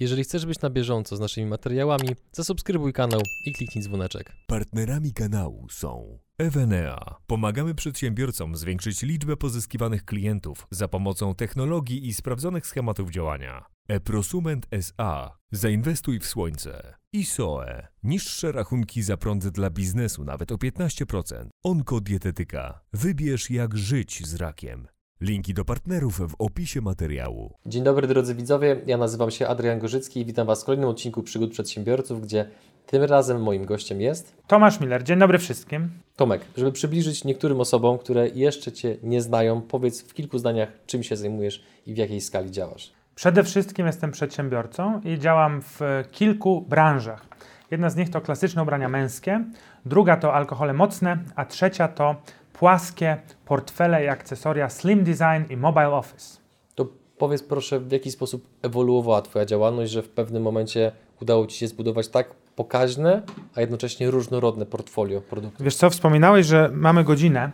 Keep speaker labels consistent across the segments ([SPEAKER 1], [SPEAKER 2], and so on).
[SPEAKER 1] Jeżeli chcesz być na bieżąco z naszymi materiałami, zasubskrybuj kanał i kliknij dzwoneczek.
[SPEAKER 2] Partnerami kanału są Evenea. Pomagamy przedsiębiorcom zwiększyć liczbę pozyskiwanych klientów za pomocą technologii i sprawdzonych schematów działania. Eprosument SA. Zainwestuj w słońce. ISOE. Niższe rachunki za prąd dla biznesu nawet o 15%. Onkodietetyka. Wybierz jak żyć z rakiem. Linki do partnerów w opisie materiału.
[SPEAKER 1] Dzień dobry drodzy widzowie, ja nazywam się Adrian Gorzycki i witam Was w kolejnym odcinku Przygód Przedsiębiorców, gdzie tym razem moim gościem jest
[SPEAKER 3] Tomasz Miller, dzień dobry wszystkim.
[SPEAKER 1] Tomek. Żeby przybliżyć niektórym osobom, które jeszcze Cię nie znają, powiedz w kilku zdaniach, czym się zajmujesz i w jakiej skali działasz.
[SPEAKER 3] Przede wszystkim jestem przedsiębiorcą i działam w kilku branżach. Jedna z nich to klasyczne ubrania męskie, druga to alkohole mocne, a trzecia to płaskie portfele i akcesoria Slim Design i Mobile Office.
[SPEAKER 1] To powiedz proszę, w jaki sposób ewoluowała Twoja działalność, że w pewnym momencie udało Ci się zbudować tak pokaźne, a jednocześnie różnorodne portfolio produktów.
[SPEAKER 3] Wiesz co, wspominałeś, że mamy godzinę,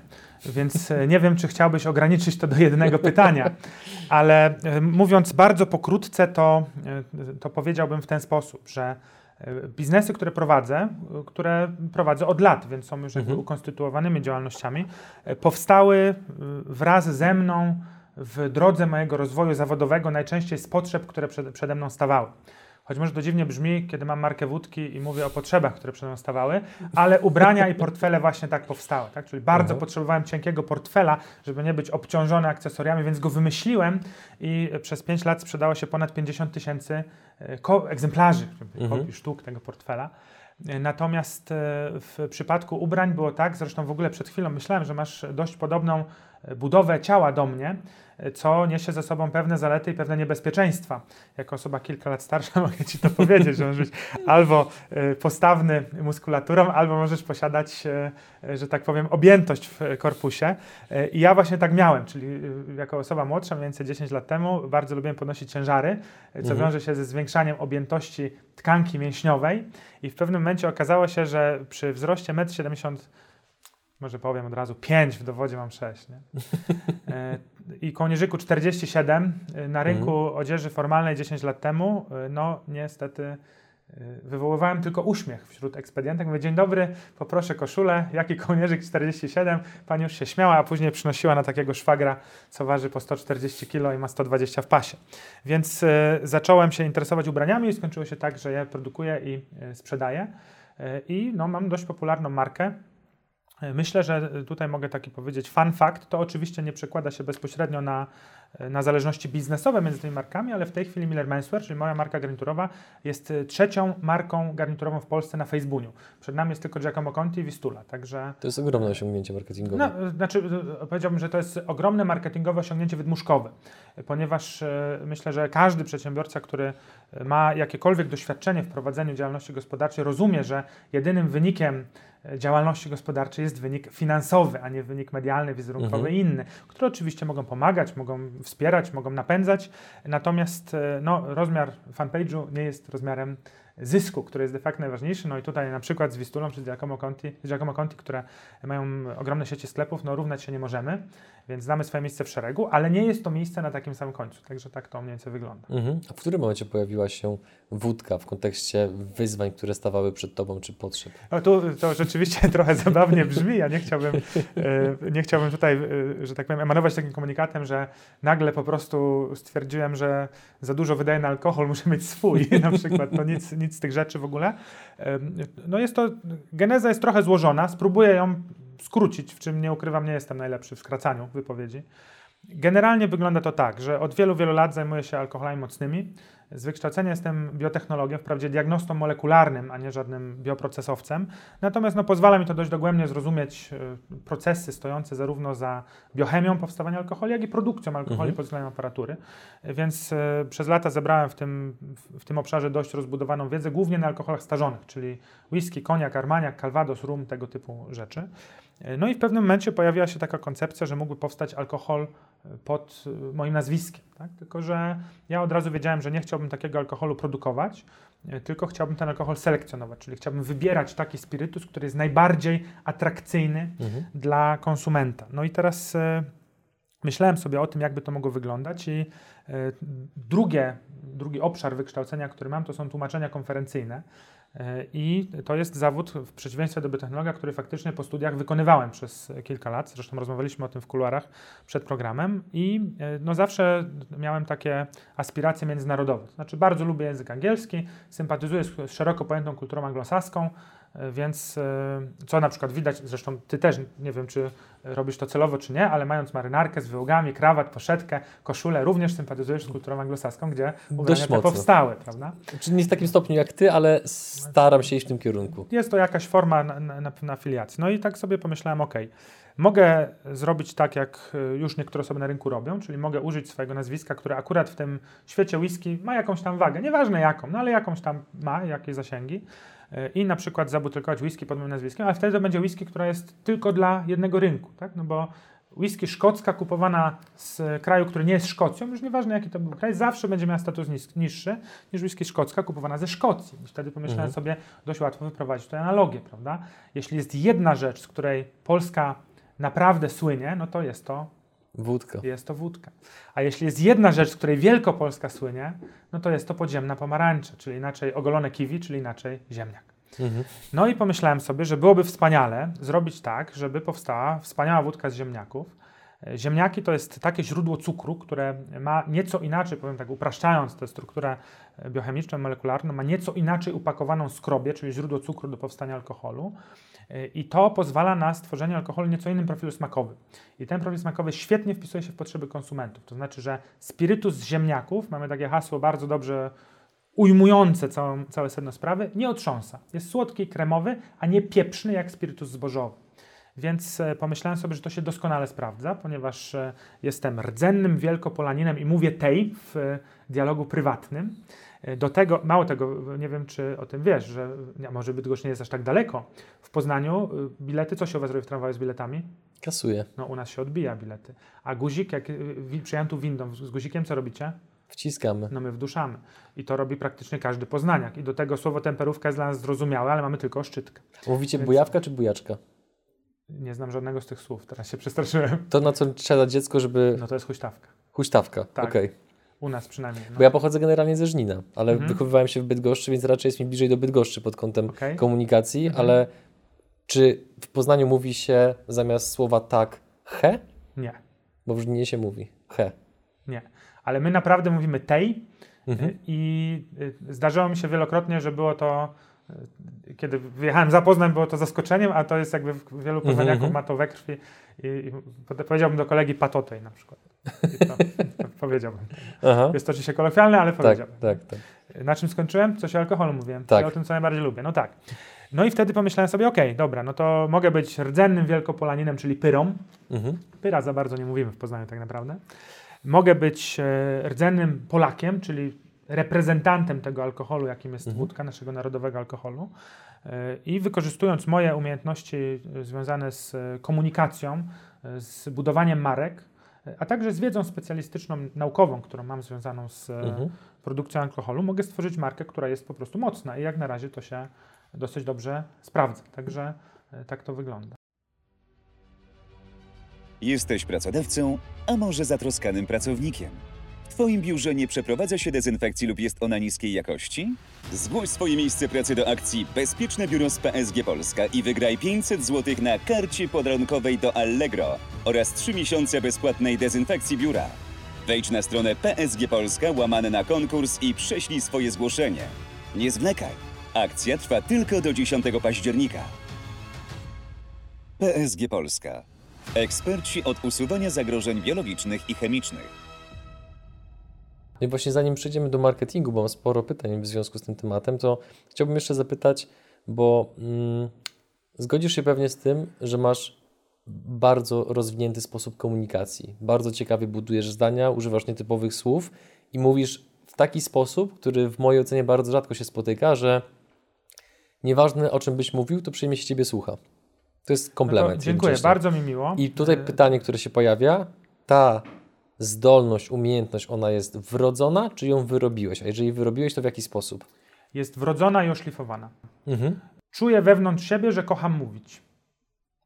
[SPEAKER 3] więc e, nie wiem, czy chciałbyś ograniczyć to do jednego pytania, ale e, mówiąc bardzo pokrótce, to, e, to powiedziałbym w ten sposób, że biznesy, które prowadzę, które prowadzę od lat, więc są już
[SPEAKER 1] Mhm.
[SPEAKER 3] ukonstytuowanymi działalnościami, powstały wraz ze mną w drodze mojego rozwoju zawodowego, najczęściej z potrzeb, które przed, przede mną stawały. Choć może to dziwnie brzmi, kiedy mam markę wódki i mówię o potrzebach, które przede mną stawały, ale ubrania i portfele właśnie tak powstały. Tak? Czyli bardzo
[SPEAKER 1] Mhm.
[SPEAKER 3] potrzebowałem cienkiego portfela, żeby nie być obciążony akcesoriami, więc go wymyśliłem i przez 5 lat sprzedało się ponad 50 tysięcy e, egzemplarzy,
[SPEAKER 1] Mhm.
[SPEAKER 3] kopii sztuk tego portfela. E, Natomiast e, w przypadku ubrań było tak, zresztą w ogóle przed chwilą myślałem, że masz dość podobną budowę ciała do mnie, co niesie ze sobą pewne zalety i pewne niebezpieczeństwa. Jako osoba kilka lat starsza mogę Ci to powiedzieć, że możesz być albo e, postawny muskulaturą, albo możesz posiadać, e, e, że tak powiem, objętość w korpusie. I ja właśnie tak miałem, czyli jako osoba młodsza, mniej więcej 10 lat temu, bardzo lubiłem podnosić ciężary, co
[SPEAKER 1] Mhm.
[SPEAKER 3] wiąże się ze zwiększaniem objętości tkanki mięśniowej. I w pewnym momencie okazało się, że przy wzroście 1,70 m, może powiem od razu, 5 w dowodzie mam 6, nie? E, i kołnierzyku 47 e, na rynku odzieży formalnej 10 lat temu, e, no niestety wywoływałem tylko uśmiech wśród ekspedientek. Mówię, dzień dobry, poproszę koszulę, jaki kołnierzyk 47? Pani już się śmiała, a później przynosiła na takiego szwagra, co waży po 140 kg i ma 120 w pasie. Więc e, zacząłem się interesować ubraniami i skończyło się tak, że je produkuję i e, sprzedaję. E, I no, mam dość popularną markę. Myślę, że tutaj mogę taki powiedzieć fun fact. To oczywiście nie przekłada się bezpośrednio na, na zależności biznesowe między tymi markami, ale w tej chwili Miller Menswear, czyli moja marka garniturowa, jest e, trzecią marką garniturową w Polsce na Facebooku. Przed nami jest tylko Giacomo Conti i Vistula, także
[SPEAKER 1] To jest ogromne osiągnięcie marketingowe.
[SPEAKER 3] no, e, znaczy, e, powiedziałbym, że to jest ogromne marketingowe osiągnięcie wydmuszkowe, e, ponieważ e, myślę, że każdy przedsiębiorca, który e, ma jakiekolwiek doświadczenie w prowadzeniu działalności gospodarczej, rozumie, że jedynym wynikiem e, działalności gospodarczej jest wynik finansowy, a nie wynik medialny, wizerunkowy
[SPEAKER 1] Mhm.
[SPEAKER 3] i inny, które oczywiście mogą pomagać, mogą wspierać, mogą napędzać, natomiast e, no, rozmiar fanpage'u nie jest rozmiarem zysku, który jest de facto najważniejszy. No i tutaj na przykład z Wistulą czy z Giacomo Conti, z Giacomo Conti, które mają ogromne sieci sklepów, no równać się nie możemy, więc znamy swoje miejsce w szeregu, ale nie jest to miejsce na takim samym końcu, także tak to mniej więcej wygląda.
[SPEAKER 1] Mhm. A w którym momencie pojawiła się wódka w kontekście wyzwań, które stawały przed Tobą, czy potrzeb?
[SPEAKER 3] No tu to rzeczywiście trochę zabawnie brzmi, ja nie chciałbym, e, nie chciałbym tutaj, e, że tak powiem, emanować takim komunikatem, że nagle po prostu stwierdziłem, że za dużo wydaję na alkohol, muszę mieć swój na przykład, to nic, nic z tych rzeczy w ogóle. No jest to, geneza jest trochę złożona, spróbuję ją skrócić, w czym nie ukrywam, nie jestem najlepszy w skracaniu wypowiedzi. Generalnie wygląda to tak, że od wielu, wielu lat zajmuję się alkoholami mocnymi. Z wykształcenia jestem biotechnologiem, wprawdzie diagnostą molekularnym, a nie żadnym bioprocesowcem. Natomiast no, pozwala mi to dość dogłębnie zrozumieć e, procesy stojące zarówno za biochemią powstawania alkoholi, jak i produkcją alkoholi
[SPEAKER 1] Mhm.
[SPEAKER 3] pod względem aparatury. Więc e, przez lata zebrałem w tym, w, tym obszarze dość rozbudowaną wiedzę, głównie na alkoholach starzonych, czyli whisky, koniak, armaniak, calvados, rum, tego typu rzeczy. E, No i w pewnym momencie pojawiła się taka koncepcja, że mógłby powstać alkohol pod e, moim nazwiskiem. Tak? Tylko, że ja od razu wiedziałem, że nie chciałbym takiego alkoholu produkować, e, tylko chciałbym ten alkohol selekcjonować, czyli chciałbym wybierać taki spirytus, który jest najbardziej atrakcyjny
[SPEAKER 1] Mhm.
[SPEAKER 3] dla konsumenta. No i teraz e, myślałem sobie o tym, jakby to mogło wyglądać i drugie, drugi obszar wykształcenia, który mam, to są tłumaczenia konferencyjne. I to jest zawód, w przeciwieństwie do biotechnologa, który faktycznie po studiach wykonywałem przez kilka lat. Zresztą rozmawialiśmy o tym w kuluarach przed programem. I e, no zawsze miałem takie aspiracje międzynarodowe. Znaczy, bardzo lubię język angielski, sympatyzuję z szeroko pojętą kulturą anglosaską. E, więc e, co na przykład widać, zresztą ty też, nie wiem czy robisz to celowo czy nie, ale mając marynarkę z wyłogami, krawat, poszetkę, koszulę, również sympatyzujesz z kulturą anglosaską, gdzie ubrania te powstały, prawda?
[SPEAKER 1] Czyli nie w takim stopniu jak ty, ale staram się iść w tym kierunku.
[SPEAKER 3] Jest to jakaś forma na, na, na. No i tak sobie pomyślałem, ok, mogę zrobić tak, jak e, już niektóre osoby na rynku robią, czyli mogę użyć swojego nazwiska, które akurat w tym świecie whisky ma jakąś tam wagę, nieważne jaką, no ale jakąś tam ma, jakieś zasięgi i na przykład zabutelkować whisky pod moim nazwiskiem, ale wtedy to będzie whisky, która jest tylko dla jednego rynku, tak? No bo whisky szkocka kupowana z kraju, który nie jest Szkocją, już nieważne jaki to był kraj, zawsze będzie miała status niższy niż whisky szkocka kupowana ze Szkocji. I wtedy pomyślałem mhm. sobie, dość łatwo wyprowadzić tutaj analogię, prawda? Jeśli jest jedna rzecz, z której Polska naprawdę słynie, no to jest to
[SPEAKER 1] Wódka.
[SPEAKER 3] Jest to wódka. A jeśli jest jedna rzecz, z której Wielkopolska słynie, no to jest to podziemna pomarańcza, czyli inaczej ogolone kiwi, czyli inaczej ziemniak. Mhm. No i pomyślałem sobie, że byłoby wspaniale zrobić tak, żeby powstała wspaniała wódka z ziemniaków. E, ziemniaki to jest takie źródło cukru, które ma nieco inaczej, powiem tak upraszczając tę strukturę e, biochemiczną, molekularną, ma nieco inaczej upakowaną skrobię, czyli źródło cukru do powstania alkoholu. I to pozwala na stworzenie alkoholu nieco innym profilu smakowym. I ten profil smakowy świetnie wpisuje się w potrzeby konsumentów. To znaczy, że spirytus z ziemniaków, mamy takie hasło bardzo dobrze ujmujące całą, całe sedno sprawy, nie otrząsa. Jest słodki kremowy, a nie pieprzny jak spirytus zbożowy. Więc e, pomyślałem sobie, że to się doskonale sprawdza, ponieważ e, jestem rdzennym wielkopolaninem i mówię tej w e, dialogu prywatnym. Do tego, mało tego, nie wiem czy o tym wiesz, że może Bydgoszcz nie jest aż tak daleko. W Poznaniu y, bilety, co się u Was robi w tramwaju z biletami?
[SPEAKER 1] Kasuje.
[SPEAKER 3] No u nas się odbija bilety. A guzik, jak y, przyjechałem tu windą z guzikiem, co robicie?
[SPEAKER 1] Wciskamy.
[SPEAKER 3] No my wduszamy. I to robi praktycznie każdy poznaniak. I do tego słowo temperówka jest dla nas zrozumiałe, ale mamy tylko szczytkę.
[SPEAKER 1] Mówicie Więc... bujawka czy bujaczka?
[SPEAKER 3] Nie znam żadnego z tych słów, teraz się przestraszyłem.
[SPEAKER 1] To na co trzeba dziecko, żeby...
[SPEAKER 3] No to jest huśtawka.
[SPEAKER 1] Huśtawka, tak. okej. Okay.
[SPEAKER 3] U nas przynajmniej. No.
[SPEAKER 1] Bo ja pochodzę generalnie ze Żnina, ale mhm. wychowywałem się w Bydgoszczy, więc raczej jest mi bliżej do Bydgoszczy pod kątem okay. komunikacji, mhm. ale czy w Poznaniu mówi się zamiast słowa tak he?
[SPEAKER 3] Nie.
[SPEAKER 1] Bo w Żninie się mówi he.
[SPEAKER 3] Nie. Ale my naprawdę mówimy tej mhm. i y, zdarzyło mi się wielokrotnie, że było to kiedy wyjechałem za Poznań, było to zaskoczeniem, a to jest jakby wielu poznaniaków mm -hmm. ma to we krwi i, i powiedziałbym do kolegi patotej na przykład. Powiedziałbym. Aha. Jest to oczywiście kolokwialne, ale
[SPEAKER 1] tak,
[SPEAKER 3] powiedziałbym.
[SPEAKER 1] Tak, tak,
[SPEAKER 3] Na czym skończyłem? Coś o alkoholu mówiłem.
[SPEAKER 1] Tak.
[SPEAKER 3] O tym, co najbardziej lubię. No tak. No i wtedy pomyślałem sobie, okej, okay, dobra, no to mogę być rdzennym wielkopolaninem, czyli pyrą. Mhm. Pyra za bardzo nie mówimy w Poznaniu tak naprawdę. Mogę być e, rdzennym Polakiem, czyli reprezentantem tego alkoholu, jakim jest mhm. wódka, naszego narodowego alkoholu. E, I wykorzystując moje umiejętności e, związane z komunikacją, z budowaniem marek, a także z wiedzą specjalistyczną, naukową, którą mam związaną z mhm. produkcją alkoholu, mogę stworzyć markę, która jest po prostu mocna i jak na razie to się dosyć dobrze sprawdza. Także tak to wygląda.
[SPEAKER 4] Jesteś pracodawcą, a może zatroskanym pracownikiem? Twoim biurze nie przeprowadza się dezynfekcji lub jest ona niskiej jakości? Zgłoś swoje miejsce pracy do akcji Bezpieczne Biuro z PSG Polska i wygraj 500 zł na karcie podrękowej do Allegro oraz 3 miesiące bezpłatnej dezynfekcji biura. Wejdź na stronę PSG Polska, łamane na konkurs i prześlij swoje zgłoszenie. Nie zwlekaj. Akcja trwa tylko do 10 października. PSG Polska. Eksperci od usuwania zagrożeń biologicznych i chemicznych.
[SPEAKER 1] No i właśnie zanim przejdziemy do marketingu, bo mam sporo pytań w związku z tym tematem, to chciałbym jeszcze zapytać, bo mm, zgodzisz się pewnie z tym, że masz bardzo rozwinięty sposób komunikacji. Bardzo ciekawie budujesz zdania, używasz nietypowych słów i mówisz w taki sposób, który w mojej ocenie bardzo rzadko się spotyka, że nieważne o czym byś mówił, to przyjmie się ciebie słucha. To jest komplement. No
[SPEAKER 3] dziękuję, bardzo mi miło.
[SPEAKER 1] I tutaj e, pytanie, które się pojawia, ta zdolność, umiejętność, ona jest wrodzona, czy ją wyrobiłeś? A jeżeli wyrobiłeś, to w jaki sposób?
[SPEAKER 3] Jest wrodzona i oszlifowana. Mhm. Czuję wewnątrz siebie, że kocham mówić.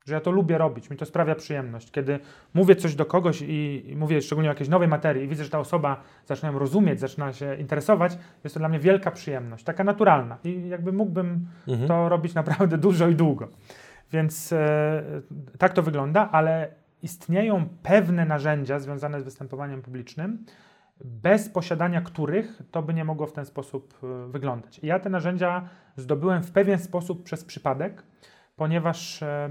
[SPEAKER 3] że ja to lubię robić, mi to sprawia przyjemność. Kiedy mówię coś do kogoś i, i mówię szczególnie o jakiejś nowej materii i widzę, że ta osoba zaczyna ją rozumieć, zaczyna się interesować, jest to dla mnie wielka przyjemność, taka naturalna i jakby mógłbym
[SPEAKER 1] Mhm.
[SPEAKER 3] to robić naprawdę dużo i długo. Więc e, tak to wygląda, ale istnieją pewne narzędzia związane z występowaniem publicznym, bez posiadania których to by nie mogło w ten sposób e, wyglądać. I ja te narzędzia zdobyłem w pewien sposób przez przypadek, ponieważ, e,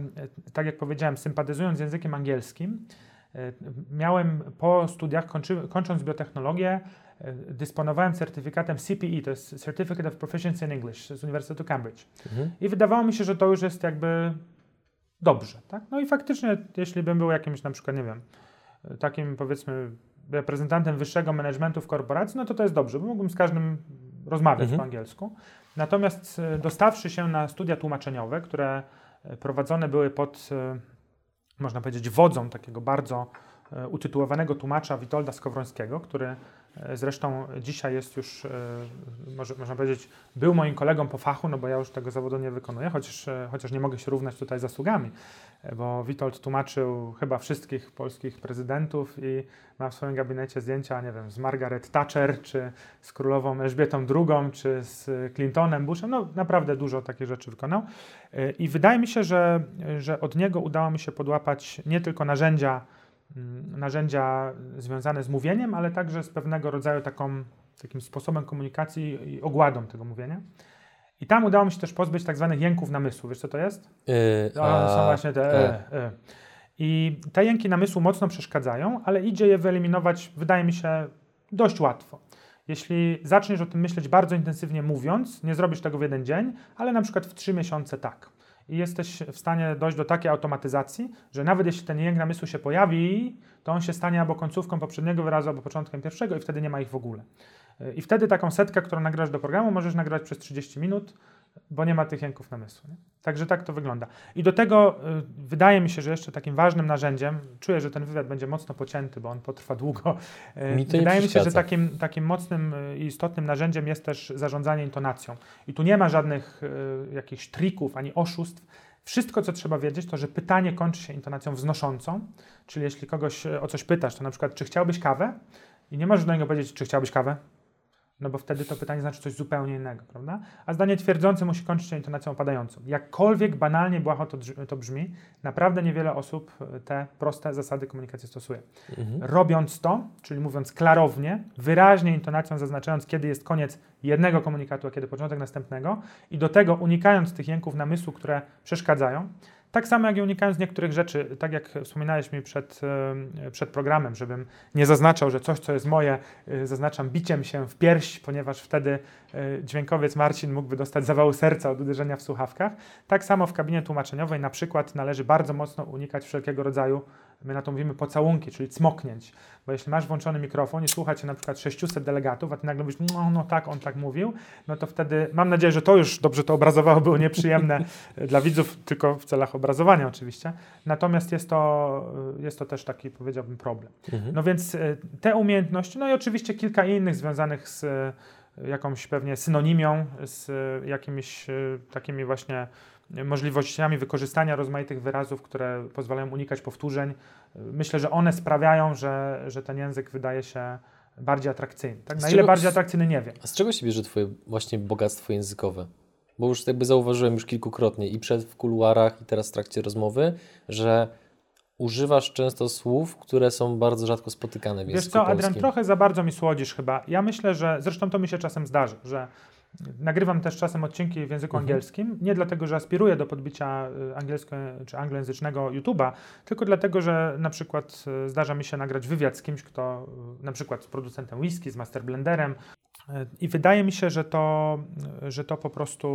[SPEAKER 3] tak jak powiedziałem, sympatyzując z językiem angielskim, e, miałem po studiach, kończy, kończąc biotechnologię, e, dysponowałem certyfikatem CPE, to jest Certificate of Proficiency in English z Uniwersytetu Cambridge.
[SPEAKER 1] Mhm.
[SPEAKER 3] I wydawało mi się, że to już jest jakby dobrze. Tak? No i faktycznie, jeśli bym był jakimś na przykład, nie wiem, takim powiedzmy reprezentantem wyższego managementu w korporacji, no to to jest dobrze, bo mógłbym z każdym rozmawiać
[SPEAKER 1] Mhm.
[SPEAKER 3] po angielsku. Natomiast e, dostawszy się na studia tłumaczeniowe, które e, prowadzone były pod, e, można powiedzieć, wodzą takiego bardzo utytułowanego tłumacza Witolda Skowrońskiego, który e, zresztą dzisiaj jest już, e, może, można powiedzieć, był moim kolegą po fachu, no bo ja już tego zawodu nie wykonuję, chociaż, e, chociaż nie mogę się równać tutaj zasługami, e, bo Witold tłumaczył chyba wszystkich polskich prezydentów i ma w swoim gabinecie zdjęcia, nie wiem, z Margaret Thatcher, czy z królową Elżbietą II, czy z Clintonem, Bushem, no naprawdę dużo takich rzeczy wykonał. E, I wydaje mi się, że, że od niego udało mi się podłapać nie tylko narzędzia, narzędzia związane z mówieniem, ale także z pewnego rodzaju taką, takim sposobem komunikacji i ogładą tego mówienia. I tam udało mi się też pozbyć tak zwanych jęków namysłu. Wiesz co to jest?
[SPEAKER 1] Yy,
[SPEAKER 3] To są właśnie te e, e. I te jęki namysłu mocno przeszkadzają, ale idzie je wyeliminować, wydaje mi się, dość łatwo. Jeśli zaczniesz o tym myśleć bardzo intensywnie mówiąc, nie zrobisz tego w jeden dzień, ale na przykład w trzy miesiące tak. I jesteś w stanie dojść do takiej automatyzacji, że nawet jeśli ten jęk namysłu się pojawi, to on się stanie albo końcówką poprzedniego wyrazu, albo początkiem pierwszego i wtedy nie ma ich w ogóle. I wtedy taką setkę, którą nagrasz do programu, możesz nagrać przez 30 minut, bo nie ma tych jęków namysłu. Nie? Także tak to wygląda. I do tego y, wydaje mi się, że jeszcze takim ważnym narzędziem, czuję, że ten wywiad będzie mocno pocięty, bo on potrwa długo. y,
[SPEAKER 1] Mi
[SPEAKER 3] wydaje mi się, że takim, takim mocnym y, i istotnym narzędziem jest też zarządzanie intonacją. I tu nie ma żadnych y, jakichś trików ani oszustw. Wszystko, co trzeba wiedzieć, to że pytanie kończy się intonacją wznoszącą, czyli jeśli kogoś y, o coś pytasz, to na przykład, czy chciałbyś kawę? I nie możesz do niego powiedzieć, czy chciałbyś kawę? No bo wtedy to pytanie znaczy coś zupełnie innego, prawda? A zdanie twierdzące musi kończyć się intonacją opadającą. Jakkolwiek banalnie błaho to, brzmi, naprawdę niewiele osób e, te proste zasady komunikacji stosuje.
[SPEAKER 1] Mhm.
[SPEAKER 3] Robiąc to, czyli mówiąc klarownie, wyraźnie intonacją zaznaczając, kiedy jest koniec jednego komunikatu, a kiedy początek następnego i do tego unikając tych jęków namysłu, które przeszkadzają, tak samo jak i unikając niektórych rzeczy, tak jak wspominałeś mi przed, e, przed programem, żebym nie zaznaczał, że coś, co jest moje, e, zaznaczam biciem się w pierś, ponieważ wtedy e, dźwiękowiec Marcin mógłby dostać zawału serca od uderzenia w słuchawkach. Tak samo w kabinie tłumaczeniowej na przykład należy bardzo mocno unikać wszelkiego rodzaju, my na to mówimy pocałunki, czyli cmoknięć. Bo jeśli masz włączony mikrofon i słucha cię na przykład 600 delegatów, a ty nagle mówisz, no, no tak, on tak mówił, no to wtedy mam nadzieję, że to już dobrze to obrazowało, było nieprzyjemne dla widzów, tylko w celach obrazowania oczywiście. Natomiast jest to, jest to też taki, powiedziałbym, problem.
[SPEAKER 1] Mhm.
[SPEAKER 3] No więc e, te umiejętności, no i oczywiście kilka innych związanych z e, jakąś pewnie synonimią, z e, jakimiś takimi właśnie możliwościami wykorzystania rozmaitych wyrazów, które pozwalają unikać powtórzeń. Myślę, że one sprawiają, że, że ten język wydaje się bardziej atrakcyjny. Tak?
[SPEAKER 1] Z
[SPEAKER 3] Na
[SPEAKER 1] czego-
[SPEAKER 3] ile bardziej atrakcyjny, nie wiem.
[SPEAKER 1] A z czego się bierze twoje właśnie bogactwo językowe? Bo już jakby zauważyłem już kilkukrotnie i przed w kuluarach i teraz w trakcie rozmowy, że używasz często słów, które są bardzo rzadko spotykane w
[SPEAKER 3] Wiesz
[SPEAKER 1] języku
[SPEAKER 3] co, Adrian,
[SPEAKER 1] polskim.
[SPEAKER 3] trochę za bardzo mi słodzisz chyba. Ja myślę, że zresztą to mi się czasem zdarzy, że nagrywam też czasem odcinki w języku
[SPEAKER 1] Mhm.
[SPEAKER 3] angielskim, nie dlatego, że aspiruję do podbicia y, angielsko czy anglojęzycznego YouTube'a, tylko dlatego, że na przykład y, zdarza mi się nagrać wywiad z kimś, kto y, na przykład z producentem whisky, z master blenderem y, i wydaje mi się, że to, że to po prostu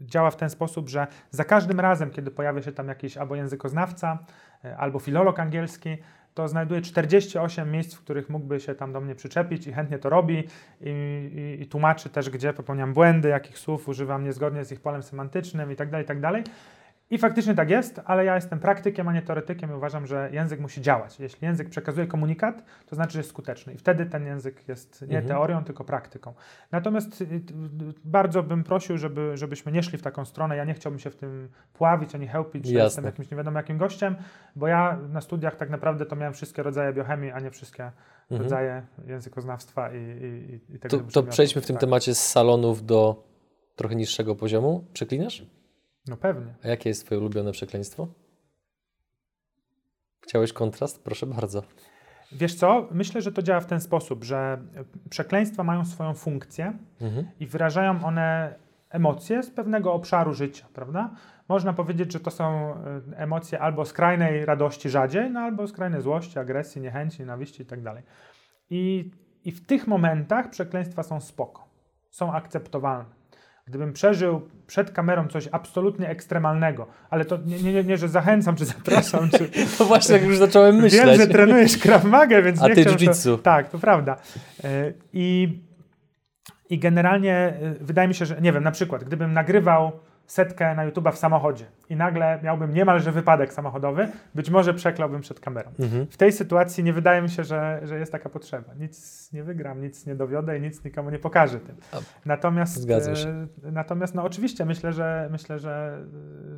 [SPEAKER 3] działa w ten sposób, że za każdym razem, kiedy pojawia się tam jakiś albo językoznawca, albo filolog angielski, to znajduje 48 miejsc, w których mógłby się tam do mnie przyczepić i chętnie to robi i, i, i tłumaczy też, gdzie popełniam błędy, jakich słów używam niezgodnie z ich polem semantycznym i tak dalej, i faktycznie tak jest, ale ja jestem praktykiem, a nie teoretykiem i uważam, że język musi działać. Jeśli język przekazuje komunikat, to znaczy, że jest skuteczny i wtedy ten język jest nie
[SPEAKER 1] Mhm.
[SPEAKER 3] teorią, tylko praktyką. Natomiast y, y, bardzo bym prosił, żeby, żebyśmy nie szli w taką stronę. Ja nie chciałbym się w tym pławić, ani chełpić, że
[SPEAKER 1] Jasne.
[SPEAKER 3] jestem jakimś nie wiadomo jakim gościem, bo ja na studiach tak naprawdę to miałem wszystkie rodzaje biochemii, a nie wszystkie
[SPEAKER 1] Mhm.
[SPEAKER 3] rodzaje językoznawstwa i, i, i tego
[SPEAKER 1] To, to przejdźmy w tym
[SPEAKER 3] Tak.
[SPEAKER 1] temacie z salonów do trochę niższego poziomu. Przeklinasz?
[SPEAKER 3] No pewnie.
[SPEAKER 1] A jakie jest twoje ulubione przekleństwo? Chciałeś kontrast? Proszę bardzo.
[SPEAKER 3] Wiesz co? Myślę, że to działa w ten sposób, że przekleństwa mają swoją funkcję
[SPEAKER 1] Mhm.
[SPEAKER 3] i wyrażają one emocje z pewnego obszaru życia, prawda? Można powiedzieć, że to są y, emocje albo skrajnej radości rzadziej, no albo skrajnej złości, agresji, niechęci, nienawiści i tak dalej. I I w tych momentach przekleństwa są spoko, są akceptowalne. Gdybym przeżył przed kamerą coś absolutnie ekstremalnego, ale to nie, nie, nie, że zachęcam, czy zapraszam, czy,
[SPEAKER 1] To właśnie jak już zacząłem myśleć.
[SPEAKER 3] Wiem, że trenujesz Krav Maga, więc
[SPEAKER 1] A
[SPEAKER 3] nie
[SPEAKER 1] ty jiu-jitsu.
[SPEAKER 3] To... Tak, to prawda. E, I, I generalnie e, wydaje mi się, że nie wiem, na przykład, gdybym nagrywał setkę na YouTube'a w samochodzie i nagle miałbym niemalże wypadek samochodowy, być może przeklałbym przed kamerą.
[SPEAKER 1] Mhm.
[SPEAKER 3] W tej sytuacji nie wydaje mi się, że, że jest taka potrzeba. Nic nie wygram, nic nie dowiodę i nic nikomu nie pokażę tym. Natomiast, e, natomiast no oczywiście myślę, że myślę, że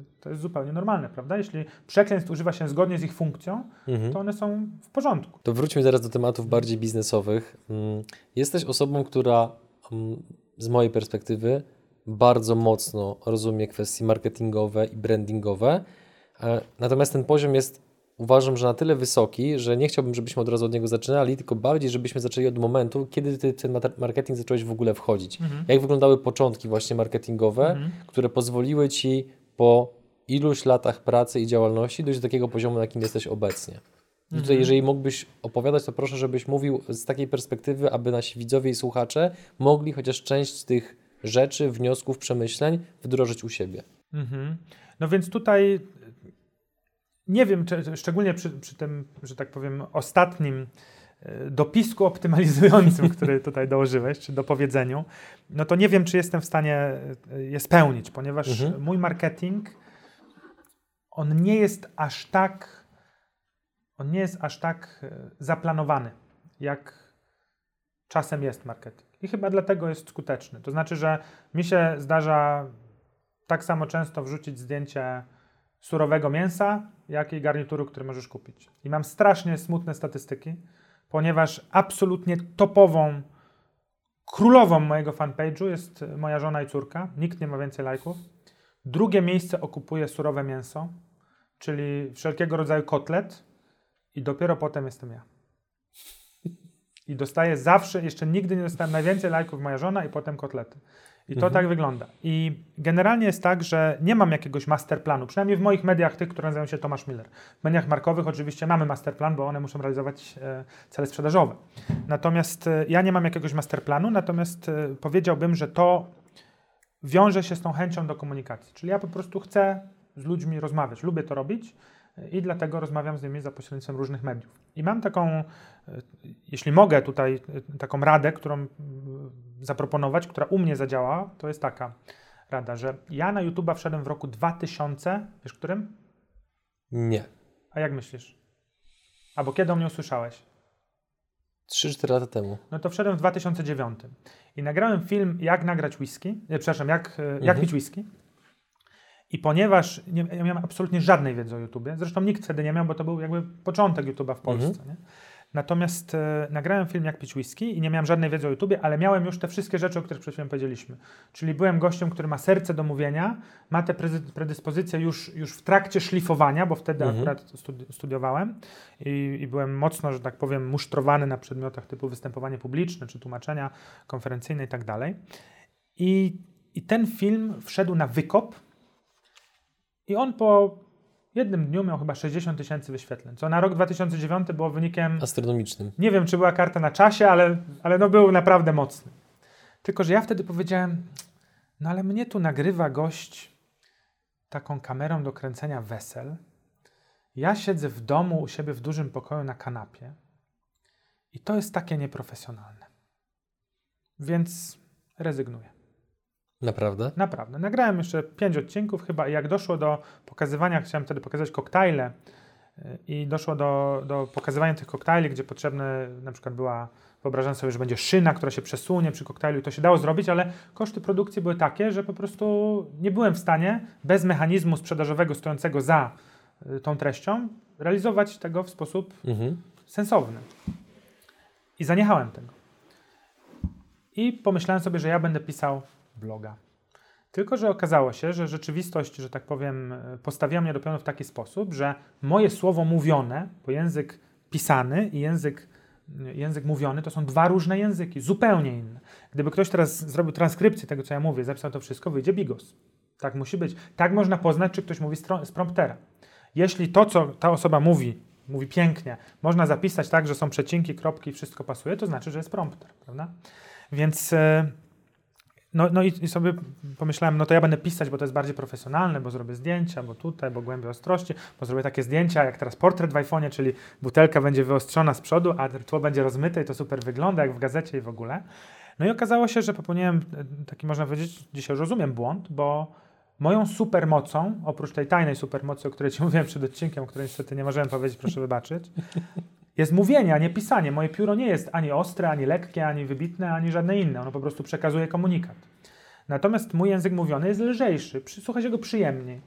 [SPEAKER 3] e, to jest zupełnie normalne, prawda? Jeśli przekleństw używa się zgodnie z ich funkcją,
[SPEAKER 1] Mhm.
[SPEAKER 3] to one są w porządku.
[SPEAKER 1] To wróćmy teraz do tematów bardziej biznesowych. Mm, Jesteś osobą, która mm, z mojej perspektywy bardzo mocno rozumie kwestie marketingowe i brandingowe. E, Natomiast ten poziom jest, uważam, że na tyle wysoki, że nie chciałbym, żebyśmy od razu od niego zaczynali, tylko bardziej, żebyśmy zaczęli od momentu, kiedy ty ten marketing zacząłeś w ogóle wchodzić. Jak wyglądały początki właśnie marketingowe,
[SPEAKER 3] Mhm.
[SPEAKER 1] które pozwoliły ci po iluś latach pracy i działalności dojść do takiego poziomu, na jakim jesteś obecnie. I tutaj,
[SPEAKER 3] Mhm.
[SPEAKER 1] jeżeli mógłbyś opowiadać, to proszę, żebyś mówił z takiej perspektywy, aby nasi widzowie i słuchacze mogli chociaż część z tych rzeczy, wniosków, przemyśleń wdrożyć u siebie.
[SPEAKER 3] Mhm. No więc tutaj nie wiem, czy, szczególnie przy, przy tym, że tak powiem, ostatnim e, dopisku optymalizującym, który tutaj dołożyłeś, czy dopowiedzeniu, no to nie wiem, czy jestem w stanie e, je spełnić, ponieważ
[SPEAKER 1] Mhm.
[SPEAKER 3] mój marketing, on nie jest aż tak, on nie jest aż tak e, zaplanowany, jak czasem jest marketing. I chyba dlatego jest skuteczny. To znaczy, że mi się zdarza tak samo często wrzucić zdjęcie surowego mięsa, jak i garnituru, który możesz kupić. I mam strasznie smutne statystyki, ponieważ absolutnie topową, królową mojego fanpage'u jest moja żona i córka. Nikt nie ma więcej lajków. Drugie miejsce okupuje surowe mięso, czyli wszelkiego rodzaju kotlet i dopiero potem jestem ja. I dostaję zawsze, jeszcze nigdy nie dostałem najwięcej lajków moja żona i potem kotlety. I to
[SPEAKER 1] Mhm.
[SPEAKER 3] tak wygląda. I generalnie jest tak, że nie mam jakiegoś masterplanu, przynajmniej w moich mediach, tych, które nazywają się Tomasz Miller. W mediach markowych oczywiście mamy masterplan, bo one muszą realizować e, cele sprzedażowe. Natomiast e, ja nie mam jakiegoś masterplanu, natomiast e, powiedziałbym, że to wiąże się z tą chęcią do komunikacji. Czyli ja po prostu chcę z ludźmi rozmawiać, lubię to robić i dlatego rozmawiam z nimi za pośrednictwem różnych mediów. I mam taką, e, jeśli mogę tutaj, e, taką radę, którą zaproponować, która u mnie zadziała, to jest taka rada, że ja na YouTube'a wszedłem w roku 2000, wiesz którym?
[SPEAKER 1] Nie.
[SPEAKER 3] A jak myślisz? Albo kiedy o mnie usłyszałeś?
[SPEAKER 1] 3-4 lata temu.
[SPEAKER 3] No to wszedłem w 2009 i nagrałem film Jak nagrać whisky, nie, przepraszam, jak, e, jak
[SPEAKER 1] Mhm.
[SPEAKER 3] pić whisky. I ponieważ nie, ja miałem absolutnie żadnej wiedzy o YouTubie, zresztą nikt wtedy nie miał, bo to był jakby początek YouTube'a w Polsce.
[SPEAKER 1] Mhm.
[SPEAKER 3] Natomiast e, nagrałem film Jak pić whisky i nie miałem żadnej wiedzy o YouTubie, ale miałem już te wszystkie rzeczy, o których przed chwilą powiedzieliśmy. Czyli byłem gościem, który ma serce do mówienia, ma te predyspozycje już, już w trakcie szlifowania, bo wtedy
[SPEAKER 1] Mhm.
[SPEAKER 3] akurat studi- studiowałem i, i byłem mocno, że tak powiem, musztrowany na przedmiotach typu występowanie publiczne, czy tłumaczenia konferencyjne i tak dalej. I ten film wszedł na wykop i on po jednym dniu miał chyba 60 tysięcy wyświetleń, co na rok 2009 było wynikiem
[SPEAKER 1] Astronomicznym.
[SPEAKER 3] nie wiem, czy była karta na czasie, ale, ale no był naprawdę mocny. Tylko, że ja wtedy powiedziałem, no ale mnie tu nagrywa gość taką kamerą do kręcenia wesel. Ja siedzę w domu u siebie w dużym pokoju na kanapie i to jest takie nieprofesjonalne. Więc rezygnuję.
[SPEAKER 1] Naprawdę?
[SPEAKER 3] Naprawdę. Nagrałem jeszcze pięć odcinków chyba i jak doszło do pokazywania, chciałem wtedy pokazać koktajle y, i doszło do, do pokazywania tych koktajli, gdzie potrzebne na przykład była, wyobrażam sobie, że będzie szyna, która się przesunie przy koktajlu i to się dało zrobić, ale koszty produkcji były takie, że po prostu nie byłem w stanie bez mechanizmu sprzedażowego stojącego za y, tą treścią realizować tego w sposób
[SPEAKER 1] Mhm.
[SPEAKER 3] sensowny. I zaniechałem tego. I pomyślałem sobie, że ja będę pisał bloga. Tylko, że okazało się, że rzeczywistość, że tak powiem, e, postawiła mnie do pionu w taki sposób, że moje słowo mówione, bo język pisany i język, język mówiony to są dwa różne języki, zupełnie inne. Gdyby ktoś teraz zrobił transkrypcję tego, co ja mówię, zapisał to wszystko, wyjdzie bigos. Tak musi być. Tak można poznać, czy ktoś mówi z promptera. Jeśli to, co ta osoba mówi, mówi pięknie, można zapisać tak, że są przecinki, kropki, wszystko pasuje, to znaczy, że jest prompter, prawda? Więc e, no, no i, i sobie pomyślałem, no to ja będę pisać, bo to jest bardziej profesjonalne, bo zrobię zdjęcia, bo tutaj, bo głębiej ostrości, bo zrobię takie zdjęcia, jak teraz portret w iPhone'ie, czyli butelka będzie wyostrzona z przodu, a tło będzie rozmyte i to super wygląda, jak w gazecie i w ogóle. No i okazało się, że popełniłem e, taki, można powiedzieć, dzisiaj rozumiem błąd, bo moją supermocą, oprócz tej tajnej supermocy, o której Ci mówiłem przed odcinkiem, o której niestety nie możemy powiedzieć, proszę wybaczyć, jest mówienie, a nie pisanie. Moje pióro nie jest ani ostre, ani lekkie, ani wybitne, ani żadne inne. Ono po prostu przekazuje komunikat. Natomiast mój język mówiony jest lżejszy, słucha się go przyjemniej.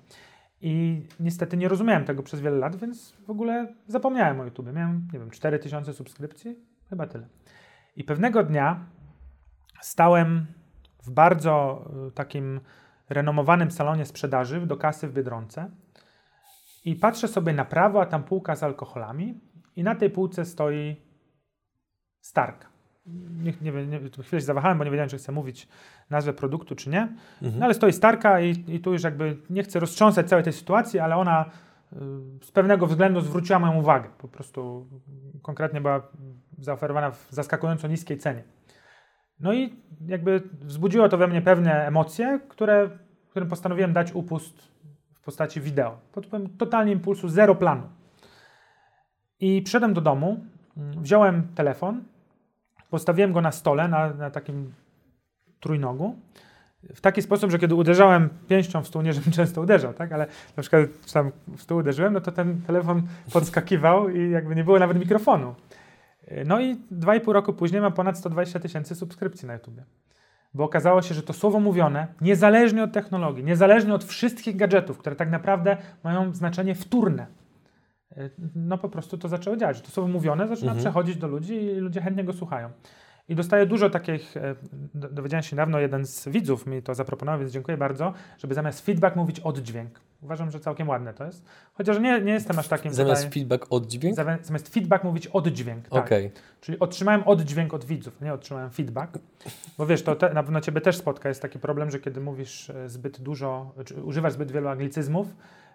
[SPEAKER 3] I niestety nie rozumiałem tego przez wiele lat, więc w ogóle zapomniałem o YouTube. Miałem, nie wiem, 4000 subskrypcji, chyba tyle. I pewnego dnia stałem w bardzo y, takim renomowanym salonie sprzedaży do kasy w Biedronce i patrzę sobie na prawo, a tam półka z alkoholami i na tej półce stoi Starka. Nie, nie, nie, chwilę się zawahałem, bo nie wiedziałem, czy chcę mówić nazwę produktu, czy nie. No ale stoi Starka i, i tu już jakby nie chcę roztrząsać całej tej sytuacji, ale ona y, z pewnego względu zwróciła moją uwagę. Po prostu konkretnie była zaoferowana w zaskakująco niskiej cenie. No i jakby wzbudziło to we mnie pewne emocje, które, którym postanowiłem dać upust w postaci wideo. Pod wpływem totalnie impulsu, zero planu. I przyszedłem do domu, wziąłem telefon, postawiłem go na stole, na, na takim trójnogu, w taki sposób, że kiedy uderzałem pięścią w stół, nie żebym często uderzał, tak, ale na przykład tam w stół uderzyłem, no to ten telefon podskakiwał i jakby nie było nawet mikrofonu. No i dwa i pół roku później mam ponad 120 tysięcy subskrypcji na YouTubie. Bo okazało się, że to słowo mówione, niezależnie od technologii, niezależnie od wszystkich gadżetów, które tak naprawdę mają znaczenie wtórne, no po prostu to zaczęło działać. że To słowo mówione zaczyna
[SPEAKER 1] Mhm.
[SPEAKER 3] przechodzić do ludzi i ludzie chętnie go słuchają. I dostaję dużo takich, do- dowiedziałem się niedawno, jeden z widzów mi to zaproponował, więc dziękuję bardzo, żeby zamiast feedback mówić oddźwięk. Uważam, że całkiem ładne to jest. Chociaż nie, nie jestem aż takim
[SPEAKER 1] Zamiast
[SPEAKER 3] tutaj,
[SPEAKER 1] feedback oddźwięk?
[SPEAKER 3] zamiast, feedback mówić oddźwięk. Tak.
[SPEAKER 1] Okej.
[SPEAKER 3] Czyli otrzymałem oddźwięk od widzów, nie otrzymałem feedback. Bo wiesz, to te, na pewno ciebie też spotka, jest taki problem, że kiedy mówisz e, zbyt dużo, czy używasz zbyt wielu anglicyzmów,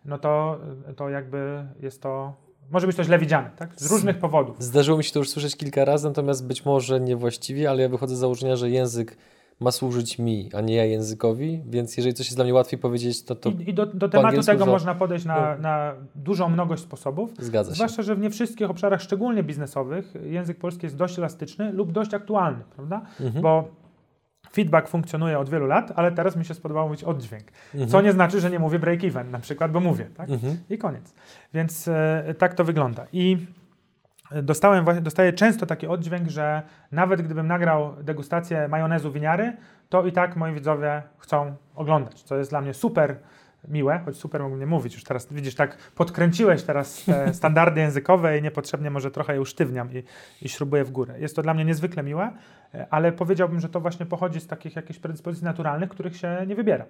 [SPEAKER 3] no to, to jakby jest to, może być to źle widziane, tak? Z różnych powodów.
[SPEAKER 1] Zdarzyło mi się to już słyszeć kilka razy, natomiast być może niewłaściwie, ale ja wychodzę z założenia, że język ma służyć mi, a nie ja językowi, więc jeżeli coś jest dla mnie łatwiej powiedzieć, to to
[SPEAKER 3] I, i do, do tematu tego można podejść na,
[SPEAKER 1] No.
[SPEAKER 3] na dużą mnogość sposobów.
[SPEAKER 1] zgadza się.
[SPEAKER 3] Zwłaszcza, że w nie wszystkich obszarach, szczególnie biznesowych, język polski jest dość elastyczny lub dość aktualny, prawda?
[SPEAKER 1] Mhm.
[SPEAKER 3] Bo feedback funkcjonuje od wielu lat, ale teraz mi się spodobało mówić oddźwięk.
[SPEAKER 1] Mhm.
[SPEAKER 3] Co nie znaczy, że nie mówię break-even na przykład, bo mówię, tak?
[SPEAKER 1] Mhm.
[SPEAKER 3] I koniec. Więc e, tak to wygląda. I dostałem, właśnie- dostaję często taki oddźwięk, że nawet gdybym nagrał degustację majonezu winiary, to i tak moi widzowie chcą oglądać, co jest dla mnie super miłe, choć super mógłbym nie mówić. Już teraz widzisz, tak podkręciłeś teraz te standardy językowe i niepotrzebnie może trochę je usztywniam i, i śrubuję w górę. Jest to dla mnie niezwykle miłe, e, ale powiedziałbym, że to właśnie pochodzi z takich jakichś predyspozycji naturalnych, których się nie wybiera.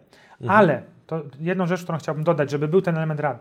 [SPEAKER 3] Ale to jedną rzecz, którą chciałbym dodać, żeby był ten element rady.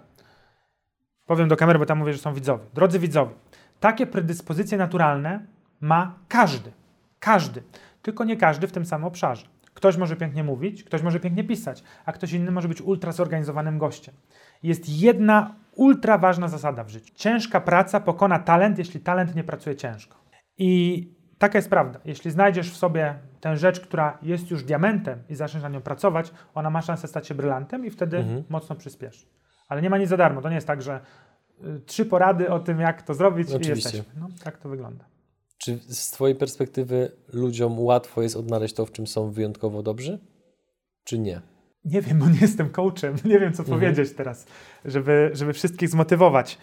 [SPEAKER 3] Powiem do kamery, bo tam mówię, że są widzowie. Drodzy widzowie, takie predyspozycje naturalne ma każdy. Każdy. Tylko nie każdy w tym samym obszarze. Ktoś może pięknie mówić, ktoś może pięknie pisać, a ktoś inny może być ultra zorganizowanym gościem. Jest jedna ultra ważna zasada w życiu. Ciężka praca pokona talent, jeśli talent nie pracuje ciężko. I taka jest prawda. Jeśli znajdziesz w sobie tę rzecz, która jest już diamentem i zaczniesz na nią pracować, ona ma szansę stać się brylantem i wtedy
[SPEAKER 1] Mhm.
[SPEAKER 3] mocno przyspieszy. Ale nie ma nic za darmo. To nie jest tak, że y, trzy porady o tym, jak to zrobić i
[SPEAKER 1] Oczywiście.
[SPEAKER 3] jesteśmy. No, tak to wygląda.
[SPEAKER 1] Czy z Twojej perspektywy ludziom łatwo jest odnaleźć to, w czym są wyjątkowo dobrzy? czy nie?
[SPEAKER 3] Nie wiem, bo nie jestem coachem, nie wiem co
[SPEAKER 1] Mhm.
[SPEAKER 3] powiedzieć teraz, żeby, żeby wszystkich zmotywować.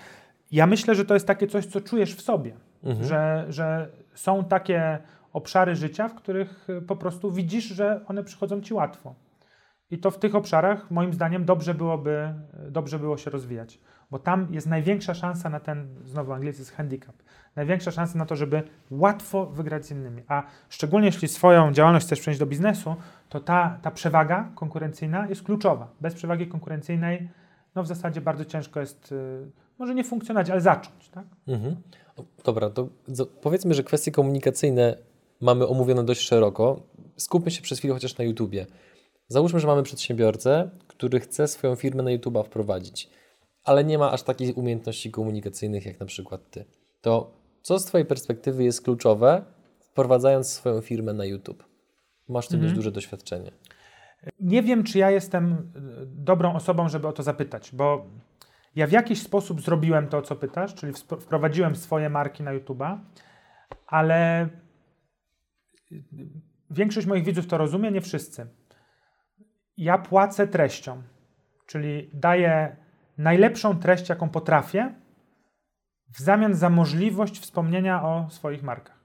[SPEAKER 3] Ja myślę, że to jest takie coś, co czujesz w sobie,
[SPEAKER 1] Mhm.
[SPEAKER 3] że, że są takie obszary życia, w których po prostu widzisz, że one przychodzą ci łatwo. I to w tych obszarach, moim zdaniem, dobrze byłoby, dobrze było się rozwijać, bo tam jest największa szansa na ten, znowu anglicyzm handicap, największa szansa na to, żeby łatwo wygrać z innymi. A szczególnie jeśli swoją działalność chcesz przenieść do biznesu, to ta, ta przewaga konkurencyjna jest kluczowa. Bez przewagi konkurencyjnej, no w zasadzie bardzo ciężko jest, y, może nie funkcjonować, ale zacząć. Tak?
[SPEAKER 1] Mhm. Dobra, to powiedzmy, że kwestie komunikacyjne mamy omówione dość szeroko. Skupmy się przez chwilę chociaż na YouTubie. Załóżmy, że mamy przedsiębiorcę, który chce swoją firmę na YouTube'a wprowadzić, ale nie ma aż takich umiejętności komunikacyjnych jak na przykład ty. To co z twojej perspektywy jest kluczowe, wprowadzając swoją firmę na YouTube? Masz w tym dość duże doświadczenie.
[SPEAKER 3] Nie wiem, czy ja jestem y, dobrą osobą, żeby o to zapytać, bo ja w jakiś sposób zrobiłem to, o co pytasz, czyli wprowadziłem swoje marki na YouTube'a, ale y, większość moich widzów to rozumie, nie wszyscy. Ja płacę treścią, czyli daję najlepszą treść, jaką potrafię, w zamian za możliwość wspomnienia o swoich markach.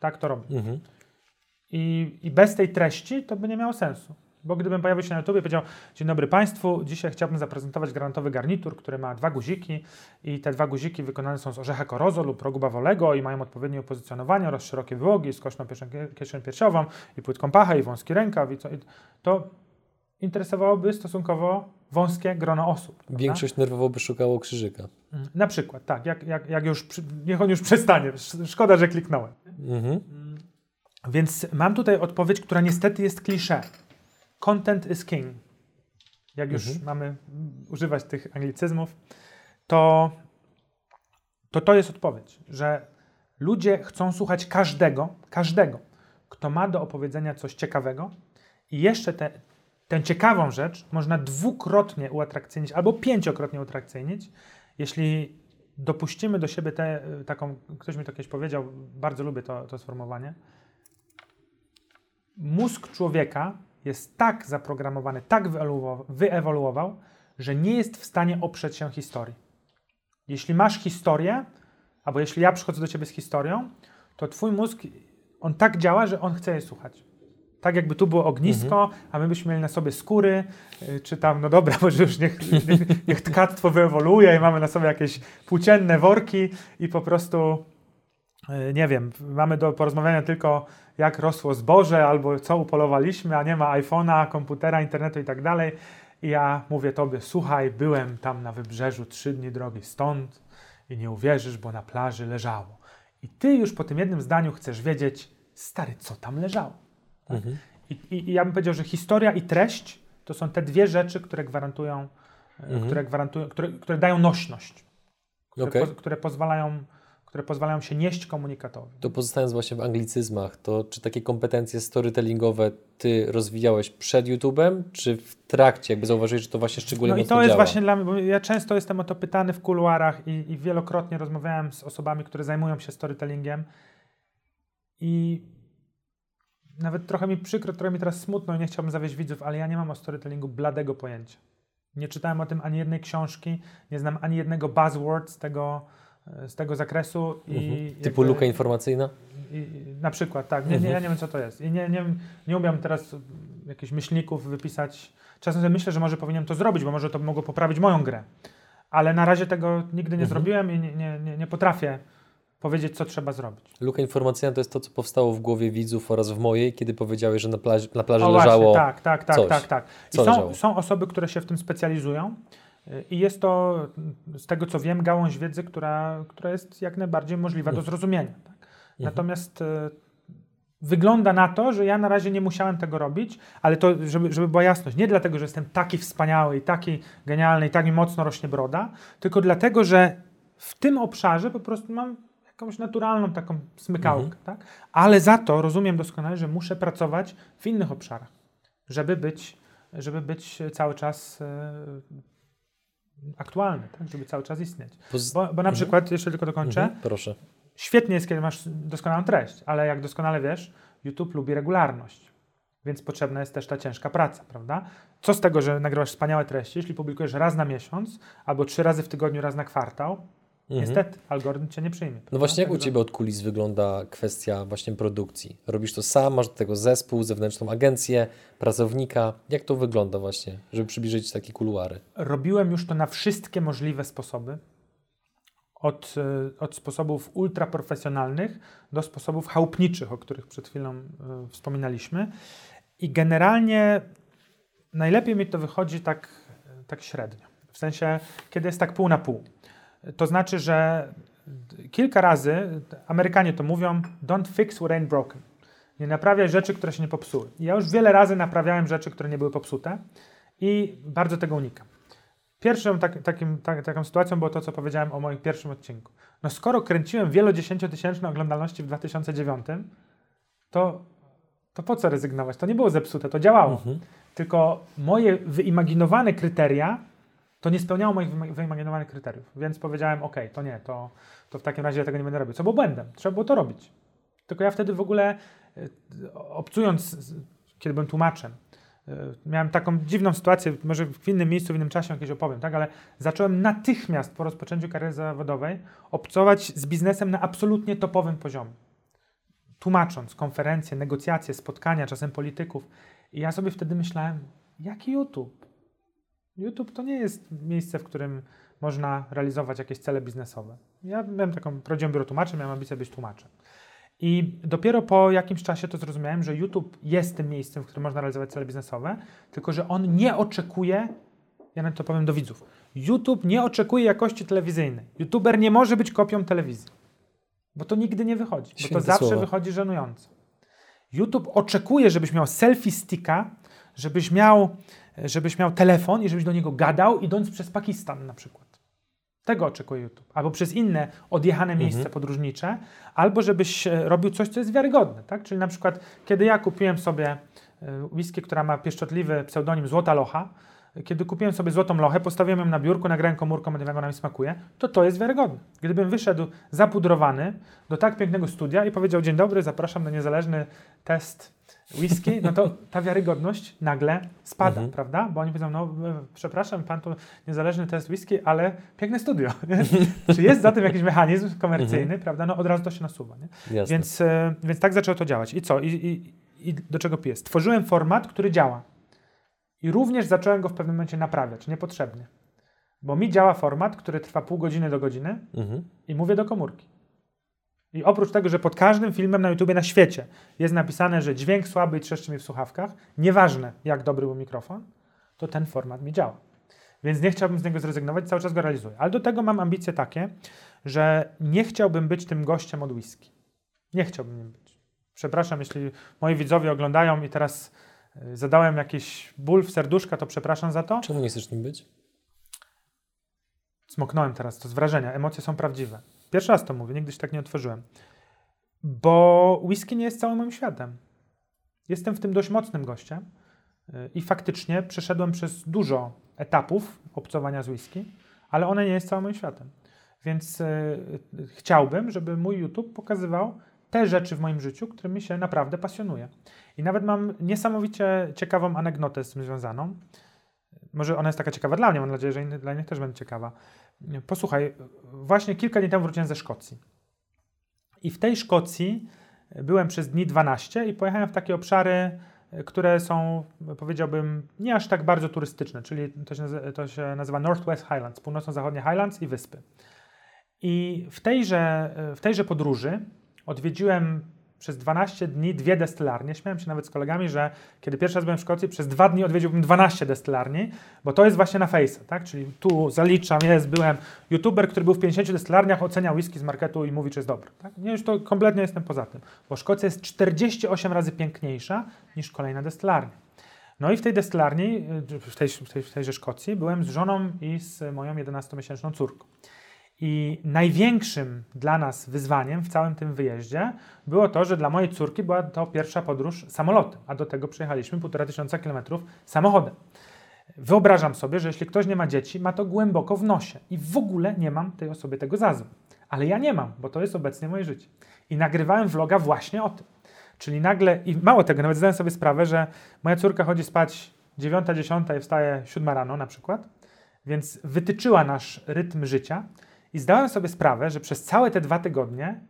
[SPEAKER 3] Tak to robię.
[SPEAKER 1] Mhm.
[SPEAKER 3] I, I bez tej treści to by nie miało sensu. Bo gdybym pojawił się na YouTube i powiedział: Dzień dobry Państwu, dzisiaj chciałbym zaprezentować granatowy garnitur, który ma dwa guziki i te dwa guziki wykonane są z orzecha korozo lub progu bawolego i mają odpowiednie opozycjonowanie oraz szerokie wyłogi, skośną kieszeń piersiową i płytką pachę i wąski rękaw. I co, i to interesowałoby stosunkowo wąskie grono osób. prawda?
[SPEAKER 1] Większość nerwowo by szukało krzyżyka.
[SPEAKER 3] Mm, Na przykład, tak, jak, jak, jak już, niech on już przestanie. Sz- Szkoda, że kliknąłem.
[SPEAKER 1] Mhm.
[SPEAKER 3] Więc mam tutaj odpowiedź, która niestety jest klisze. Content is king. Jak już
[SPEAKER 1] Mhm.
[SPEAKER 3] mamy mm, używać tych anglicyzmów, to, to to jest odpowiedź, że ludzie chcą słuchać każdego, każdego, kto ma do opowiedzenia coś ciekawego i jeszcze te, tę ciekawą rzecz można dwukrotnie uatrakcyjnić albo pięciokrotnie uatrakcyjnić, jeśli dopuścimy do siebie tę taką, ktoś mi to kiedyś powiedział, bardzo lubię to, to sformułowanie, mózg człowieka jest tak zaprogramowany, tak wyewoluował, wyewoluował, że nie jest w stanie oprzeć się historii. Jeśli masz historię, albo jeśli ja przychodzę do ciebie z historią, to twój mózg, on tak działa, że on chce jej słuchać. Tak jakby tu było ognisko, a my byśmy mieli na sobie skóry, y, czy tam, no dobra, może już niech, niech, niech tkactwo wyewoluuje i mamy na sobie jakieś płócienne worki i po prostu y, nie wiem, mamy do porozmawiania tylko jak rosło zboże albo co upolowaliśmy, a nie ma iPhone'a, komputera, internetu i tak dalej. I ja mówię tobie, słuchaj, byłem tam na wybrzeżu trzy dni drogi stąd i nie uwierzysz, bo na plaży leżało. I ty już po tym jednym zdaniu chcesz wiedzieć, stary, co tam leżało. Tak?
[SPEAKER 1] Mhm.
[SPEAKER 3] I, i, ja bym powiedział, że historia i treść to są te dwie rzeczy, które gwarantują, e,
[SPEAKER 1] Mhm.
[SPEAKER 3] które, gwarantują które, które dają nośność, które,
[SPEAKER 1] Okej.
[SPEAKER 3] po, które, pozwalają, które pozwalają się nieść komunikatowi.
[SPEAKER 1] To pozostając właśnie w anglicyzmach, to czy takie kompetencje storytellingowe ty rozwijałeś przed YouTube'em, czy w trakcie? Jakby zauważyłeś, że to właśnie szczególnie
[SPEAKER 3] No i to jest
[SPEAKER 1] działa?
[SPEAKER 3] właśnie dla mnie, bo ja często jestem o to pytany w kuluarach i, i wielokrotnie rozmawiałem z osobami, które zajmują się storytellingiem i nawet trochę mi przykro, trochę mi teraz smutno i nie chciałbym zawieść widzów, ale ja nie mam o storytellingu bladego pojęcia. Nie czytałem o tym ani jednej książki, nie znam ani jednego buzzword z tego, e, z tego zakresu. I
[SPEAKER 1] Mhm. Typu luka informacyjna?
[SPEAKER 3] i, i- na przykład, tak. Nie, nie,
[SPEAKER 1] Mhm.
[SPEAKER 3] ja nie wiem, co to jest. I nie, nie, nie umiem teraz jakichś myślników wypisać. Czasem sobie myślę, że może powinienem to zrobić, bo może to mogło poprawić moją grę. Ale na razie tego nigdy nie
[SPEAKER 1] Mhm.
[SPEAKER 3] zrobiłem i nie, nie, nie, nie potrafię powiedzieć, co trzeba zrobić.
[SPEAKER 1] Luka informacyjna to jest to, co powstało w głowie widzów oraz w mojej, kiedy powiedziałeś, że na plaży, na plaży
[SPEAKER 3] O,
[SPEAKER 1] leżało...
[SPEAKER 3] właśnie, tak, tak, tak,
[SPEAKER 1] coś.
[SPEAKER 3] tak, tak. I
[SPEAKER 1] Co
[SPEAKER 3] są,
[SPEAKER 1] leżało?
[SPEAKER 3] są osoby, które się w tym specjalizują y, i jest to, y, z tego co wiem, gałąź wiedzy, która, która jest jak najbardziej możliwa do zrozumienia. Tak? Natomiast y, wygląda na to, że ja na razie nie musiałem tego robić, ale to, żeby, żeby była jasność, nie dlatego, że jestem taki wspaniały i taki genialny i tak mi mocno rośnie broda, tylko dlatego, że w tym obszarze po prostu mam jakąś naturalną taką smykałkę, tak? Ale za to rozumiem doskonale, że muszę pracować w innych obszarach, żeby być, żeby być cały czas e, aktualny, tak? żeby cały czas istnieć.
[SPEAKER 1] Poz-
[SPEAKER 3] Bo, bo na przykład, jeszcze tylko dokończę,
[SPEAKER 1] Mhm, proszę.
[SPEAKER 3] świetnie jest, kiedy masz doskonałą treść, ale jak doskonale wiesz, YouTube lubi regularność. Więc potrzebna jest też ta ciężka praca, prawda? Co z tego, że nagrywasz wspaniałe treści, jeśli publikujesz raz na miesiąc albo trzy razy w tygodniu, raz na kwartał,
[SPEAKER 1] Mhm.
[SPEAKER 3] niestety algorytm cię nie przyjmie.
[SPEAKER 1] No
[SPEAKER 3] prawda?
[SPEAKER 1] właśnie, jak u Ciebie od kulis wygląda kwestia właśnie produkcji? Robisz to sam, masz do tego zespół, zewnętrzną agencję, pracownika. Jak to wygląda właśnie, żeby przybliżyć takie kuluary?
[SPEAKER 3] Robiłem już to na wszystkie możliwe sposoby. Od, e, od sposobów ultraprofesjonalnych do sposobów chałupniczych, o których przed chwilą e, wspominaliśmy. I generalnie najlepiej mi to wychodzi tak, e, tak średnio. W sensie, kiedy jest tak pół na pół. To znaczy, że kilka razy Amerykanie to mówią: don't fix what ain't broken. Nie naprawiaj rzeczy, które się nie popsuły. Ja już wiele razy naprawiałem rzeczy, które nie były popsute i bardzo tego unikam. Pierwszą tak, takim, tak, taką sytuacją było to, co powiedziałem o moim pierwszym odcinku. No skoro kręciłem wielodziesięciotysięczne oglądalności w 2009, to, to po co rezygnować? To nie było zepsute, to działało.
[SPEAKER 1] Mhm.
[SPEAKER 3] Tylko moje wyimaginowane kryteria to nie spełniało moich wyimaginowanych kryteriów. Więc powiedziałem, ok, to nie, to, to w takim razie ja tego nie będę robił. Co było błędem. Trzeba było to robić. Tylko ja wtedy w ogóle, y, obcując, kiedy byłem tłumaczem, y, miałem taką dziwną sytuację, może w innym miejscu, w innym czasie jakieś opowiem, tak? ale zacząłem natychmiast po rozpoczęciu kariery zawodowej obcować z biznesem na absolutnie topowym poziomie. Tłumacząc konferencje, negocjacje, spotkania, czasem polityków. I ja sobie wtedy myślałem, jaki YouTube? YouTube to nie jest miejsce, w którym można realizować jakieś cele biznesowe. Ja miałem taką, prowadziłem biuro tłumaczy, miałem ambicję być tłumaczem. I dopiero po jakimś czasie to zrozumiałem, że YouTube jest tym miejscem, w którym można realizować cele biznesowe, tylko że on nie oczekuje, ja nawet to powiem do widzów, YouTube nie oczekuje jakości telewizyjnej. YouTuber nie może być kopią telewizji, bo to nigdy nie wychodzi, bo to
[SPEAKER 1] Święte
[SPEAKER 3] zawsze
[SPEAKER 1] słowa.
[SPEAKER 3] wychodzi żenująco. YouTube oczekuje, żebyś miał selfie sticka, żebyś miał, żebyś miał telefon i żebyś do niego gadał, idąc przez Pakistan na przykład. Tego oczekuje YouTube. Albo przez inne odjechane miejsca podróżnicze, albo żebyś e, robił coś, co jest wiarygodne. Tak? Czyli na przykład, kiedy ja kupiłem sobie e, whisky, która ma pieszczotliwy pseudonim Złota Locha, kiedy kupiłem sobie złotą lochę, postawiłem ją na biurku, nagrałem komórką, jak ona mi smakuje, to to jest wiarygodne. Gdybym wyszedł zapudrowany do tak pięknego studia i powiedział, dzień dobry, zapraszam na niezależny test whisky, no to ta wiarygodność nagle spada,
[SPEAKER 1] Mhm.
[SPEAKER 3] prawda? Bo oni powiedzą, no e, przepraszam, pan to niezależny test whisky, ale piękne studio. Czy jest za tym jakiś mechanizm komercyjny, prawda? No od razu to się nasuwa. Więc, e, więc tak zaczęło to działać. I co? I, i, I do czego piję? Stworzyłem format, który działa. I również zacząłem go w pewnym momencie naprawiać, niepotrzebnie. Bo mi działa format, który trwa pół godziny do godziny
[SPEAKER 1] Mhm.
[SPEAKER 3] i mówię do komórki. I oprócz tego, że pod każdym filmem na YouTubie na świecie jest napisane, że dźwięk słaby i trzeszczy mi w słuchawkach, nieważne jak dobry był mikrofon, to ten format mi działa. Więc nie chciałbym z niego zrezygnować, cały czas go realizuję. Ale do tego mam ambicje takie, że nie chciałbym być tym gościem od whisky. Nie chciałbym nim być. Przepraszam, jeśli moi widzowie oglądają i teraz zadałem jakiś ból w serduszka, to przepraszam za to.
[SPEAKER 1] Czemu nie chcesz nim być?
[SPEAKER 3] Smoknąłem teraz, to z wrażenia. Emocje są prawdziwe. Pierwszy raz to mówię, nigdy się tak nie otworzyłem. Bo whisky nie jest całym moim światem. Jestem w tym dość mocnym gościem y, i faktycznie przeszedłem przez dużo etapów obcowania z whisky, ale one nie jest całym moim światem. Więc y, y, chciałbym, żeby mój YouTube pokazywał te rzeczy w moim życiu, którymi się naprawdę pasjonuję. I nawet mam niesamowicie ciekawą anegdotę z tym związaną. Może ona jest taka ciekawa dla mnie, mam nadzieję, że dla innych też będzie ciekawa. Posłuchaj, właśnie kilka dni temu wróciłem ze Szkocji. I w tej Szkocji byłem przez dni 12 i pojechałem w takie obszary, które są, powiedziałbym, nie aż tak bardzo turystyczne, czyli to się to się nazywa Northwest Highlands, północno-zachodnie Highlands i wyspy. I w tejże, w tejże podróży odwiedziłem przez 12 dni dwie destylarnie. Śmiałem się nawet z kolegami, że kiedy pierwszy raz byłem w Szkocji, przez dwa dni odwiedziłbym 12 destylarni, bo to jest właśnie na Face'a, tak? Czyli tu zaliczam, jest, byłem youtuber, który był w 50 destylarniach, ocenia whisky z marketu i mówi, czy jest dobry. Tak? Nie, już to kompletnie jestem poza tym, bo Szkocja jest 48 razy piękniejsza niż kolejna destylarnia. No i w tej destylarni, w, tej, w, tej, w tejże Szkocji, byłem z żoną i z moją 11-miesięczną córką. I największym dla nas wyzwaniem w całym tym wyjeździe było to, że dla mojej córki była to pierwsza podróż samolotem, a do tego przejechaliśmy półtora tysiąca kilometrów samochodem. Wyobrażam sobie, że jeśli ktoś nie ma dzieci, ma to głęboko w nosie i w ogóle nie mam tej osobie tego za złe. Ale ja nie mam, bo to jest obecnie moje życie. I nagrywałem vloga właśnie o tym. Czyli nagle, i mało tego, nawet zdałem sobie sprawę, że moja córka chodzi spać 9, 10 i wstaje 7 rano na przykład, więc wytyczyła nasz rytm życia i zdałem sobie sprawę, że przez całe te dwa tygodnie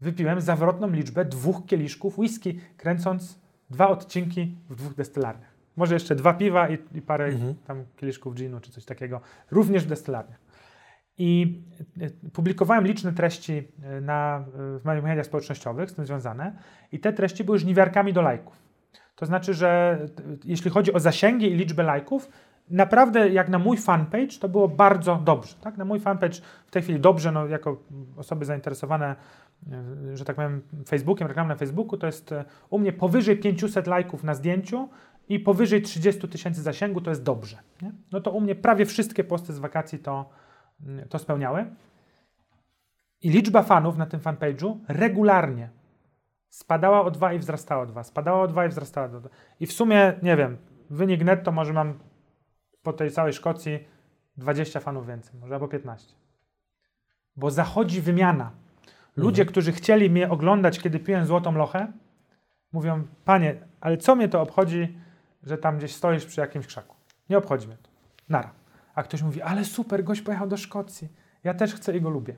[SPEAKER 3] wypiłem zawrotną liczbę dwóch kieliszków whisky, kręcąc dwa odcinki w dwóch destylarniach. Może jeszcze dwa piwa i, i parę
[SPEAKER 1] Mhm.
[SPEAKER 3] tam kieliszków ginu czy coś takiego, również w destylarniach. I e, publikowałem liczne treści e, na, w moich mediach społecznościowych z tym związane i te treści były żniwiarkami do lajków. To znaczy, że jeśli chodzi o zasięgi i liczbę lajków, naprawdę jak na mój fanpage to było bardzo dobrze. Tak? Na mój fanpage w tej chwili dobrze, no, jako osoby zainteresowane, e, że tak powiem, Facebookiem, reklamą na Facebooku, to jest e, u mnie powyżej 500 lajków na zdjęciu i powyżej 30 tysięcy zasięgu to jest dobrze. Nie? No to u mnie prawie wszystkie posty z wakacji to, mm, to spełniały. I liczba fanów na tym fanpage'u regularnie spadała o 2 i wzrastała o 2, spadała o 2 i wzrastała o 2. I w sumie, nie wiem, wynik netto może mam po tej całej Szkocji 20 fanów więcej, może albo 15. Bo zachodzi wymiana. Ludzie, którzy chcieli mnie oglądać, kiedy piłem złotą lochę, mówią, panie, ale co mnie to obchodzi, że tam gdzieś stoisz przy jakimś krzaku? Nie obchodzi mnie to. Nara. A ktoś mówi, ale super, gość pojechał do Szkocji. Ja też chcę i go lubię.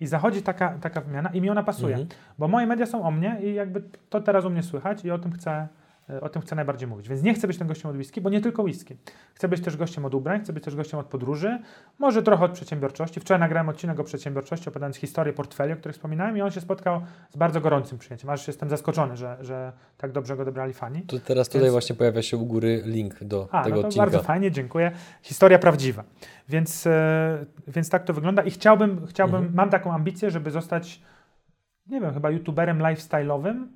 [SPEAKER 3] I zachodzi taka, taka wymiana i mi ona pasuje.
[SPEAKER 1] Mhm.
[SPEAKER 3] Bo moje media są o mnie i jakby to teraz u mnie słychać i o tym chcę, o tym chcę najbardziej mówić. Więc nie chcę być tym gościem od whisky, bo nie tylko whisky. Chcę być też gościem od ubrań, chcę być też gościem od podróży, może trochę od przedsiębiorczości. Wczoraj nagrałem odcinek o przedsiębiorczości, opowiadając historię portfeli, o których wspominałem i on się spotkał z bardzo gorącym przyjęciem. Aż jestem zaskoczony, że, że tak dobrze go dobrali fani.
[SPEAKER 1] To teraz tutaj
[SPEAKER 3] Więc-
[SPEAKER 1] właśnie pojawia się u góry link do
[SPEAKER 3] A,
[SPEAKER 1] tego
[SPEAKER 3] no to
[SPEAKER 1] odcinka.
[SPEAKER 3] bardzo fajnie, dziękuję. Historia prawdziwa. Więc, e, więc tak to wygląda i chciałbym, chciałbym
[SPEAKER 1] Mhm.
[SPEAKER 3] mam taką ambicję, żeby zostać, nie wiem, chyba youtuberem lifestyle'owym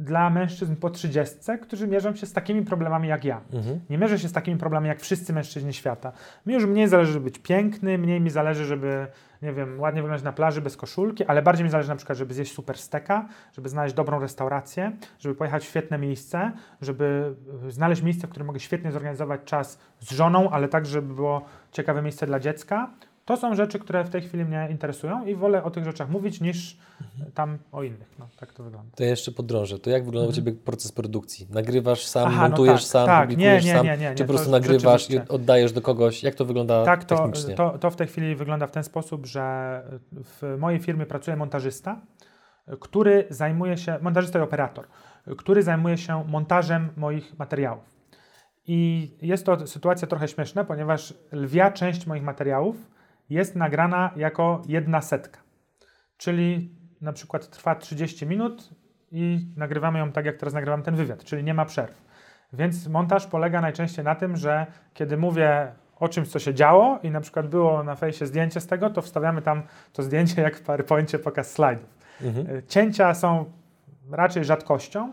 [SPEAKER 3] dla mężczyzn po 30, którzy mierzą się z takimi problemami jak ja.
[SPEAKER 1] Mhm.
[SPEAKER 3] Nie mierzę się z takimi problemami jak wszyscy mężczyźni świata. Mi już mniej zależy, żeby być piękny, mniej mi zależy, żeby, nie wiem, ładnie wyglądać na plaży bez koszulki, ale bardziej mi zależy na przykład, żeby zjeść super steka, żeby znaleźć dobrą restaurację, żeby pojechać w świetne miejsce, żeby znaleźć miejsce, w którym mogę świetnie zorganizować czas z żoną, ale tak, żeby było ciekawe miejsce dla dziecka. To są rzeczy, które w tej chwili mnie interesują i wolę o tych rzeczach mówić niż
[SPEAKER 1] Mhm.
[SPEAKER 3] tam o innych. No, tak to wygląda.
[SPEAKER 1] To ja jeszcze podrążę. To jak wygląda u Ciebie proces produkcji? Nagrywasz sam,
[SPEAKER 3] Mhm. Aha, no
[SPEAKER 1] montujesz
[SPEAKER 3] tak,
[SPEAKER 1] sam,
[SPEAKER 3] tak.
[SPEAKER 1] publikujesz
[SPEAKER 3] Nie, nie,
[SPEAKER 1] sam?
[SPEAKER 3] nie, nie, nie,
[SPEAKER 1] czy po prostu nagrywasz i oddajesz do kogoś? Jak to wygląda
[SPEAKER 3] Tak, to,
[SPEAKER 1] technicznie?
[SPEAKER 3] to, to w tej chwili wygląda w ten sposób, że w mojej firmie pracuje montażysta, który zajmuje się, montażysta i operator, który zajmuje się montażem moich materiałów. I jest to sytuacja trochę śmieszna, ponieważ lwia część moich materiałów jest nagrana jako jedna setka. Czyli na przykład trwa 30 minut i nagrywamy ją tak, jak teraz nagrywam ten wywiad, czyli nie ma przerw. Więc montaż polega najczęściej na tym, że kiedy mówię o czymś, co się działo i na przykład było na fejsie zdjęcie z tego, to wstawiamy tam to zdjęcie jak w PowerPoincie pokaz slajdów.
[SPEAKER 1] Mhm.
[SPEAKER 3] Y, Cięcia są raczej rzadkością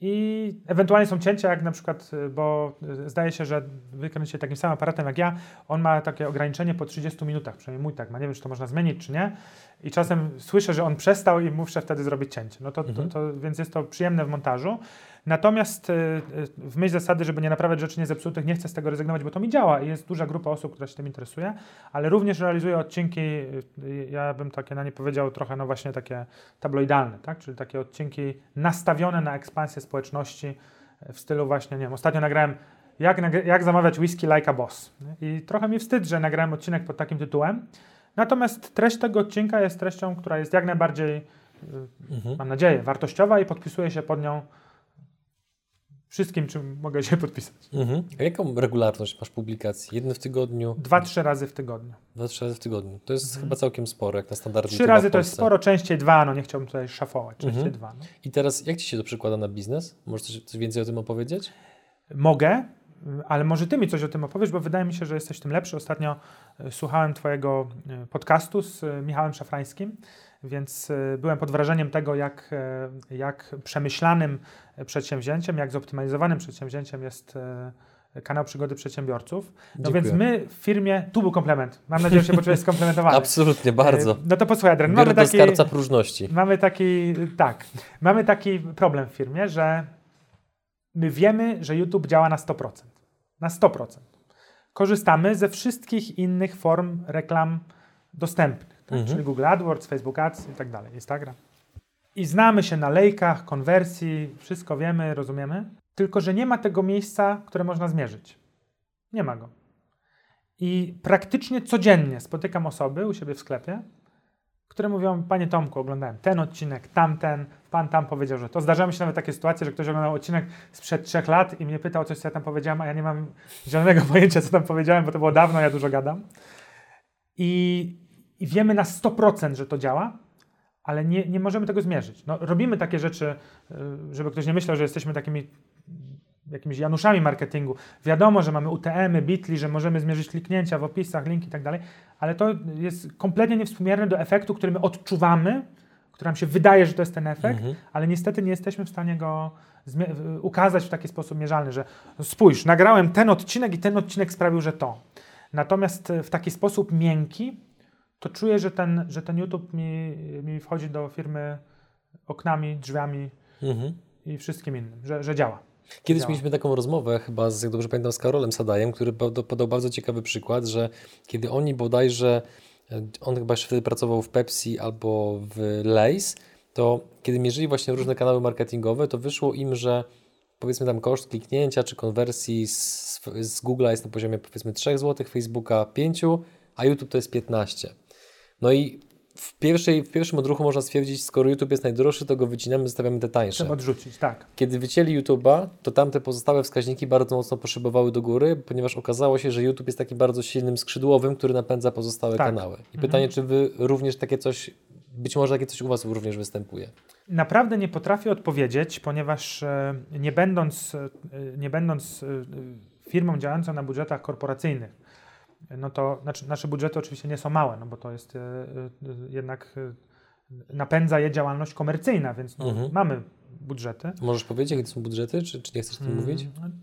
[SPEAKER 3] i ewentualnie są cięcia, jak na przykład, y, bo y, zdaje się, że wykręcicie takim samym aparatem jak ja, on ma takie ograniczenie po 30 minutach, przynajmniej mój tak ma, nie wiem, czy to można zmienić, czy nie. I czasem słyszę, że on przestał i muszę wtedy zrobić cięcie. No to, to,
[SPEAKER 1] Mhm.
[SPEAKER 3] to, więc jest to przyjemne w montażu. Natomiast y, y, w myśl zasady, żeby nie naprawiać rzeczy niezepsutych, nie chcę z tego rezygnować, bo to mi działa i jest duża grupa osób, która się tym interesuje, ale również realizuję odcinki, y, ja bym takie na nie powiedział trochę, no właśnie takie tabloidalne, tak? czyli takie odcinki nastawione na ekspansję społeczności w stylu właśnie, nie wiem, ostatnio nagrałem jak, jak zamawiać whisky like a boss. I trochę mi wstyd, że nagrałem odcinek pod takim tytułem. Natomiast treść tego odcinka jest treścią, która jest jak najbardziej,
[SPEAKER 1] Mhm.
[SPEAKER 3] mam nadzieję, wartościowa i podpisuję się pod nią wszystkim, czym mogę się podpisać.
[SPEAKER 1] Mhm. A jaką regularność masz publikacji? Jedny w tygodniu?
[SPEAKER 3] Dwa, trzy razy w tygodniu.
[SPEAKER 1] Dwa, trzy razy w tygodniu. To jest chyba całkiem sporo, jak na standardy
[SPEAKER 3] Trzy razy to jest sporo, częściej dwa, no nie chciałbym tutaj szafować, częściej
[SPEAKER 1] Mhm.
[SPEAKER 3] dwa. No.
[SPEAKER 1] I teraz jak Ci się to przekłada na biznes? Możesz coś, coś więcej o tym opowiedzieć?
[SPEAKER 3] Mogę, ale może ty mi coś o tym opowiesz, bo wydaje mi się, że jesteś tym lepszy. Ostatnio y, słuchałem twojego y, podcastu z y, Michałem Szafrańskim, więc y, byłem pod wrażeniem tego, jak, y, jak przemyślanym y, przedsięwzięciem, jak zoptymalizowanym przedsięwzięciem jest kanał Przygody Przedsiębiorców. No
[SPEAKER 1] Dziękuję.
[SPEAKER 3] więc my w firmie, tu był komplement, mam nadzieję, że się poczułeś skomplementowany.
[SPEAKER 1] Absolutnie, bardzo.
[SPEAKER 3] No to posłuchaj, Adrian, mamy taki...
[SPEAKER 1] skarbca próżności.
[SPEAKER 3] Mamy taki, tak, mamy taki problem w firmie, że my wiemy, że YouTube działa na 100%. Na 100%. Korzystamy ze wszystkich innych form reklam dostępnych, tak?
[SPEAKER 1] Mhm.
[SPEAKER 3] czyli Google AdWords, Facebook Ads i tak dalej, Instagram. I znamy się na lejkach, konwersji, wszystko wiemy, rozumiemy, tylko że nie ma tego miejsca, które można zmierzyć. Nie ma go. I praktycznie codziennie spotykam osoby u siebie w sklepie, które mówią, panie Tomku, oglądałem ten odcinek, tamten, pan tam powiedział, że to. Zdarzały się nawet takie sytuacje, że ktoś oglądał odcinek sprzed trzech lat i mnie pytał o coś, co ja tam powiedziałem, a ja nie mam zielonego pojęcia, co tam powiedziałem, bo to było dawno, ja dużo gadam. I, i wiemy na 100%, że to działa, ale nie, nie możemy tego zmierzyć. No, robimy takie rzeczy, y, żeby ktoś nie myślał, że jesteśmy takimi jakimiś Januszami marketingu. Wiadomo, że mamy UTM-y, Bitly, że możemy zmierzyć kliknięcia w opisach, linki i tak dalej, ale to jest kompletnie niewspółmierne do efektu, który my odczuwamy, który nam się wydaje, że to jest ten efekt,
[SPEAKER 1] Mhm.
[SPEAKER 3] ale niestety nie jesteśmy w stanie go ukazać w taki sposób mierzalny, że spójrz, nagrałem ten odcinek i ten odcinek sprawił, że to. Natomiast e, w taki sposób miękki, to czuję, że ten, że ten YouTube mi, mi wchodzi do firmy oknami, drzwiami
[SPEAKER 1] Mhm.
[SPEAKER 3] i wszystkim innym, że, że działa.
[SPEAKER 1] Kiedyś
[SPEAKER 3] Działa.
[SPEAKER 1] mieliśmy taką rozmowę, chyba, z, jak dobrze pamiętam, z Karolem Sadajem, który poda- podał bardzo ciekawy przykład, że kiedy oni bodajże, e, on chyba jeszcze wtedy pracował w Pepsi albo w Lays, to kiedy mierzyli właśnie różne kanały marketingowe, to wyszło im, że powiedzmy tam koszt kliknięcia czy konwersji z, z Google'a jest na poziomie powiedzmy 3 zł, Facebooka 5, a YouTube to jest 15. No i w, pierwszej, w pierwszym odruchu można stwierdzić, skoro YouTube jest najdroższy, to go wycinamy, zostawiamy te tańsze.
[SPEAKER 3] Trzeba odrzucić, tak.
[SPEAKER 1] Kiedy wycięli YouTube'a, to tamte pozostałe wskaźniki bardzo mocno poszybowały do góry, ponieważ okazało się, że YouTube jest takim bardzo silnym skrzydłowym, który napędza pozostałe
[SPEAKER 3] Tak.
[SPEAKER 1] kanały. I pytanie, czy wy również takie coś, być może takie coś u Was również występuje?
[SPEAKER 3] Naprawdę nie potrafię odpowiedzieć, ponieważ e, nie będąc, e, nie będąc e, firmą działającą na budżetach korporacyjnych, no to znaczy nasze budżety oczywiście nie są małe, no bo to jest e, e, jednak e, napędza je działalność komercyjna, więc no,
[SPEAKER 1] Mhm.
[SPEAKER 3] mamy budżety.
[SPEAKER 1] Możesz powiedzieć, jakie to są budżety, czy, czy nie chcesz o tym mówić?
[SPEAKER 3] Mm,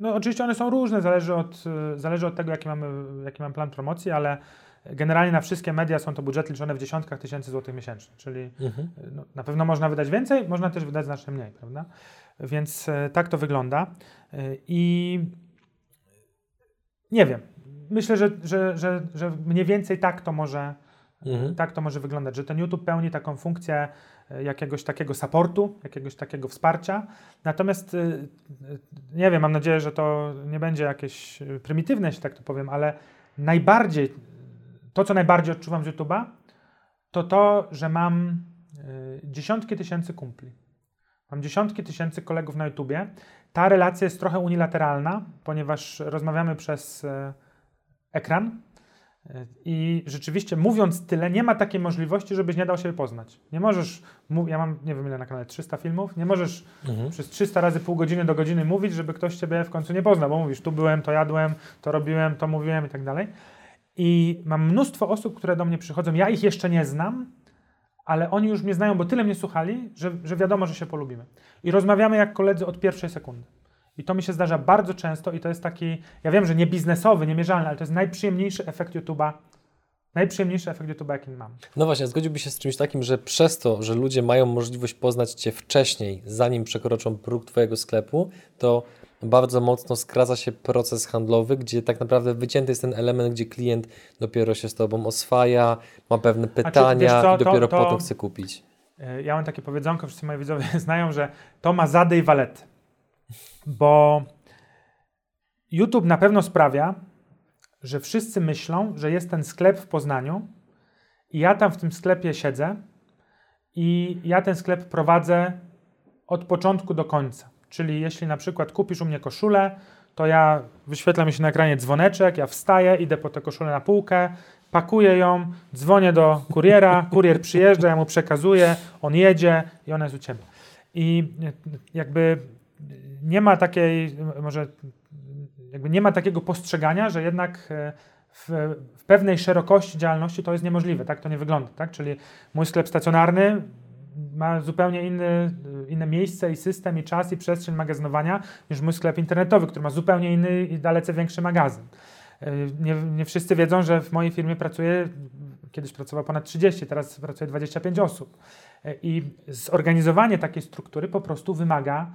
[SPEAKER 3] No oczywiście one są różne, zależy od, zależy od tego, jaki mamy, jaki mamy plan promocji, ale generalnie na wszystkie media są to budżety liczone w dziesiątkach tysięcy złotych miesięcznie, czyli
[SPEAKER 1] Mhm.
[SPEAKER 3] no, na pewno można wydać więcej, można też wydać znacznie mniej, prawda? Więc tak to wygląda. I nie wiem. Myślę, że, że, że, że mniej więcej tak to może,
[SPEAKER 1] Mhm.
[SPEAKER 3] tak to może wyglądać, że ten YouTube pełni taką funkcję e, jakiegoś takiego supportu, jakiegoś takiego wsparcia. Natomiast e, e, nie wiem, mam nadzieję, że to nie będzie jakieś prymitywne, jeśli tak to powiem, ale najbardziej, to co najbardziej odczuwam z YouTube'a, to to, że mam dziesiątki tysięcy kumpli. Mam dziesiątki tysięcy kolegów na YouTubie. Ta relacja jest trochę unilateralna, ponieważ rozmawiamy przez ekran. E, I rzeczywiście mówiąc tyle, nie ma takiej możliwości, żebyś nie dał się poznać. Nie możesz, ja mam, nie wiem ile na kanale, 300 filmów, nie możesz
[SPEAKER 1] Mhm.
[SPEAKER 3] przez 300 razy pół godziny do godziny mówić, żeby ktoś ciebie w końcu nie poznał, bo mówisz, tu byłem, to jadłem, to robiłem, to mówiłem i tak dalej. I mam mnóstwo osób, które do mnie przychodzą, ja ich jeszcze nie znam, ale oni już mnie znają, bo tyle mnie słuchali, że, że wiadomo, że się polubimy. I rozmawiamy jak koledzy od pierwszej sekundy. I to mi się zdarza bardzo często i to jest taki, ja wiem, że nie biznesowy, niemierzalny, ale to jest najprzyjemniejszy efekt YouTube'a, najprzyjemniejszy efekt YouTube'a, jaki mam.
[SPEAKER 1] No właśnie, a zgodziłbyś się z czymś takim, że przez to, że ludzie mają możliwość poznać Cię wcześniej, zanim przekroczą próg Twojego sklepu, to bardzo mocno skraca się proces handlowy, gdzie tak naprawdę wycięty jest ten element, gdzie klient dopiero się z Tobą oswaja, ma pewne pytania
[SPEAKER 3] co,
[SPEAKER 1] i dopiero
[SPEAKER 3] to- to-
[SPEAKER 1] potem chce kupić.
[SPEAKER 3] E, Ja mam takie powiedzonko, wszyscy moi widzowie znają, że to ma zady i walety. Bo YouTube na pewno sprawia, że wszyscy myślą, że jest ten sklep w Poznaniu i ja tam w tym sklepie siedzę i ja ten sklep prowadzę od początku do końca. Czyli jeśli na przykład kupisz u mnie koszulę, to ja wyświetla mi się na ekranie dzwoneczek, ja wstaję, idę po tę koszulę na półkę, pakuję ją, dzwonię do kuriera, kurier przyjeżdża, ja mu przekazuję, on jedzie i ona jest u ciebie. I jakby nie ma takiej, może jakby nie ma takiego postrzegania, że jednak e, w, w pewnej szerokości działalności to jest niemożliwe, tak to nie wygląda, tak? Czyli mój sklep stacjonarny ma zupełnie inny, inne miejsce i system i czas i przestrzeń magazynowania niż mój sklep internetowy, który ma zupełnie inny i dalece większy magazyn. E, Nie, nie wszyscy wiedzą, że w mojej firmie pracuje, kiedyś pracowało ponad 30, teraz pracuje 25 osób. E, I zorganizowanie takiej struktury po prostu wymaga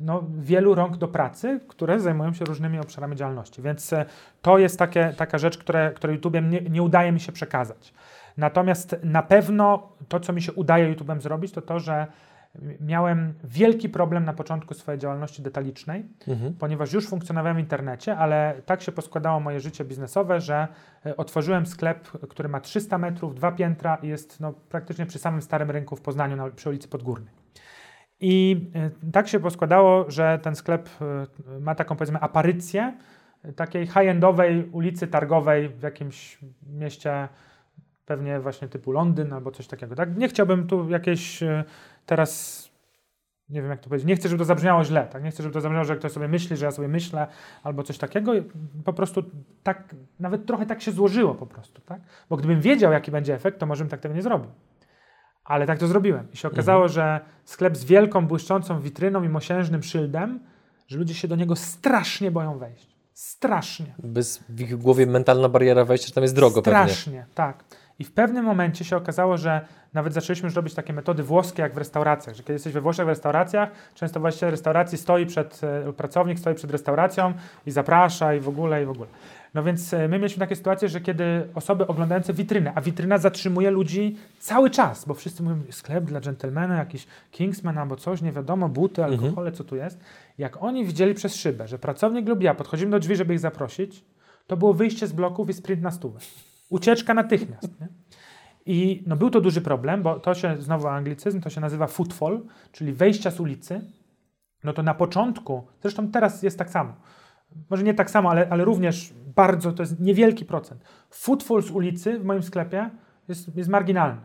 [SPEAKER 3] no, wielu rąk do pracy, które zajmują się różnymi obszarami działalności. Więc e, to jest takie, taka rzecz, które, której YouTube nie, nie udaje mi się przekazać. Natomiast na pewno to, co mi się udaje YouTube'em zrobić, to to, że miałem wielki problem na początku swojej działalności detalicznej,
[SPEAKER 1] Mhm.
[SPEAKER 3] ponieważ już funkcjonowałem w internecie, ale tak się poskładało moje życie biznesowe, że e, otworzyłem sklep, który ma 300 metrów, dwa piętra i jest no, praktycznie przy samym Starym Rynku w Poznaniu, na, przy ulicy Podgórnej. I e, tak się poskładało, że ten sklep e, ma taką powiedzmy aparycję e, takiej high-endowej ulicy targowej w jakimś mieście pewnie właśnie typu Londyn albo coś takiego. Tak? Nie chciałbym tu jakieś teraz nie wiem jak to powiedzieć, nie chcę, żeby to zabrzmiało źle, tak? nie chcę, żeby to zabrzmiało, że ktoś sobie myśli, że ja sobie myślę albo coś takiego. Po prostu tak, nawet trochę tak się złożyło po prostu, tak? Bo gdybym wiedział, jaki będzie efekt, to może bym tak tego nie zrobił. Ale tak to zrobiłem. I się okazało, że sklep z wielką, błyszczącą witryną i mosiężnym szyldem, że ludzie się do niego strasznie boją wejść. Strasznie.
[SPEAKER 1] Bez w ich głowie mentalna bariera wejścia, że tam jest drogo pewnie.
[SPEAKER 3] Strasznie, tak. I w pewnym momencie się okazało, że nawet zaczęliśmy już robić takie metody włoskie jak w restauracjach, że kiedy jesteś we Włoszech w restauracjach, często właściciel restauracji stoi przed, e, pracownik stoi przed restauracją i zaprasza i w ogóle, i w ogóle. No więc e, my mieliśmy takie sytuacje, że kiedy osoby oglądające witrynę, a witryna zatrzymuje ludzi cały czas, bo wszyscy mówią, sklep dla dżentelmena, jakiś Kingsman albo coś, nie wiadomo, buty, alkohole, co tu jest. Jak oni widzieli przez szybę, że pracownik lub ja podchodzimy do drzwi, żeby ich zaprosić, to było wyjście z bloków i sprint na stówę. Ucieczka natychmiast. Nie? I no, był to duży problem, bo to się, znowu anglicyzm, to się nazywa footfall, czyli wejścia z ulicy. No to na początku, zresztą teraz jest tak samo, może nie tak samo, ale, ale również bardzo, to jest niewielki procent. Footfall z ulicy w moim sklepie jest, jest marginalny.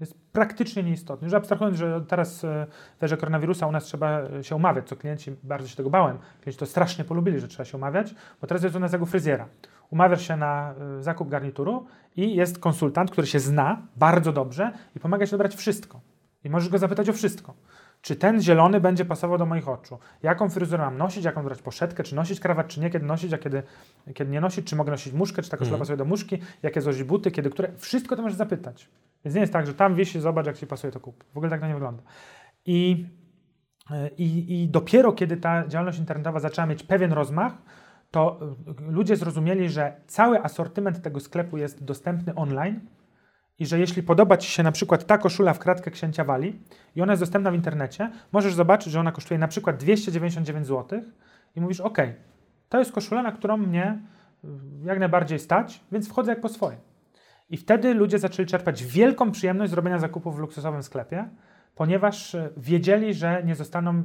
[SPEAKER 3] Jest praktycznie nieistotny. Już abstrahując, że teraz e, w erze koronawirusa u nas trzeba e, się umawiać, co klienci, bardzo się tego bałem. Klienci to strasznie polubili, że trzeba się umawiać, bo teraz jest u nas jak u fryzjera. Umawiasz się na y, zakup garnituru i jest konsultant, który się zna bardzo dobrze i pomaga ci dobrać wszystko. I możesz go zapytać o wszystko. Czy ten zielony będzie pasował do moich oczu? Jaką fryzurę mam nosić? Jaką brać poszetkę? Czy nosić krawat, czy nie? Kiedy nosić, a kiedy, kiedy nie nosić? Czy mogę nosić muszkę? Czy ta koszula pasuje do muszki? Jakie złożyć buty? Kiedy które? Wszystko to możesz zapytać. Więc nie jest tak, że tam wisi, zobacz, jak ci pasuje, to kup. W ogóle tak to nie wygląda. I, y, i, I dopiero kiedy ta działalność internetowa zaczęła mieć pewien rozmach, to y, ludzie zrozumieli, że cały asortyment tego sklepu jest dostępny online i że jeśli podoba Ci się na przykład ta koszula w kratkę księcia Wali i ona jest dostępna w internecie, możesz zobaczyć, że ona kosztuje na przykład 299 zł i mówisz, ok, to jest koszula, na którą mnie y, jak najbardziej stać, więc wchodzę jak po swoje. I wtedy ludzie zaczęli czerpać wielką przyjemność z robienia zakupów w luksusowym sklepie, ponieważ y, wiedzieli, że nie zostaną, y,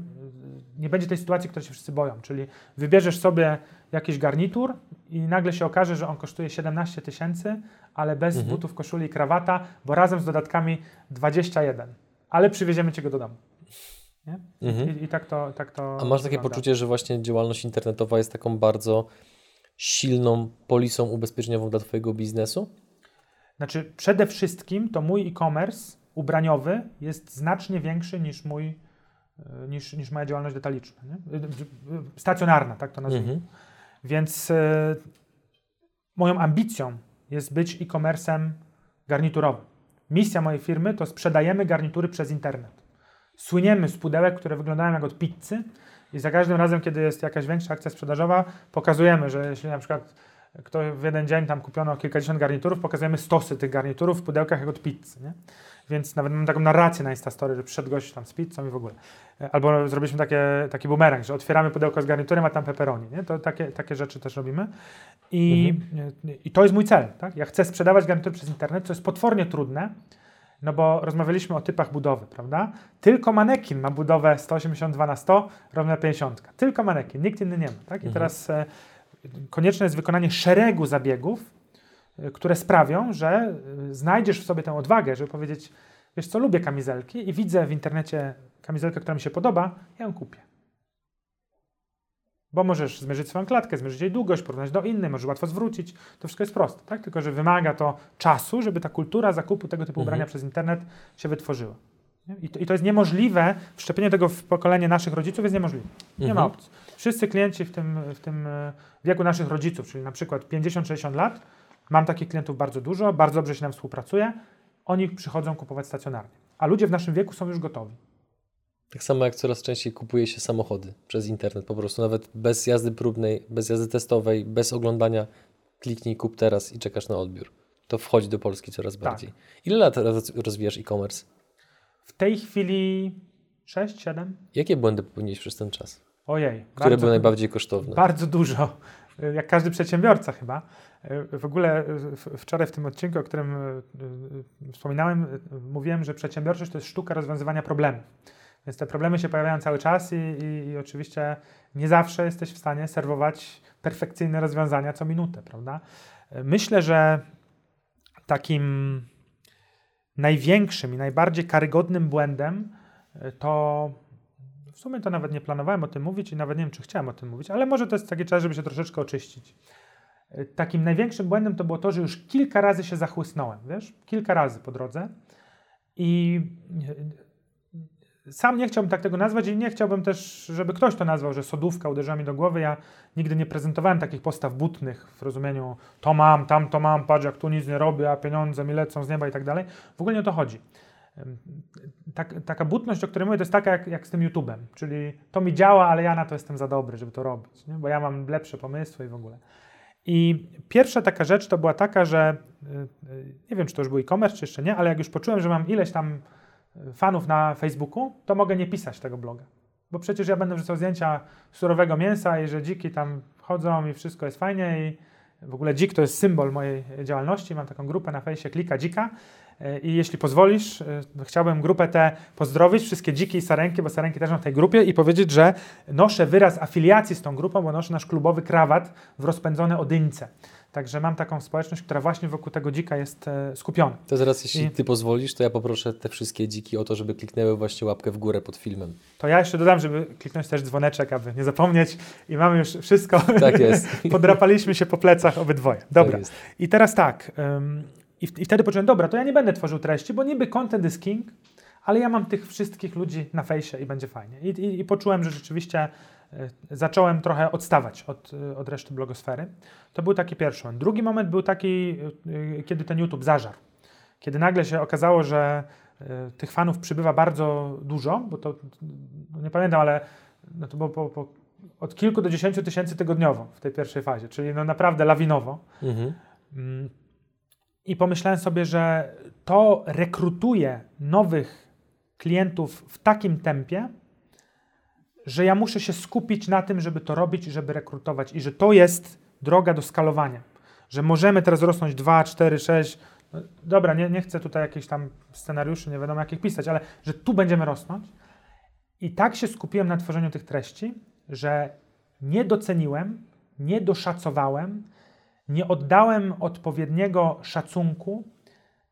[SPEAKER 3] nie będzie tej sytuacji, której się wszyscy boją. Czyli wybierzesz sobie jakiś garnitur i nagle się okaże, że on kosztuje 17 tysięcy, ale bez
[SPEAKER 1] Mhm.
[SPEAKER 3] butów, koszuli i krawata, bo razem z dodatkami 21. Ale przywieziemy cię go do domu.
[SPEAKER 1] Mhm.
[SPEAKER 3] I, I tak to tak to
[SPEAKER 1] A masz takie
[SPEAKER 3] wygląda.
[SPEAKER 1] poczucie, że właśnie działalność internetowa jest taką bardzo silną polisą ubezpieczeniową dla Twojego biznesu?
[SPEAKER 3] Znaczy, przede wszystkim to mój e-commerce ubraniowy jest znacznie większy niż mój, niż, niż moja działalność detaliczna. Nie? E, e, Stacjonarna, tak to nazwijmy.
[SPEAKER 1] Mhm.
[SPEAKER 3] Więc e, moją ambicją jest być e-commerce'em garniturowym. Misja mojej firmy to sprzedajemy garnitury przez internet. Słyniemy z pudełek, które wyglądają jak od pizzy i za każdym razem, kiedy jest jakaś większa akcja sprzedażowa, pokazujemy, że jeśli na przykład kto w jeden dzień tam kupiono kilkadziesiąt garniturów, pokazujemy stosy tych garniturów w pudełkach jak od pizzy, nie? Więc nawet mam taką narrację na Instastory, że przyszedł gość tam z pizzą i w ogóle. E, Albo zrobiliśmy takie, taki bumerang, że otwieramy pudełko z garniturem, a tam pepperoni, nie? To takie, takie rzeczy też robimy. I, I to jest mój cel, tak? Ja chcę sprzedawać garnitury przez internet, co jest potwornie trudne, no bo rozmawialiśmy o typach budowy, prawda? Tylko manekin ma budowę 182 na 100, równa 50. Tylko manekin, nikt inny nie ma, tak? I
[SPEAKER 1] Mhm.
[SPEAKER 3] teraz e, konieczne jest wykonanie szeregu zabiegów, które sprawią, że e, znajdziesz w sobie tę odwagę, żeby powiedzieć, wiesz co, lubię kamizelki i widzę w internecie kamizelkę, która mi się podoba, ja ją kupię. Bo możesz zmierzyć swoją klatkę, zmierzyć jej długość, porównać do innej, możesz łatwo zwrócić. To wszystko jest proste, tak? Tylko, że wymaga to czasu, żeby ta kultura zakupu tego typu
[SPEAKER 1] Mhm.
[SPEAKER 3] ubrania przez internet się wytworzyła. I to, I to jest niemożliwe, wszczepienie tego w pokolenie naszych rodziców jest niemożliwe. Nie ma
[SPEAKER 1] Mhm.
[SPEAKER 3] opcji. Wszyscy klienci w tym, w tym e, wieku naszych rodziców, czyli na przykład 50-60 lat, mam takich klientów bardzo dużo, bardzo dobrze się nam współpracuje, oni przychodzą kupować stacjonarnie. A ludzie w naszym wieku są już gotowi.
[SPEAKER 1] Tak samo jak coraz częściej kupuje się samochody przez internet, po prostu nawet bez jazdy próbnej, bez jazdy testowej, bez oglądania. Kliknij kup teraz i czekasz na odbiór. To wchodzi do Polski coraz
[SPEAKER 3] Tak.
[SPEAKER 1] bardziej. Ile lat roz- rozwijasz e-commerce?
[SPEAKER 3] W tej chwili 6, 7?
[SPEAKER 1] Jakie błędy popełniłeś przez ten czas?
[SPEAKER 3] Ojej.
[SPEAKER 1] Które
[SPEAKER 3] bardzo-
[SPEAKER 1] były najbardziej kosztowne?
[SPEAKER 3] Bardzo dużo. Jak każdy przedsiębiorca chyba. W ogóle w- wczoraj w tym odcinku, o którym e, e, wspominałem, e, mówiłem, że przedsiębiorczość to jest sztuka rozwiązywania problemów. Więc te problemy się pojawiają cały czas i, i, i oczywiście nie zawsze jesteś w stanie serwować perfekcyjne rozwiązania co minutę, prawda? Myślę, że takim największym i najbardziej karygodnym błędem e, to w sumie to nawet nie planowałem o tym mówić i nawet nie wiem, czy chciałem o tym mówić, ale może to jest taki czas, żeby się troszeczkę oczyścić. Takim największym błędem to było to, że już kilka razy się zachłysnąłem, wiesz? Kilka razy po drodze i e, sam nie chciałbym tak tego nazwać i nie chciałbym też, żeby ktoś to nazwał, że sodówka uderzyła mi do głowy. Ja nigdy nie prezentowałem takich postaw butnych w rozumieniu to mam, tam to mam, patrz jak tu nic nie robię, a pieniądze mi lecą z nieba i tak dalej. W ogóle nie o to chodzi. Tak, taka butność, o której mówię, to jest taka jak, jak z tym YouTube'em, czyli to mi działa, ale ja na to jestem za dobry, żeby to robić, nie? bo ja mam lepsze pomysły i w ogóle. I pierwsza taka rzecz to była taka, że y, y, nie wiem, czy to już był e-commerce, czy jeszcze nie, ale jak już poczułem, że mam ileś tam y, fanów na Facebooku, to mogę nie pisać tego bloga. Bo przecież ja będę wrzucał zdjęcia surowego mięsa i że dziki tam chodzą i wszystko jest fajnie i w ogóle dzik to jest symbol mojej działalności. Mam taką grupę na fejsie Klika Dzika E, i jeśli pozwolisz, e, chciałbym grupę tę pozdrowić, wszystkie dziki i sarenki, bo sarenki też w tej grupie i powiedzieć, że noszę wyraz afiliacji z tą grupą, bo noszę nasz klubowy krawat w rozpędzone odyńce. Także mam taką społeczność, która właśnie wokół tego dzika jest e, skupiona.
[SPEAKER 1] To zaraz, jeśli
[SPEAKER 3] I-
[SPEAKER 1] ty pozwolisz, to ja poproszę te wszystkie dziki o to, żeby kliknęły właśnie łapkę w górę pod filmem.
[SPEAKER 3] To ja jeszcze dodam, żeby kliknąć też dzwoneczek, aby nie zapomnieć i mamy już wszystko.
[SPEAKER 1] Tak jest.
[SPEAKER 3] Podrapaliśmy się po plecach obydwoje. Dobra.
[SPEAKER 1] Tak jest.
[SPEAKER 3] I teraz tak. I, w, I wtedy poczułem, dobra, to ja nie będę tworzył treści, bo niby content is king, ale ja mam tych wszystkich ludzi na fejsie i będzie fajnie. I, i, i poczułem, że rzeczywiście y, zacząłem trochę odstawać od, y, od reszty blogosfery. To był taki pierwszy moment. Drugi moment był taki, y, kiedy ten YouTube zażarł. Kiedy nagle się okazało, że tych fanów przybywa bardzo dużo, bo to no nie pamiętam, ale no to było po, po, od kilku do dziesięciu tysięcy tygodniowo w tej pierwszej fazie, czyli no naprawdę lawinowo.
[SPEAKER 1] Mhm.
[SPEAKER 3] I pomyślałem sobie, że to rekrutuje nowych klientów w takim tempie, że ja muszę się skupić na tym, żeby to robić, żeby rekrutować i że to jest droga do skalowania. Że możemy teraz rosnąć 2, 4, 6. No, dobra, nie, nie chcę tutaj jakichś tam scenariuszy, nie wiadomo jakich pisać, ale że tu będziemy rosnąć. I tak się skupiłem na tworzeniu tych treści, że nie doceniłem, nie doszacowałem, nie oddałem odpowiedniego szacunku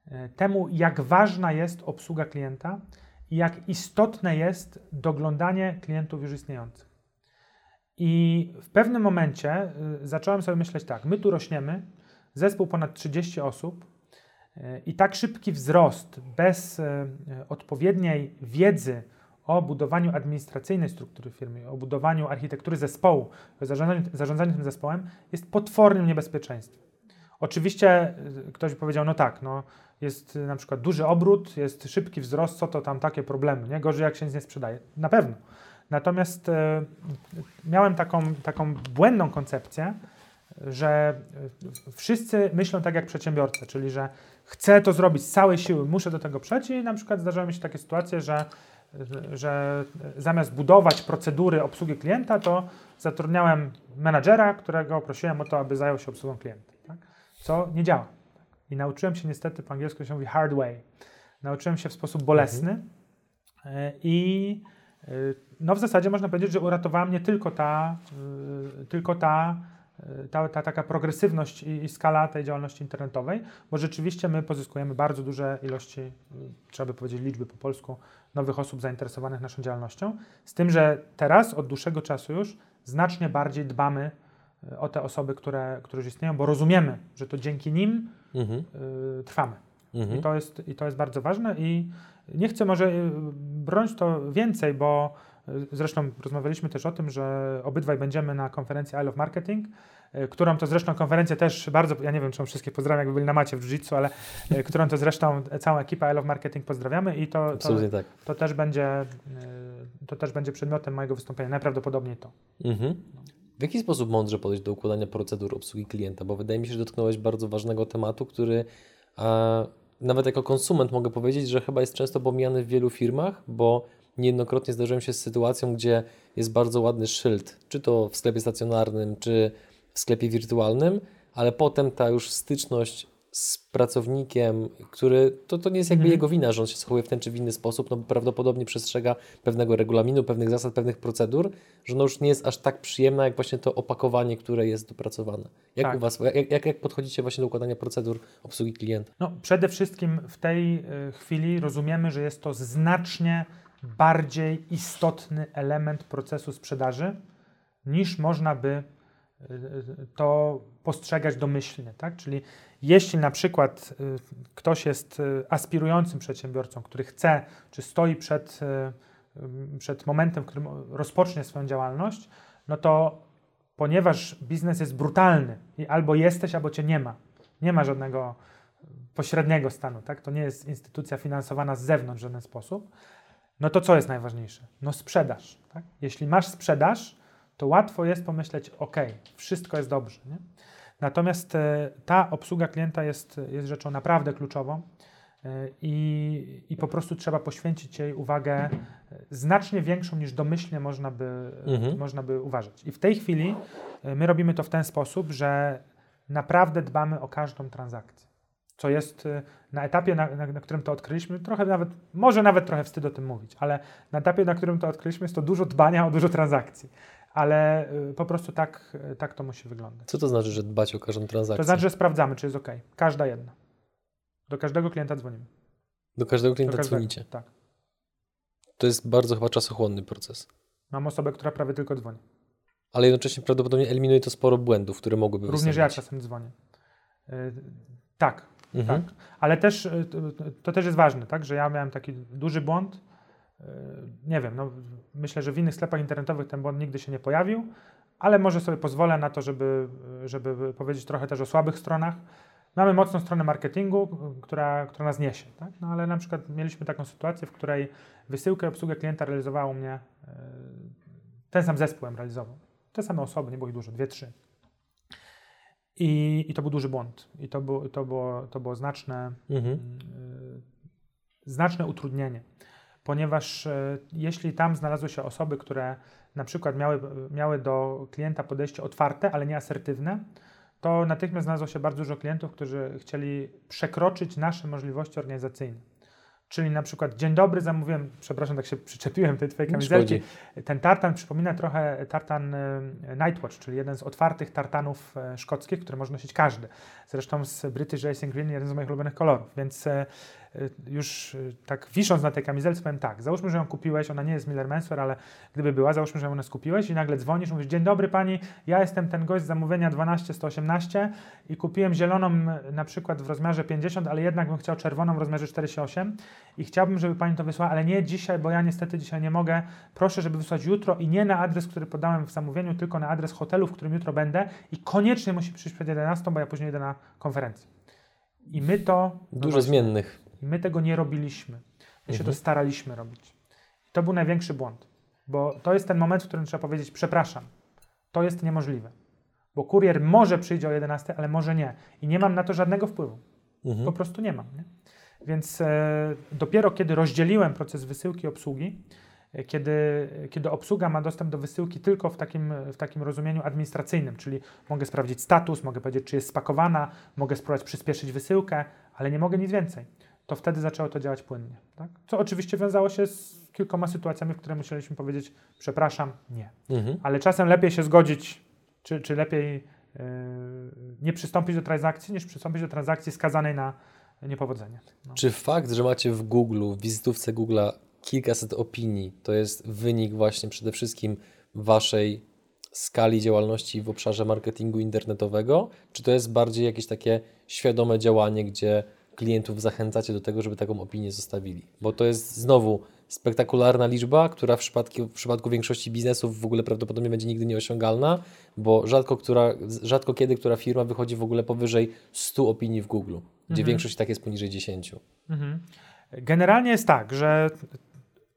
[SPEAKER 3] e, temu, jak ważna jest obsługa klienta i jak istotne jest doglądanie klientów już istniejących. I w pewnym momencie y, zacząłem sobie myśleć tak, my tu rośniemy, zespół ponad 30 osób y, i tak szybki wzrost bez odpowiedniej wiedzy o budowaniu administracyjnej struktury firmy, o budowaniu architektury zespołu, zarządzaniu, zarządzaniu tym zespołem jest potwornym niebezpieczeństwem. Oczywiście y, ktoś powiedział, no tak, no jest y, na przykład duży obrót, jest szybki wzrost, co to tam takie problemy, nie? Gorzej jak się nic nie sprzedaje. Na pewno. Natomiast e, miałem taką, taką błędną koncepcję, że e, wszyscy myślą tak jak przedsiębiorcy, czyli że chcę to zrobić z całej siły, muszę do tego przejść i na przykład zdarzały mi się takie sytuacje, że, że zamiast budować procedury obsługi klienta, to zatrudniałem menadżera, którego prosiłem o to, aby zajął się obsługą klienta, tak? co nie działa. I nauczyłem się niestety, po angielsku się mówi hard way, nauczyłem się w sposób bolesny e, i e, no w zasadzie można powiedzieć, że uratowała mnie tylko ta, y, tylko ta, y, ta, ta taka progresywność i, i skala tej działalności internetowej, bo rzeczywiście my pozyskujemy bardzo duże ilości, trzeba by powiedzieć liczby po polsku, nowych osób zainteresowanych naszą działalnością. Z tym, że teraz od dłuższego czasu już znacznie bardziej dbamy y, o te osoby, które, które już istnieją, bo rozumiemy, że to dzięki nim
[SPEAKER 1] Mhm.
[SPEAKER 3] y, trwamy.
[SPEAKER 1] Mhm.
[SPEAKER 3] I, to jest, I to jest bardzo ważne i nie chcę może bronić to więcej, bo zresztą rozmawialiśmy też o tym, że obydwaj będziemy na konferencji I Love Marketing, y, którą to zresztą konferencję też bardzo, ja nie wiem, czy on wszystkich pozdrawiam, jakby byli na macie w Jiu-Jitsu, ale y, którą to zresztą całą ekipę I Love Marketing pozdrawiamy i to, to,
[SPEAKER 1] tak.
[SPEAKER 3] to, też będzie, y, to też będzie przedmiotem mojego wystąpienia, najprawdopodobniej to.
[SPEAKER 1] Mhm. W jaki sposób mądrze podejść do układania procedur obsługi klienta? Bo wydaje mi się, że dotknąłeś bardzo ważnego tematu, który a, nawet jako konsument mogę powiedzieć, że chyba jest często pomijany w wielu firmach, bo niejednokrotnie zdarzyłem się z sytuacją, gdzie jest bardzo ładny szyld, czy to w sklepie stacjonarnym, czy w sklepie wirtualnym, ale potem ta już styczność z pracownikiem, który to, to nie jest jakby
[SPEAKER 3] Mhm.
[SPEAKER 1] jego wina, że on się zachowuje w ten czy w inny sposób, no bo prawdopodobnie przestrzega pewnego regulaminu, pewnych zasad, pewnych procedur, że ona już nie jest aż tak przyjemna, jak właśnie to opakowanie, które jest dopracowane. Jak
[SPEAKER 3] Tak.
[SPEAKER 1] u Was, jak, jak, jak podchodzicie właśnie do układania procedur obsługi klienta?
[SPEAKER 3] No, przede wszystkim w tej y, chwili rozumiemy, że jest to znacznie bardziej istotny element procesu sprzedaży, niż można by y, y, to postrzegać domyślnie. Tak? Czyli jeśli na przykład y, ktoś jest aspirującym przedsiębiorcą, który chce, czy stoi przed, przed momentem, w którym rozpocznie swoją działalność, no to ponieważ biznes jest brutalny i albo jesteś, albo cię nie ma. Nie ma żadnego pośredniego stanu, tak? To nie jest instytucja finansowana z zewnątrz w żaden sposób. No to co jest najważniejsze? No sprzedaż, tak? Jeśli masz sprzedaż, to łatwo jest pomyśleć, ok, wszystko jest dobrze, nie? Natomiast e, ta obsługa klienta jest, jest rzeczą naprawdę kluczową e, i, i po prostu trzeba poświęcić jej uwagę e, znacznie większą niż domyślnie można by,
[SPEAKER 1] Mhm.
[SPEAKER 3] można by uważać. I w tej chwili my robimy to w ten sposób, że naprawdę dbamy o każdą transakcję. Co jest e, na etapie, na, na, na którym to odkryliśmy, trochę nawet, może nawet trochę wstyd o tym mówić, ale na etapie, na którym to odkryliśmy, jest to dużo dbania o dużo transakcji. Ale e, po prostu tak, e, tak to musi wyglądać.
[SPEAKER 1] Co to znaczy, że dbać o każdą transakcję?
[SPEAKER 3] To znaczy, że sprawdzamy, czy jest ok. Każda jedna. Do każdego klienta dzwonimy.
[SPEAKER 1] Do każdego
[SPEAKER 3] Do
[SPEAKER 1] klienta
[SPEAKER 3] każdego.
[SPEAKER 1] dzwonicie.
[SPEAKER 3] Tak.
[SPEAKER 1] To jest bardzo chyba czasochłonny proces.
[SPEAKER 3] Mam osobę, która prawie tylko dzwoni.
[SPEAKER 1] Ale jednocześnie prawdopodobnie eliminuje to sporo błędów, które mogłyby
[SPEAKER 3] Również ja czasem dzwonię. Y, tak,
[SPEAKER 1] Mhm.
[SPEAKER 3] tak. Ale też y, to, też jest ważne, tak, że ja miałem taki duży błąd. Y, Nie wiem, no, myślę, że w innych sklepach internetowych ten błąd nigdy się nie pojawił, ale może sobie pozwolę na to, żeby, żeby powiedzieć trochę też o słabych stronach. Mamy mocną stronę marketingu, y, która, która nas niesie, tak? no, ale na przykład mieliśmy taką sytuację, w której wysyłkę obsługę klienta realizowało mnie y, ten sam zespół realizował. Te same osoby, nie było ich dużo, dwie, trzy. I, I to był duży błąd. I to było, to było, to było znaczne,
[SPEAKER 1] Mhm.
[SPEAKER 3] y, znaczne utrudnienie, ponieważ y, jeśli tam znalazły się osoby, które na przykład miały, miały do klienta podejście otwarte, ale nie asertywne, to natychmiast znalazło się bardzo dużo klientów, którzy chcieli przekroczyć nasze możliwości organizacyjne. Czyli na przykład, dzień dobry, zamówiłem, przepraszam, tak się przyczepiłem tej twojej kamizelki. Ten tartan przypomina trochę tartan y, Nightwatch, czyli jeden z otwartych tartanów e, szkockich, które może nosić każdy. Zresztą z British Racing Green jeden z moich ulubionych kolorów, więc e, e, już e, tak wisząc na tej kamizelce powiem tak, załóżmy, że ją kupiłeś, ona nie jest Miller Menswear, ale gdyby była, załóżmy, że ją skupiłeś i nagle dzwonisz, mówisz, dzień dobry pani, ja jestem ten gość z zamówienia 12118 i kupiłem zieloną na przykład w rozmiarze 50, ale jednak bym chciał czerwoną w rozmiarze 48 i chciałbym, żeby pani to wysłała, ale nie dzisiaj, bo ja niestety dzisiaj nie mogę. Proszę, żeby wysłać jutro i nie na adres, który podałem w zamówieniu, tylko na adres hotelu, w którym jutro będę i koniecznie musi przyjść przed 11, bo ja później idę na konferencję. I my to... no
[SPEAKER 1] Dużo
[SPEAKER 3] właśnie,
[SPEAKER 1] zmiennych.
[SPEAKER 3] I my tego nie robiliśmy. My się
[SPEAKER 1] Mhm.
[SPEAKER 3] to staraliśmy robić. I to był największy błąd, bo to jest ten moment, w którym trzeba powiedzieć, przepraszam, to jest niemożliwe. Bo kurier może przyjdzie o 11, ale może nie. I nie mam na to żadnego wpływu.
[SPEAKER 1] Mhm.
[SPEAKER 3] Po prostu nie mam. Nie? Więc e, dopiero kiedy rozdzieliłem proces wysyłki i obsługi, e, kiedy, kiedy obsługa ma dostęp do wysyłki tylko w takim, w takim rozumieniu administracyjnym, czyli mogę sprawdzić status, mogę powiedzieć, czy jest spakowana, mogę spróbować przyspieszyć wysyłkę, ale nie mogę nic więcej, to wtedy zaczęło to działać płynnie. Tak? Co oczywiście wiązało się z kilkoma sytuacjami, w których musieliśmy powiedzieć, przepraszam, nie.
[SPEAKER 1] Mhm.
[SPEAKER 3] Ale czasem lepiej się zgodzić, czy, czy lepiej yy, nie przystąpić do transakcji, niż przystąpić do transakcji skazanej na niepowodzenie. No.
[SPEAKER 1] Czy fakt, że macie w Google, w wizytówce Google'a kilkaset opinii, to jest wynik właśnie przede wszystkim waszej skali działalności w obszarze marketingu internetowego? Czy to jest bardziej jakieś takie świadome działanie, gdzie klientów zachęcacie do tego, żeby taką opinię zostawili? Bo to jest znowu spektakularna liczba, która w przypadku, w przypadku większości biznesów w ogóle prawdopodobnie będzie nigdy nieosiągalna, bo rzadko, która, rzadko kiedy która firma wychodzi w ogóle powyżej 100 opinii w Google, gdzie
[SPEAKER 3] Mhm.
[SPEAKER 1] większość tak jest poniżej 10.
[SPEAKER 3] Mhm. Generalnie jest tak, że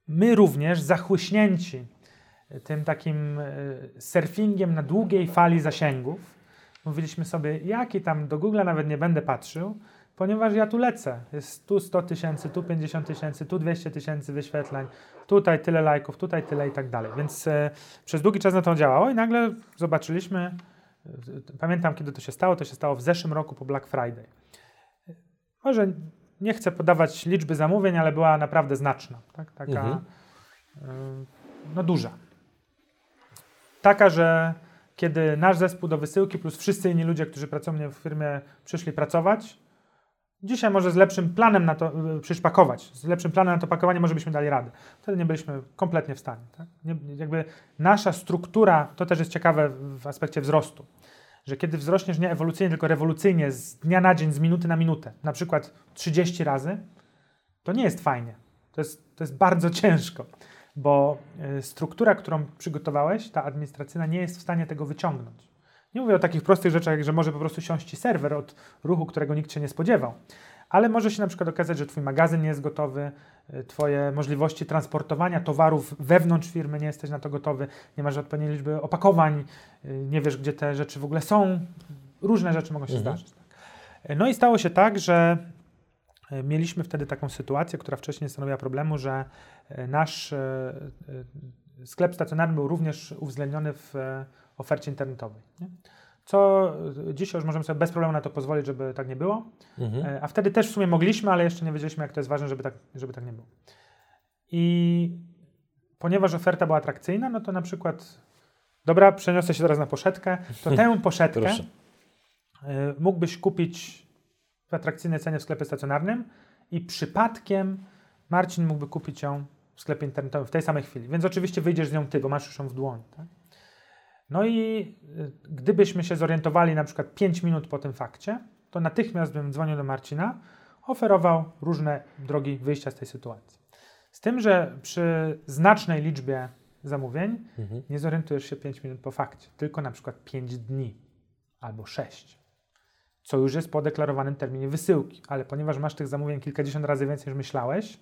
[SPEAKER 3] my również zachłyśnięci tym takim e, surfingiem na długiej fali zasięgów. Mówiliśmy sobie, jaki tam do Google nawet nie będę patrzył, ponieważ ja tu lecę. Jest tu 100 tysięcy, tu 50 tysięcy, tu 200 tysięcy wyświetleń, tutaj tyle lajków, tutaj tyle i tak dalej. Więc e, przez długi czas na to działało i nagle zobaczyliśmy, e, pamiętam kiedy to się stało, to się stało w zeszłym roku po Black Friday. Może nie chcę podawać liczby zamówień, ale była naprawdę znaczna, tak? taka
[SPEAKER 1] Mhm.
[SPEAKER 3] e, no duża. Taka, że kiedy nasz zespół do wysyłki plus wszyscy inni ludzie, którzy pracują mnie w firmie, przyszli pracować, dzisiaj może z lepszym planem na to y, przyjść pakować, z lepszym planem na to pakowanie może byśmy dali radę. Wtedy nie byliśmy kompletnie w stanie. Tak? Nie, jakby nasza struktura, to też jest ciekawe w aspekcie wzrostu, że kiedy wzrośniesz nie ewolucyjnie, tylko rewolucyjnie, z dnia na dzień, z minuty na minutę, na przykład 30 razy, to nie jest fajnie. To jest, to jest bardzo ciężko, bo y, struktura, którą przygotowałeś, ta administracyjna, nie jest w stanie tego wyciągnąć. Nie mówię o takich prostych rzeczach, jak że może po prostu siąść ci serwer od ruchu, którego nikt się nie spodziewał. Ale może się na przykład okazać, że twój magazyn nie jest gotowy, y, twoje możliwości transportowania towarów wewnątrz firmy nie jesteś na to gotowy, nie masz odpowiedniej liczby opakowań, y, nie wiesz, gdzie te rzeczy w ogóle są. Różne rzeczy mogą się
[SPEAKER 1] Mhm.
[SPEAKER 3] zdarzyć. Tak. No i stało się tak, że y, mieliśmy wtedy taką sytuację, która wcześniej nie stanowiła problemu, że nasz sklep stacjonarny był również uwzględniony w ofercie internetowej. Nie? Co y, dzisiaj już możemy sobie bez problemu na to pozwolić, żeby tak nie było.
[SPEAKER 1] Mhm.
[SPEAKER 3] E, A wtedy też w sumie mogliśmy, ale jeszcze nie wiedzieliśmy, jak to jest ważne, żeby tak, żeby tak nie było. I ponieważ oferta była atrakcyjna, no to na przykład, dobra, przeniosę się teraz na poszetkę, to tę poszetkę e, mógłbyś kupić w atrakcyjnej cenie w sklepie stacjonarnym i przypadkiem Marcin mógłby kupić ją w sklepie internetowym w tej samej chwili. Więc oczywiście wyjdziesz z nią ty, bo masz już ją w dłoni. Tak? No i y, gdybyśmy się zorientowali na przykład 5 minut po tym fakcie, to natychmiast bym dzwonił do Marcina, oferował różne drogi wyjścia z tej sytuacji. Z tym, że przy znacznej liczbie zamówień
[SPEAKER 1] Mhm.
[SPEAKER 3] nie zorientujesz się 5 minut po fakcie, tylko na przykład 5 dni albo 6, co już jest po deklarowanym terminie wysyłki, ale ponieważ masz tych zamówień kilkadziesiąt razy więcej niż myślałeś,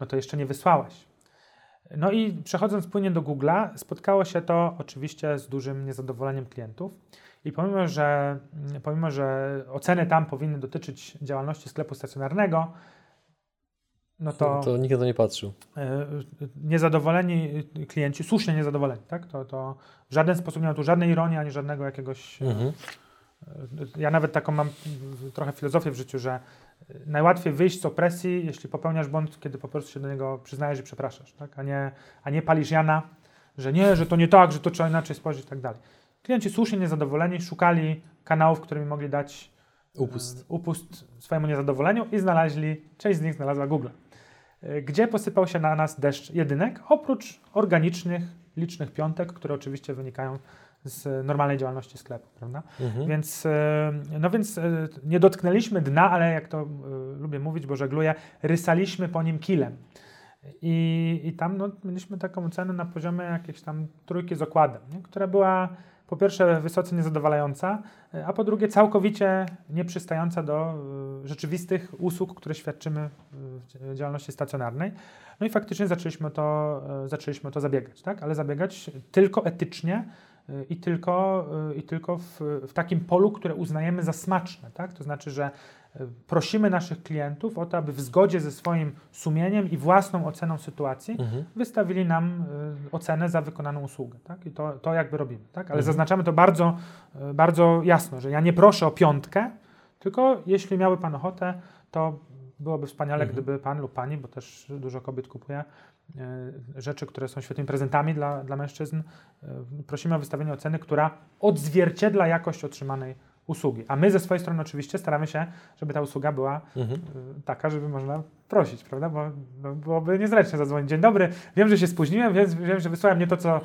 [SPEAKER 3] no to jeszcze nie wysłałeś. No i przechodząc płynnie do Google'a, spotkało się to oczywiście z dużym niezadowoleniem klientów. I pomimo, że, pomimo, że oceny tam powinny dotyczyć działalności sklepu stacjonarnego, no to,
[SPEAKER 1] To nikt na to nie patrzył.
[SPEAKER 3] e, niezadowoleni klienci, słusznie niezadowoleni, tak? To, to w żaden sposób nie ma tu żadnej ironii, ani żadnego jakiegoś... e,
[SPEAKER 1] Mhm.
[SPEAKER 3] Ja nawet taką mam mm, trochę filozofię w życiu, że najłatwiej wyjść z opresji, jeśli popełniasz błąd, kiedy po prostu się do niego przyznajesz i przepraszasz, tak? a, nie, a nie palisz Jana, że nie, że to nie tak, że to trzeba inaczej spojrzeć i tak dalej. Klienci słusznie niezadowoleni szukali kanałów, którymi mogli dać
[SPEAKER 1] Upust.
[SPEAKER 3] e, upust swojemu niezadowoleniu i znaleźli, część z nich znalazła Google, e, gdzie posypał się na nas deszcz jedynek, oprócz organicznych, licznych piątek, które oczywiście wynikają z normalnej działalności sklepu, prawda?
[SPEAKER 1] Mhm.
[SPEAKER 3] Więc, e, no więc e, nie dotknęliśmy dna, ale jak to e, lubię mówić, bo żegluję, rysaliśmy po nim kilem. I, i tam no, mieliśmy taką cenę na poziomie jakiejś tam trójki z okładem, nie? która była po pierwsze wysoce niezadowalająca, a po drugie całkowicie nieprzystająca do rzeczywistych usług, które świadczymy w działalności stacjonarnej. No i faktycznie zaczęliśmy to, zaczęliśmy to zabiegać, tak? ale zabiegać tylko etycznie i tylko, y, i tylko w, w takim polu, które uznajemy za smaczne. Tak? To znaczy, że y, prosimy naszych klientów o to, aby w zgodzie ze swoim sumieniem i własną oceną sytuacji
[SPEAKER 1] Mhm.
[SPEAKER 3] wystawili nam y, ocenę za wykonaną usługę. Tak? I to, to jakby robimy. Tak? Ale
[SPEAKER 1] Mhm.
[SPEAKER 3] zaznaczamy to bardzo, y, bardzo jasno, że ja nie proszę o piątkę, tylko jeśli miałby Pan ochotę, to byłoby wspaniale,
[SPEAKER 1] Mhm.
[SPEAKER 3] gdyby Pan lub Pani, bo też dużo kobiet kupuje, y, rzeczy, które są świetnymi prezentami dla, dla mężczyzn, y, prosimy o wystawienie oceny, która odzwierciedla jakość otrzymanej usługi. A my ze swojej strony oczywiście staramy się, żeby ta usługa była
[SPEAKER 1] Mhm.
[SPEAKER 3] y, taka, żeby można prosić, prawda? Bo no, byłoby niezręcznie zadzwonić. Dzień dobry, wiem, że się spóźniłem, wiem, wiem, że wysłałem nie to, co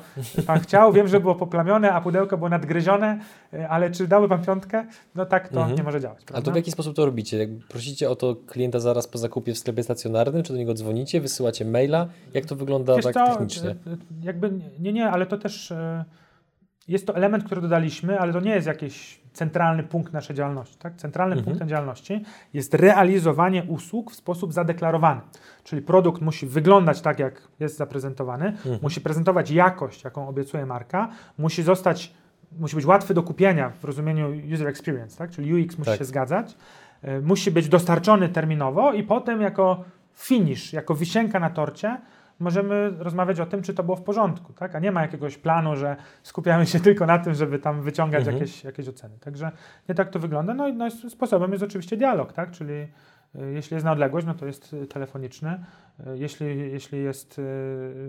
[SPEAKER 3] pan chciał, wiem, że było poplamione, a pudełko było nadgryzione, y, ale czy dałby pan piątkę? No tak to
[SPEAKER 1] Mhm.
[SPEAKER 3] nie może działać,
[SPEAKER 1] A
[SPEAKER 3] prawda?
[SPEAKER 1] to w jaki sposób to robicie? Jak prosicie o to klienta zaraz po zakupie w sklepie stacjonarnym, czy do niego dzwonicie, wysyłacie maila? Jak to wygląda
[SPEAKER 3] Wiesz
[SPEAKER 1] tak
[SPEAKER 3] co,
[SPEAKER 1] technicznie?
[SPEAKER 3] y, Jakby nie, nie, ale to też jest to element, który dodaliśmy, ale to nie jest jakiś centralny punkt naszej działalności. Tak? Centralnym
[SPEAKER 1] Mhm.
[SPEAKER 3] punktem działalności jest realizowanie usług w sposób zadeklarowany. Czyli produkt musi wyglądać tak, jak jest zaprezentowany,
[SPEAKER 1] Mhm.
[SPEAKER 3] musi prezentować jakość, jaką obiecuje marka, musi zostać, musi być łatwy do kupienia w rozumieniu user experience, tak? czyli UX musi
[SPEAKER 1] Tak.
[SPEAKER 3] się zgadzać, y, musi być dostarczony terminowo i potem jako finish, jako wisienka na torcie możemy rozmawiać o tym, czy to było w porządku, tak? a nie ma jakiegoś planu, że skupiamy się tylko na tym, żeby tam wyciągać
[SPEAKER 1] Mhm.
[SPEAKER 3] jakieś, jakieś oceny. Także nie tak to wygląda. No i no, sposobem jest oczywiście dialog, tak? czyli y, jeśli jest na odległość, no to jest y, telefoniczny, y, jeśli, jeśli jest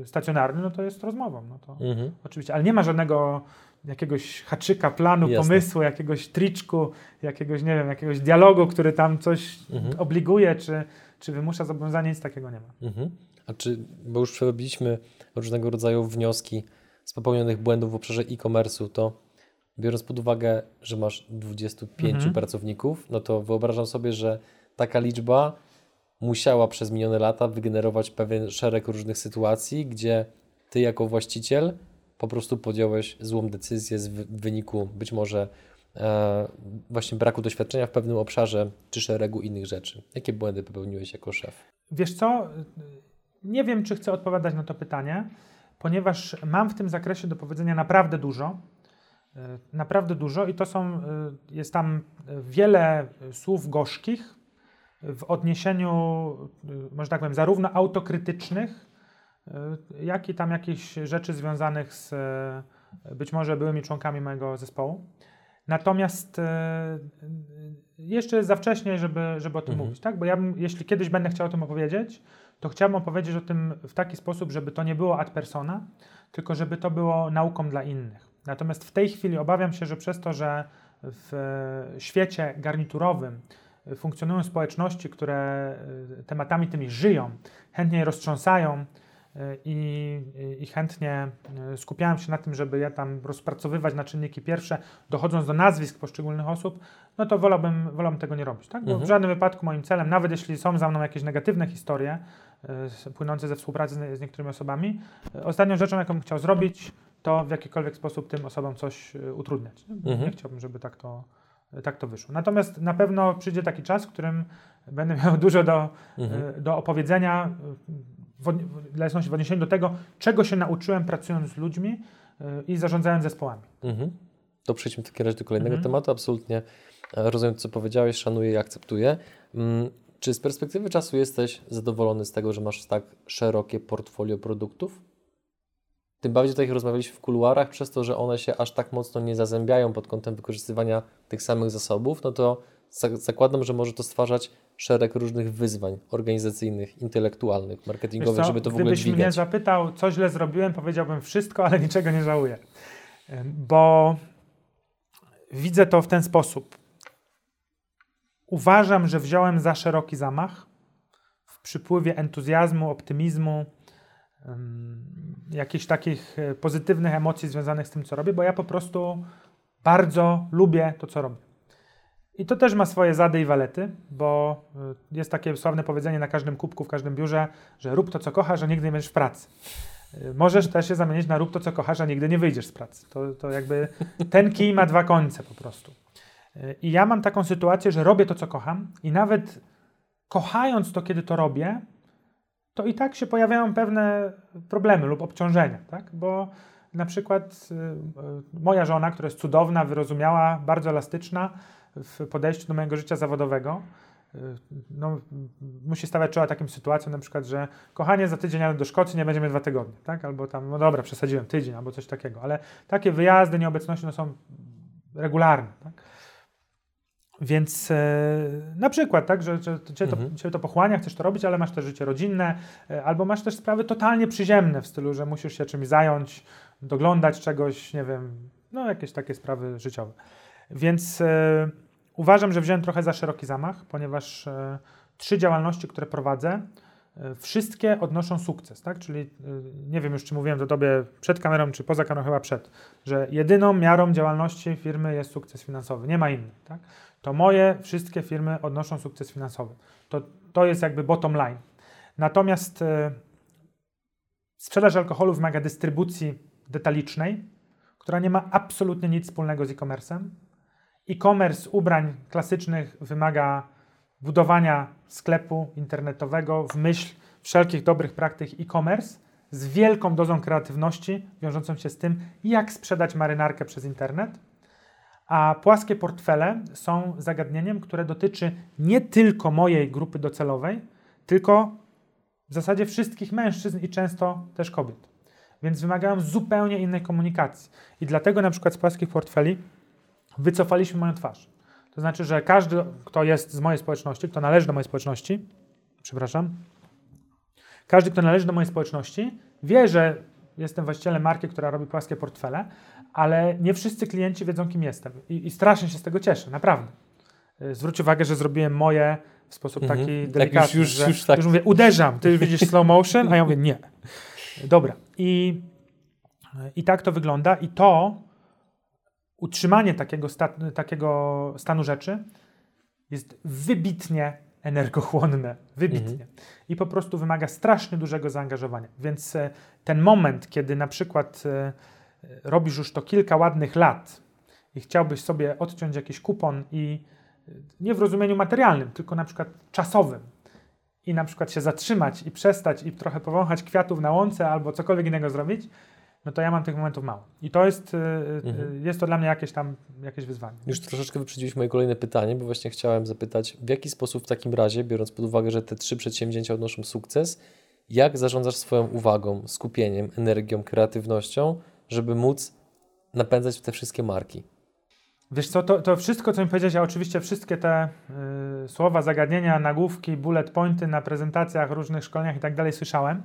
[SPEAKER 3] stacjonarny, no to jest rozmową. No to
[SPEAKER 1] Mhm.
[SPEAKER 3] oczywiście, ale nie ma żadnego jakiegoś haczyka, planu,
[SPEAKER 1] Jasne.
[SPEAKER 3] pomysłu, jakiegoś triczku, jakiegoś, nie wiem, jakiegoś dialogu, który tam coś
[SPEAKER 1] Mhm.
[SPEAKER 3] obliguje, czy, czy wymusza zobowiązanie, nic takiego nie ma.
[SPEAKER 1] Mhm. A czy, bo już przerobiliśmy różnego rodzaju wnioski z popełnionych błędów w obszarze e-commerce'u, to biorąc pod uwagę, że masz 25
[SPEAKER 3] Mhm.
[SPEAKER 1] pracowników, no to wyobrażam sobie, że taka liczba musiała przez minione lata wygenerować pewien szereg różnych sytuacji, gdzie ty jako właściciel po prostu podjąłeś złą decyzję w wyniku być może e, właśnie braku doświadczenia w pewnym obszarze czy szeregu innych rzeczy. Jakie błędy popełniłeś jako szef?
[SPEAKER 3] Wiesz co? Nie wiem, czy chcę odpowiadać na to pytanie, ponieważ mam w tym zakresie do powiedzenia naprawdę dużo. E, Naprawdę dużo i to są, e, jest tam wiele słów gorzkich w odniesieniu, e, może tak powiem, zarówno autokrytycznych, jak i tam jakichś rzeczy związanych z być może byłymi członkami mojego zespołu. Natomiast jeszcze jest za wcześnie, żeby, żeby o tym
[SPEAKER 1] Mhm.
[SPEAKER 3] mówić, tak? Bo ja jeśli kiedyś będę chciał o tym opowiedzieć, to chciałbym opowiedzieć o tym w taki sposób, żeby to nie było ad persona, tylko żeby to było nauką dla innych. Natomiast w tej chwili obawiam się, że przez to, że w e, świecie garniturowym e, funkcjonują społeczności, które e, tematami tymi żyją, chętnie je roztrząsają i, i chętnie e, skupiałem się na tym, żeby je tam rozpracowywać na czynniki pierwsze, dochodząc do nazwisk poszczególnych osób, no to wolałbym, wolałbym tego nie robić. Tak? Bo
[SPEAKER 1] Mhm.
[SPEAKER 3] w żadnym wypadku moim celem, nawet jeśli są za mną jakieś negatywne historie s- płynące ze współpracy z, z niektórymi osobami, e, ostatnią rzeczą, jaką bym chciał zrobić, to w jakikolwiek sposób tym osobom coś e, utrudniać. Nie,
[SPEAKER 1] Mhm.
[SPEAKER 3] nie chciałbym, żeby tak to, tak to wyszło. Natomiast na pewno przyjdzie taki czas, w którym będę miał dużo do,
[SPEAKER 1] Mhm.
[SPEAKER 3] do opowiedzenia dla jasności w odniesieniu do tego, czego się nauczyłem pracując z ludźmi e, i zarządzając zespołami.
[SPEAKER 1] Mhm. To przejdźmy w takim razie do kolejnego
[SPEAKER 3] Mhm.
[SPEAKER 1] tematu. Absolutnie e, rozumiem, co powiedziałeś, szanuję i akceptuję. Mm, Czy z perspektywy czasu jesteś zadowolony z tego, że masz tak szerokie portfolio produktów? Tym bardziej tutaj rozmawialiśmy w kuluarach, przez to, że one się aż tak mocno nie zazębiają pod kątem wykorzystywania tych samych zasobów, no to zakładam, że może to stwarzać szereg różnych wyzwań organizacyjnych, intelektualnych, marketingowych,
[SPEAKER 3] co,
[SPEAKER 1] żeby to w ogóle
[SPEAKER 3] Gdybyś mnie
[SPEAKER 1] dźwigać.
[SPEAKER 3] zapytał, co źle zrobiłem, powiedziałbym wszystko, ale niczego nie żałuję. Bo widzę to w ten sposób. Uważam, że wziąłem za szeroki zamach w przypływie entuzjazmu, optymizmu, ym, jakichś takich e, pozytywnych emocji związanych z tym, co robię, bo ja po prostu bardzo lubię to, co robię. I to też ma swoje zady i walety, bo y, jest takie sławne powiedzenie na każdym kubku, w każdym biurze, że rób to, co kochasz, a nigdy nie będziesz w pracy. Y, Możesz też się zamienić na rób to, co kochasz, a nigdy nie wyjdziesz z pracy. To, to jakby ten kij ma dwa końce po prostu. Y, I ja mam taką sytuację, że robię to, co kocham i nawet kochając to, kiedy to robię, to i tak się pojawiają pewne problemy lub obciążenia, tak? Bo na przykład moja żona, która jest cudowna, wyrozumiała, bardzo elastyczna w podejściu do mojego życia zawodowego, y, no, musi stawiać czoła takim sytuacjom, na przykład, że kochanie, za tydzień jadę do Szkocji, nie będziemy dwa tygodnie, tak? Albo tam, no dobra, przesadziłem, tydzień, albo coś takiego, ale takie wyjazdy, nieobecności no, są regularne, tak? Więc e, na przykład, tak, że, że cię, to,
[SPEAKER 1] Mhm.
[SPEAKER 3] cię to pochłania, chcesz to robić, ale masz też życie rodzinne, e, albo masz też sprawy totalnie przyziemne w stylu, że musisz się czymś zająć, doglądać czegoś, nie wiem, no jakieś takie sprawy życiowe. Więc e, uważam, że wziąłem trochę za szeroki zamach, ponieważ e, trzy działalności, które prowadzę, e, wszystkie odnoszą sukces, tak? Czyli e, nie wiem już, czy mówiłem do tobie przed kamerą, czy poza kamerą, chyba przed, że jedyną miarą działalności firmy jest sukces finansowy, nie ma innych, tak? To moje wszystkie firmy odnoszą sukces finansowy. To, to jest jakby bottom line. Natomiast e, sprzedaż alkoholu wymaga dystrybucji detalicznej, która nie ma absolutnie nic wspólnego z e-commerce'em. E-commerce ubrań klasycznych wymaga budowania sklepu internetowego w myśl wszelkich dobrych praktyk e-commerce z wielką dozą kreatywności wiążącą się z tym, jak sprzedać marynarkę przez internet. A płaskie portfele są zagadnieniem, które dotyczy nie tylko mojej grupy docelowej, tylko w zasadzie wszystkich mężczyzn i często też kobiet. Więc wymagają zupełnie innej komunikacji. I dlatego na przykład z płaskich portfeli wycofaliśmy moją twarz. To znaczy, że każdy, kto jest z mojej społeczności, kto należy do mojej społeczności, przepraszam, każdy, kto należy do mojej społeczności, wie, że jestem właścicielem marki, która robi płaskie portfele, ale nie wszyscy klienci wiedzą, kim jestem. I, i strasznie się z tego cieszę, naprawdę. Y, zwróć uwagę, że zrobiłem moje w sposób
[SPEAKER 1] Mhm.
[SPEAKER 3] taki
[SPEAKER 1] Tak,
[SPEAKER 3] delikatny,
[SPEAKER 1] już- już-
[SPEAKER 3] że
[SPEAKER 1] już tak.
[SPEAKER 3] już mówię, uderzam, ty widzisz slow motion, a ja mówię, nie. Dobra. I, i tak to wygląda i to utrzymanie takiego, sta, takiego stanu rzeczy jest wybitnie energochłonne, wybitnie.
[SPEAKER 1] Mhm.
[SPEAKER 3] I po prostu wymaga strasznie dużego zaangażowania. Więc e, ten moment, kiedy na przykład e, robisz już to kilka ładnych lat i chciałbyś sobie odciąć jakiś kupon i e, nie w rozumieniu materialnym, tylko na przykład czasowym i na przykład się zatrzymać i przestać i trochę powąchać kwiatów na łące albo cokolwiek innego zrobić, no to ja mam tych momentów mało. I to jest, e, e,
[SPEAKER 1] Mhm.
[SPEAKER 3] jest to dla mnie jakieś tam jakieś wyzwanie.
[SPEAKER 1] Już troszeczkę wyprzedziłeś moje kolejne pytanie, bo właśnie chciałem zapytać, w jaki sposób w takim razie, biorąc pod uwagę, że te trzy przedsięwzięcia odnoszą sukces, jak zarządzasz swoją uwagą, skupieniem, energią, kreatywnością, żeby móc napędzać te wszystkie marki?
[SPEAKER 3] Wiesz co, to, to wszystko, co mi powiedziałeś, ja oczywiście wszystkie te y, słowa, zagadnienia, nagłówki, bullet pointy na prezentacjach, różnych szkoleniach i tak dalej słyszałem, y,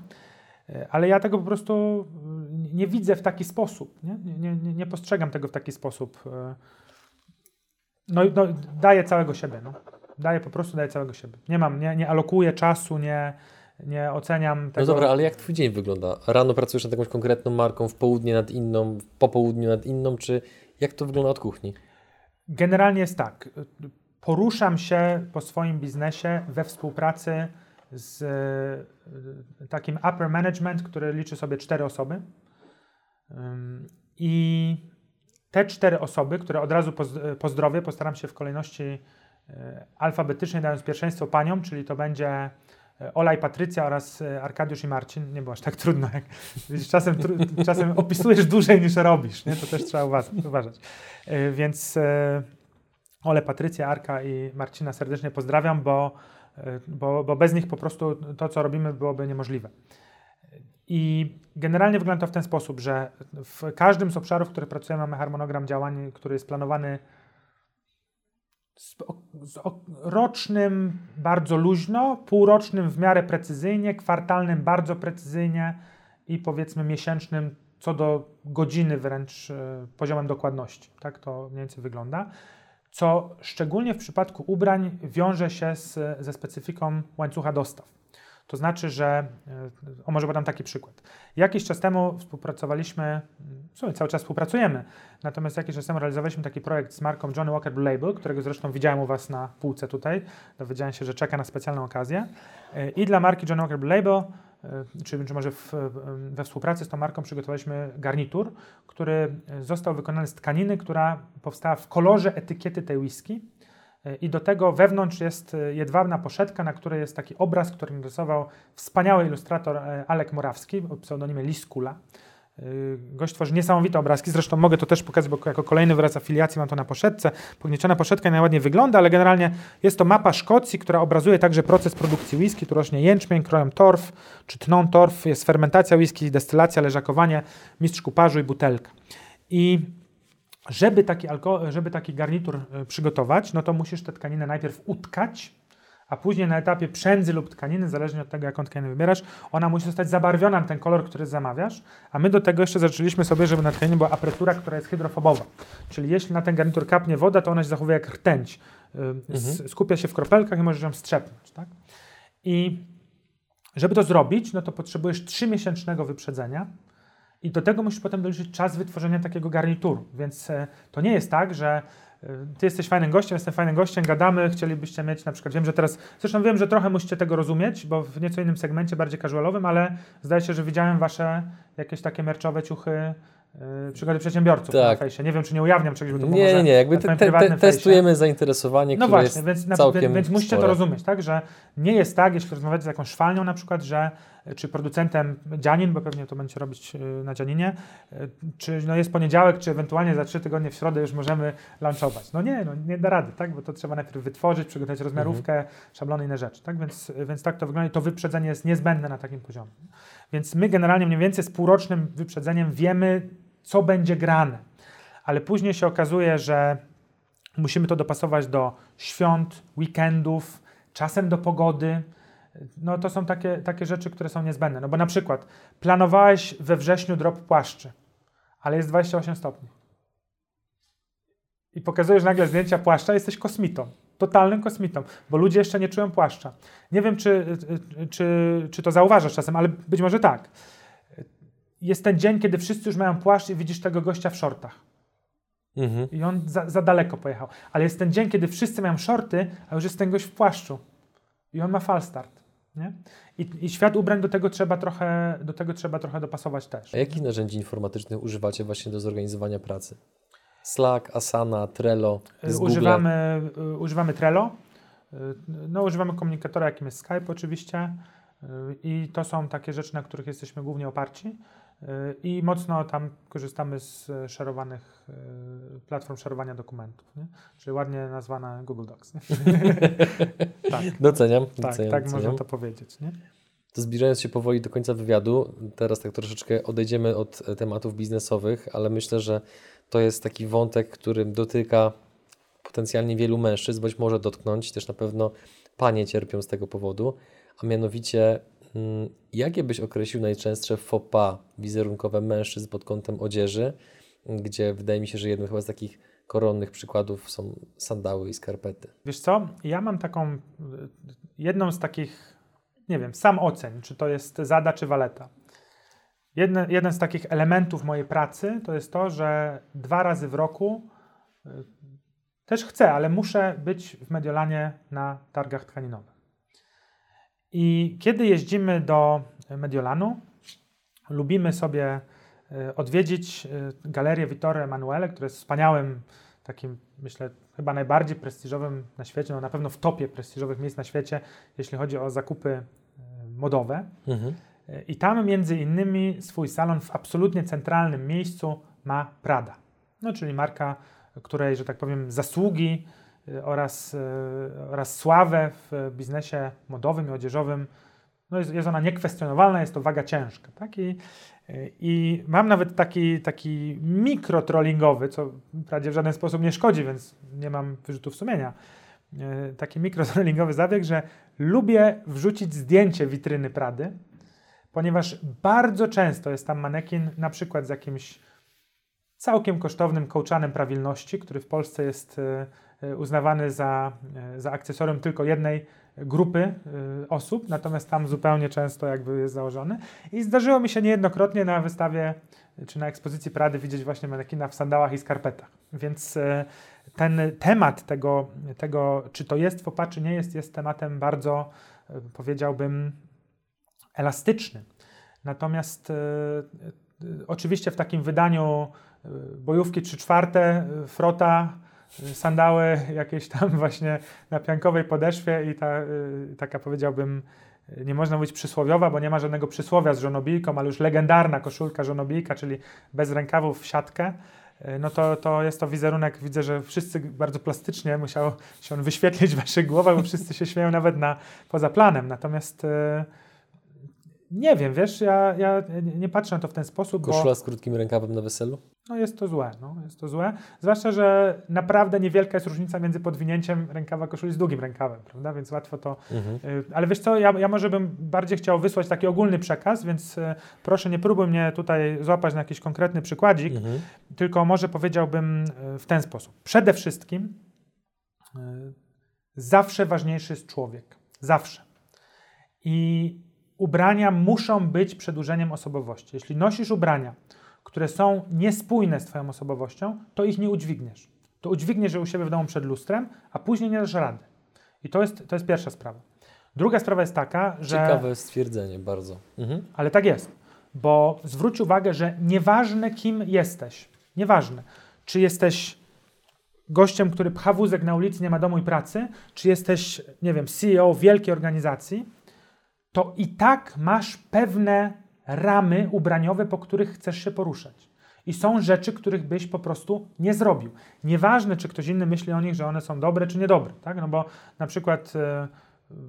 [SPEAKER 3] ale ja tego po prostu y, nie widzę w taki sposób, nie, nie, nie, nie postrzegam tego w taki sposób. y. No, i- no daję całego siebie, no. Daję po prostu, daję całego siebie. Nie mam, nie, nie alokuję czasu, nie, nie oceniam tego.
[SPEAKER 1] No dobra, ale jak twój dzień wygląda? Rano pracujesz nad jakąś konkretną marką, w południe nad inną, w popołudniu nad inną, czy jak to wygląda od kuchni?
[SPEAKER 3] Generalnie jest tak. Poruszam się po swoim biznesie we współpracy z e, takim upper management, który liczy sobie cztery osoby. I te cztery osoby, które od razu poz- pozdrowię, postaram się w kolejności e, alfabetycznej, dając pierwszeństwo paniom, czyli to będzie e, Ola i Patrycja oraz e, Arkadiusz i Marcin. Nie było aż tak trudno. Jak, czasem, tru- czasem opisujesz dłużej niż robisz. Nie? To też trzeba uważać. E, Więc e, Ole, Patrycja, Arka i Marcina serdecznie pozdrawiam, bo, e, bo, bo bez nich po prostu to, co robimy, byłoby niemożliwe. I generalnie wygląda to w ten sposób, że w każdym z obszarów, w których pracujemy, mamy harmonogram działań, który jest planowany z, z rocznym bardzo luźno, półrocznym w miarę precyzyjnie, kwartalnym bardzo precyzyjnie i powiedzmy miesięcznym co do godziny wręcz e, poziomem dokładności. Tak to mniej więcej wygląda. Co szczególnie w przypadku ubrań wiąże się z, ze specyfiką łańcucha dostaw. To znaczy, że, e, o może podam taki przykład. Jakiś czas temu współpracowaliśmy, w sumie cały czas współpracujemy, natomiast jakiś czas temu realizowaliśmy taki projekt z marką Johnny Walker Blue Label, którego zresztą widziałem u Was na półce tutaj. Dowiedziałem się, że czeka na specjalną okazję. E, I dla marki Johnny Walker Blue Label, czy, czy może w, we współpracy z tą marką przygotowaliśmy garnitur, który został wykonany z tkaniny, która powstała w kolorze etykiety tej whisky. I do tego wewnątrz jest e, jedwabna poszetka, na której jest taki obraz, który narysował wspaniały ilustrator e, Alek Morawski o pseudonimie Liskula. E, Gość tworzy niesamowite obrazki, zresztą mogę to też pokazać, bo jako kolejny wyraz afiliacji mam to na poszetce. Pognieciona poszetka najładniej wygląda, ale generalnie jest to mapa Szkocji, która obrazuje także proces produkcji whisky. Tu rośnie jęczmień, kroją torf, czy tną torf, jest fermentacja whisky, destylacja, leżakowanie, mistrz kuparzu i butelka. I żeby taki, żeby taki garnitur e, przygotować, no to musisz tę tkaninę najpierw utkać, a później na etapie przędzy lub tkaniny, zależnie od tego, jaką tkaninę wybierasz, ona musi zostać zabarwiona na ten kolor, który zamawiasz, a my do tego jeszcze zaczęliśmy sobie, żeby na tkaninie była apretura, która jest hydrofobowa. Czyli jeśli na ten garnitur kapnie woda, to ona się zachowuje jak rtęć. S- Skupia się w kropelkach i możesz ją strzepnąć. Tak? I żeby to zrobić, no to potrzebujesz trzymiesięcznego wyprzedzenia, i do tego musisz potem doliczyć czas wytworzenia takiego garnituru. Więc e, to nie jest tak, że ty jesteś fajnym gościem, jestem fajnym gościem, gadamy, chcielibyście mieć na przykład, wiem, że teraz, zresztą wiem, że trochę musicie tego rozumieć, bo w nieco innym segmencie, bardziej casualowym, ale zdaje się, że widziałem wasze jakieś takie merczowe ciuchy przygody przedsiębiorców
[SPEAKER 1] Tak.
[SPEAKER 3] na fejsie. Nie wiem, czy nie ujawniam czegoś, bo to
[SPEAKER 1] Nie, nie, nie, jakby te, te,
[SPEAKER 3] prywatnym
[SPEAKER 1] te,
[SPEAKER 3] fejsie.
[SPEAKER 1] testujemy zainteresowanie,
[SPEAKER 3] No
[SPEAKER 1] które
[SPEAKER 3] właśnie,
[SPEAKER 1] jest
[SPEAKER 3] więc,
[SPEAKER 1] całkiem
[SPEAKER 3] więc, musicie to
[SPEAKER 1] spore.
[SPEAKER 3] rozumieć, tak, że nie jest tak, jeśli rozmawiacie z jakąś szwalnią na przykład, że czy producentem dzianin, bo pewnie to będziecie robić y, na dzianinie, czy no jest poniedziałek, czy ewentualnie za trzy tygodnie w środę już możemy launchować. No nie, no nie da rady, tak, bo to trzeba najpierw wytworzyć, przygotować rozmiarówkę,
[SPEAKER 1] Mhm.
[SPEAKER 3] szablony, inne rzeczy, tak, więc, więc tak to wygląda i to wyprzedzenie jest niezbędne na takim poziomie. Więc my generalnie mniej więcej z półrocznym wyprzedzeniem wiemy, co będzie grane, ale później się okazuje, że musimy to dopasować do świąt, weekendów, czasem do pogody. No to są takie, takie rzeczy, które są niezbędne. No bo na przykład planowałeś we wrześniu drop płaszczy, ale jest 28 stopni. I pokazujesz nagle zdjęcia płaszcza, jesteś kosmitą. Totalnym kosmitą, bo ludzie jeszcze nie czują płaszcza. Nie wiem, czy, czy, czy to zauważasz czasem, ale być może tak. Jest ten dzień, kiedy wszyscy już mają płaszcz i widzisz tego gościa w shortach.
[SPEAKER 1] Mhm.
[SPEAKER 3] I on za, za daleko pojechał. Ale jest ten dzień, kiedy wszyscy mają shorty, a już jest ten gość w płaszczu. I on ma falstart. Nie? I, I świat ubrań do tego trzeba trochę, do tego trzeba trochę dopasować też.
[SPEAKER 1] A jakich narzędzi informatycznych używacie właśnie do zorganizowania pracy? Slack, Asana, Trello, z Google'a?
[SPEAKER 3] Używamy, y, używamy Trello. Y, No, używamy komunikatora, jakim jest Skype oczywiście. Y, I to są takie rzeczy, na których jesteśmy głównie oparci. I mocno tam korzystamy z e, szerowanych y, platform szerowania dokumentów, nie? czyli ładnie nazwana Google Docs. Nie? tak,
[SPEAKER 1] Doceniam,
[SPEAKER 3] tak,
[SPEAKER 1] doceniam,
[SPEAKER 3] tak
[SPEAKER 1] doceniam.
[SPEAKER 3] można to powiedzieć. Nie?
[SPEAKER 1] To zbliżając się powoli do końca wywiadu, teraz tak troszeczkę odejdziemy od e, tematów biznesowych, ale myślę, że to jest taki wątek, który dotyka potencjalnie wielu mężczyzn, bądź może dotknąć, też na pewno panie cierpią z tego powodu, a mianowicie jakie byś określił najczęstsze faux pas wizerunkowe mężczyzn pod kątem odzieży, gdzie wydaje mi się, że jednym chyba z takich koronnych przykładów są sandały i skarpety.
[SPEAKER 3] Wiesz co, ja mam taką, y, jedną z takich, nie wiem, sam oceń, czy to jest Zada, czy Waleta. Jedne, jeden z takich elementów mojej pracy to jest to, że dwa razy w roku y, też chcę, ale muszę być w Mediolanie na targach tkaninowych. I kiedy jeździmy do Mediolanu, lubimy sobie y, odwiedzić y, galerię Vittore Emanuele, która jest wspaniałym takim, myślę, chyba najbardziej prestiżowym na świecie, no na pewno w topie prestiżowych miejsc na świecie, jeśli chodzi o zakupy y, modowe.
[SPEAKER 1] Mhm.
[SPEAKER 3] I tam między innymi swój salon w absolutnie centralnym miejscu ma Prada. No, czyli marka, której, że tak powiem, zasługi oraz, y, oraz sławę w biznesie modowym i odzieżowym, no jest, jest ona niekwestionowalna, jest to waga ciężka. Tak? I, y, I mam nawet taki, taki mikrotrollingowy, co wprawdzie w żaden sposób nie szkodzi, więc nie mam wyrzutów sumienia, y, taki mikrotrollingowy zabieg, że lubię wrzucić zdjęcie witryny Prady, ponieważ bardzo często jest tam manekin na przykład z jakimś całkiem kosztownym kołczanem prawilności, który w Polsce jest e, e, uznawany za, e, za akcesorium tylko jednej grupy osób, natomiast tam zupełnie często jakby jest założony. I zdarzyło mi się niejednokrotnie na wystawie czy na ekspozycji Prady widzieć właśnie manekina w sandałach i skarpetach. Więc ten temat tego, tego czy to jest fopa, czy nie jest, jest tematem bardzo, powiedziałbym, elastyczny. Natomiast oczywiście w takim wydaniu bojówki 3 czwarte, frota, sandały jakieś tam właśnie na piankowej podeszwie i ta, e, taka powiedziałbym, nie można mówić przysłowiowa, bo nie ma żadnego przysłowia z żonobijką, ale już legendarna koszulka żonobijka, czyli bez rękawów w siatkę, e, no to, to jest to wizerunek, widzę, że wszyscy bardzo plastycznie musiał się on wyświetlić w waszych głowach, bo wszyscy się śmieją nawet na, poza planem. Natomiast e, nie wiem, wiesz, ja, ja nie- patrzę na to w ten sposób, bo
[SPEAKER 1] Koszula z krótkim rękawem na weselu?
[SPEAKER 3] no jest to złe, no, jest to złe. Zwłaszcza, że naprawdę niewielka jest różnica między podwinięciem rękawa koszuli z długim rękawem, prawda? Więc łatwo to.
[SPEAKER 1] Mhm.
[SPEAKER 3] y, Ale wiesz co, ja, ja może bym bardziej chciał wysłać taki ogólny przekaz, więc y, proszę nie próbuj mnie tutaj złapać na jakiś konkretny przykładzik,
[SPEAKER 1] Mhm.
[SPEAKER 3] tylko może powiedziałbym y, w ten sposób. Przede wszystkim zawsze ważniejszy jest człowiek. Zawsze. I ubrania muszą być przedłużeniem osobowości. Jeśli nosisz ubrania, które są niespójne z Twoją osobowością, to ich nie udźwigniesz. To udźwigniesz je u siebie w domu przed lustrem, a później nie dasz rady. I to jest, to jest pierwsza sprawa. Druga sprawa jest taka, że.
[SPEAKER 1] Ciekawe stwierdzenie bardzo. Mhm.
[SPEAKER 3] Ale tak jest, Bo zwróć uwagę, że nieważne kim jesteś, nieważne, czy jesteś gościem, który pcha wózek na ulicy, nie ma domu i pracy, czy jesteś, nie wiem, CEO wielkiej organizacji, to i tak masz pewne ramy ubraniowe, po których chcesz się poruszać. I są rzeczy, których byś po prostu nie zrobił. Nieważne, czy ktoś inny myśli o nich, że one są dobre, czy niedobre. Tak? No bo na przykład e,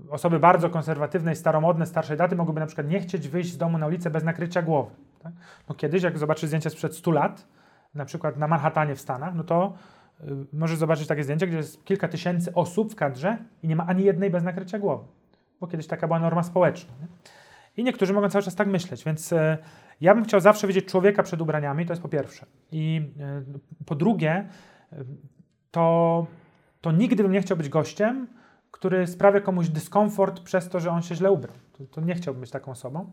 [SPEAKER 3] osoby bardzo konserwatywne i staromodne, starszej daty mogłyby na przykład nie chcieć wyjść z domu na ulicę bez nakrycia głowy. Tak? No kiedyś, jak zobaczysz zdjęcia sprzed 100 lat, na przykład na Manhattanie w Stanach, no to y, możesz zobaczyć takie zdjęcie, gdzie jest kilka tysięcy osób w kadrze i nie ma ani jednej bez nakrycia głowy. Bo kiedyś taka była norma społeczna. Nie? I niektórzy mogą cały czas tak myśleć, więc y, ja bym chciał zawsze widzieć człowieka przed ubraniami, to jest po pierwsze. I y, po drugie, y, to, to nigdy bym nie chciał być gościem, który sprawia komuś dyskomfort przez to, że on się źle ubrał. To, to nie chciałbym być taką osobą.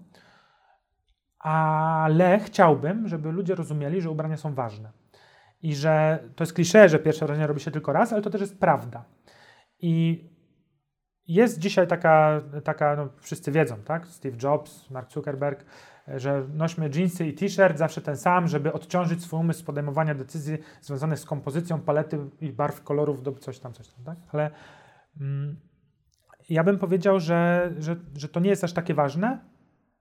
[SPEAKER 3] Ale chciałbym, żeby ludzie rozumieli, że ubrania są ważne. I że to jest klisze, że pierwsze wrażenie robi się tylko raz, ale to też jest prawda. I jest dzisiaj taka, taka no wszyscy wiedzą, tak? Steve Jobs, Mark Zuckerberg, że nośmy jeansy i t-shirt zawsze ten sam, żeby odciążyć swój umysł z podejmowania decyzji związanych z kompozycją palety i barw kolorów do coś tam, coś tam, tak? Ale mm, ja bym powiedział, że, że, że to nie jest aż takie ważne,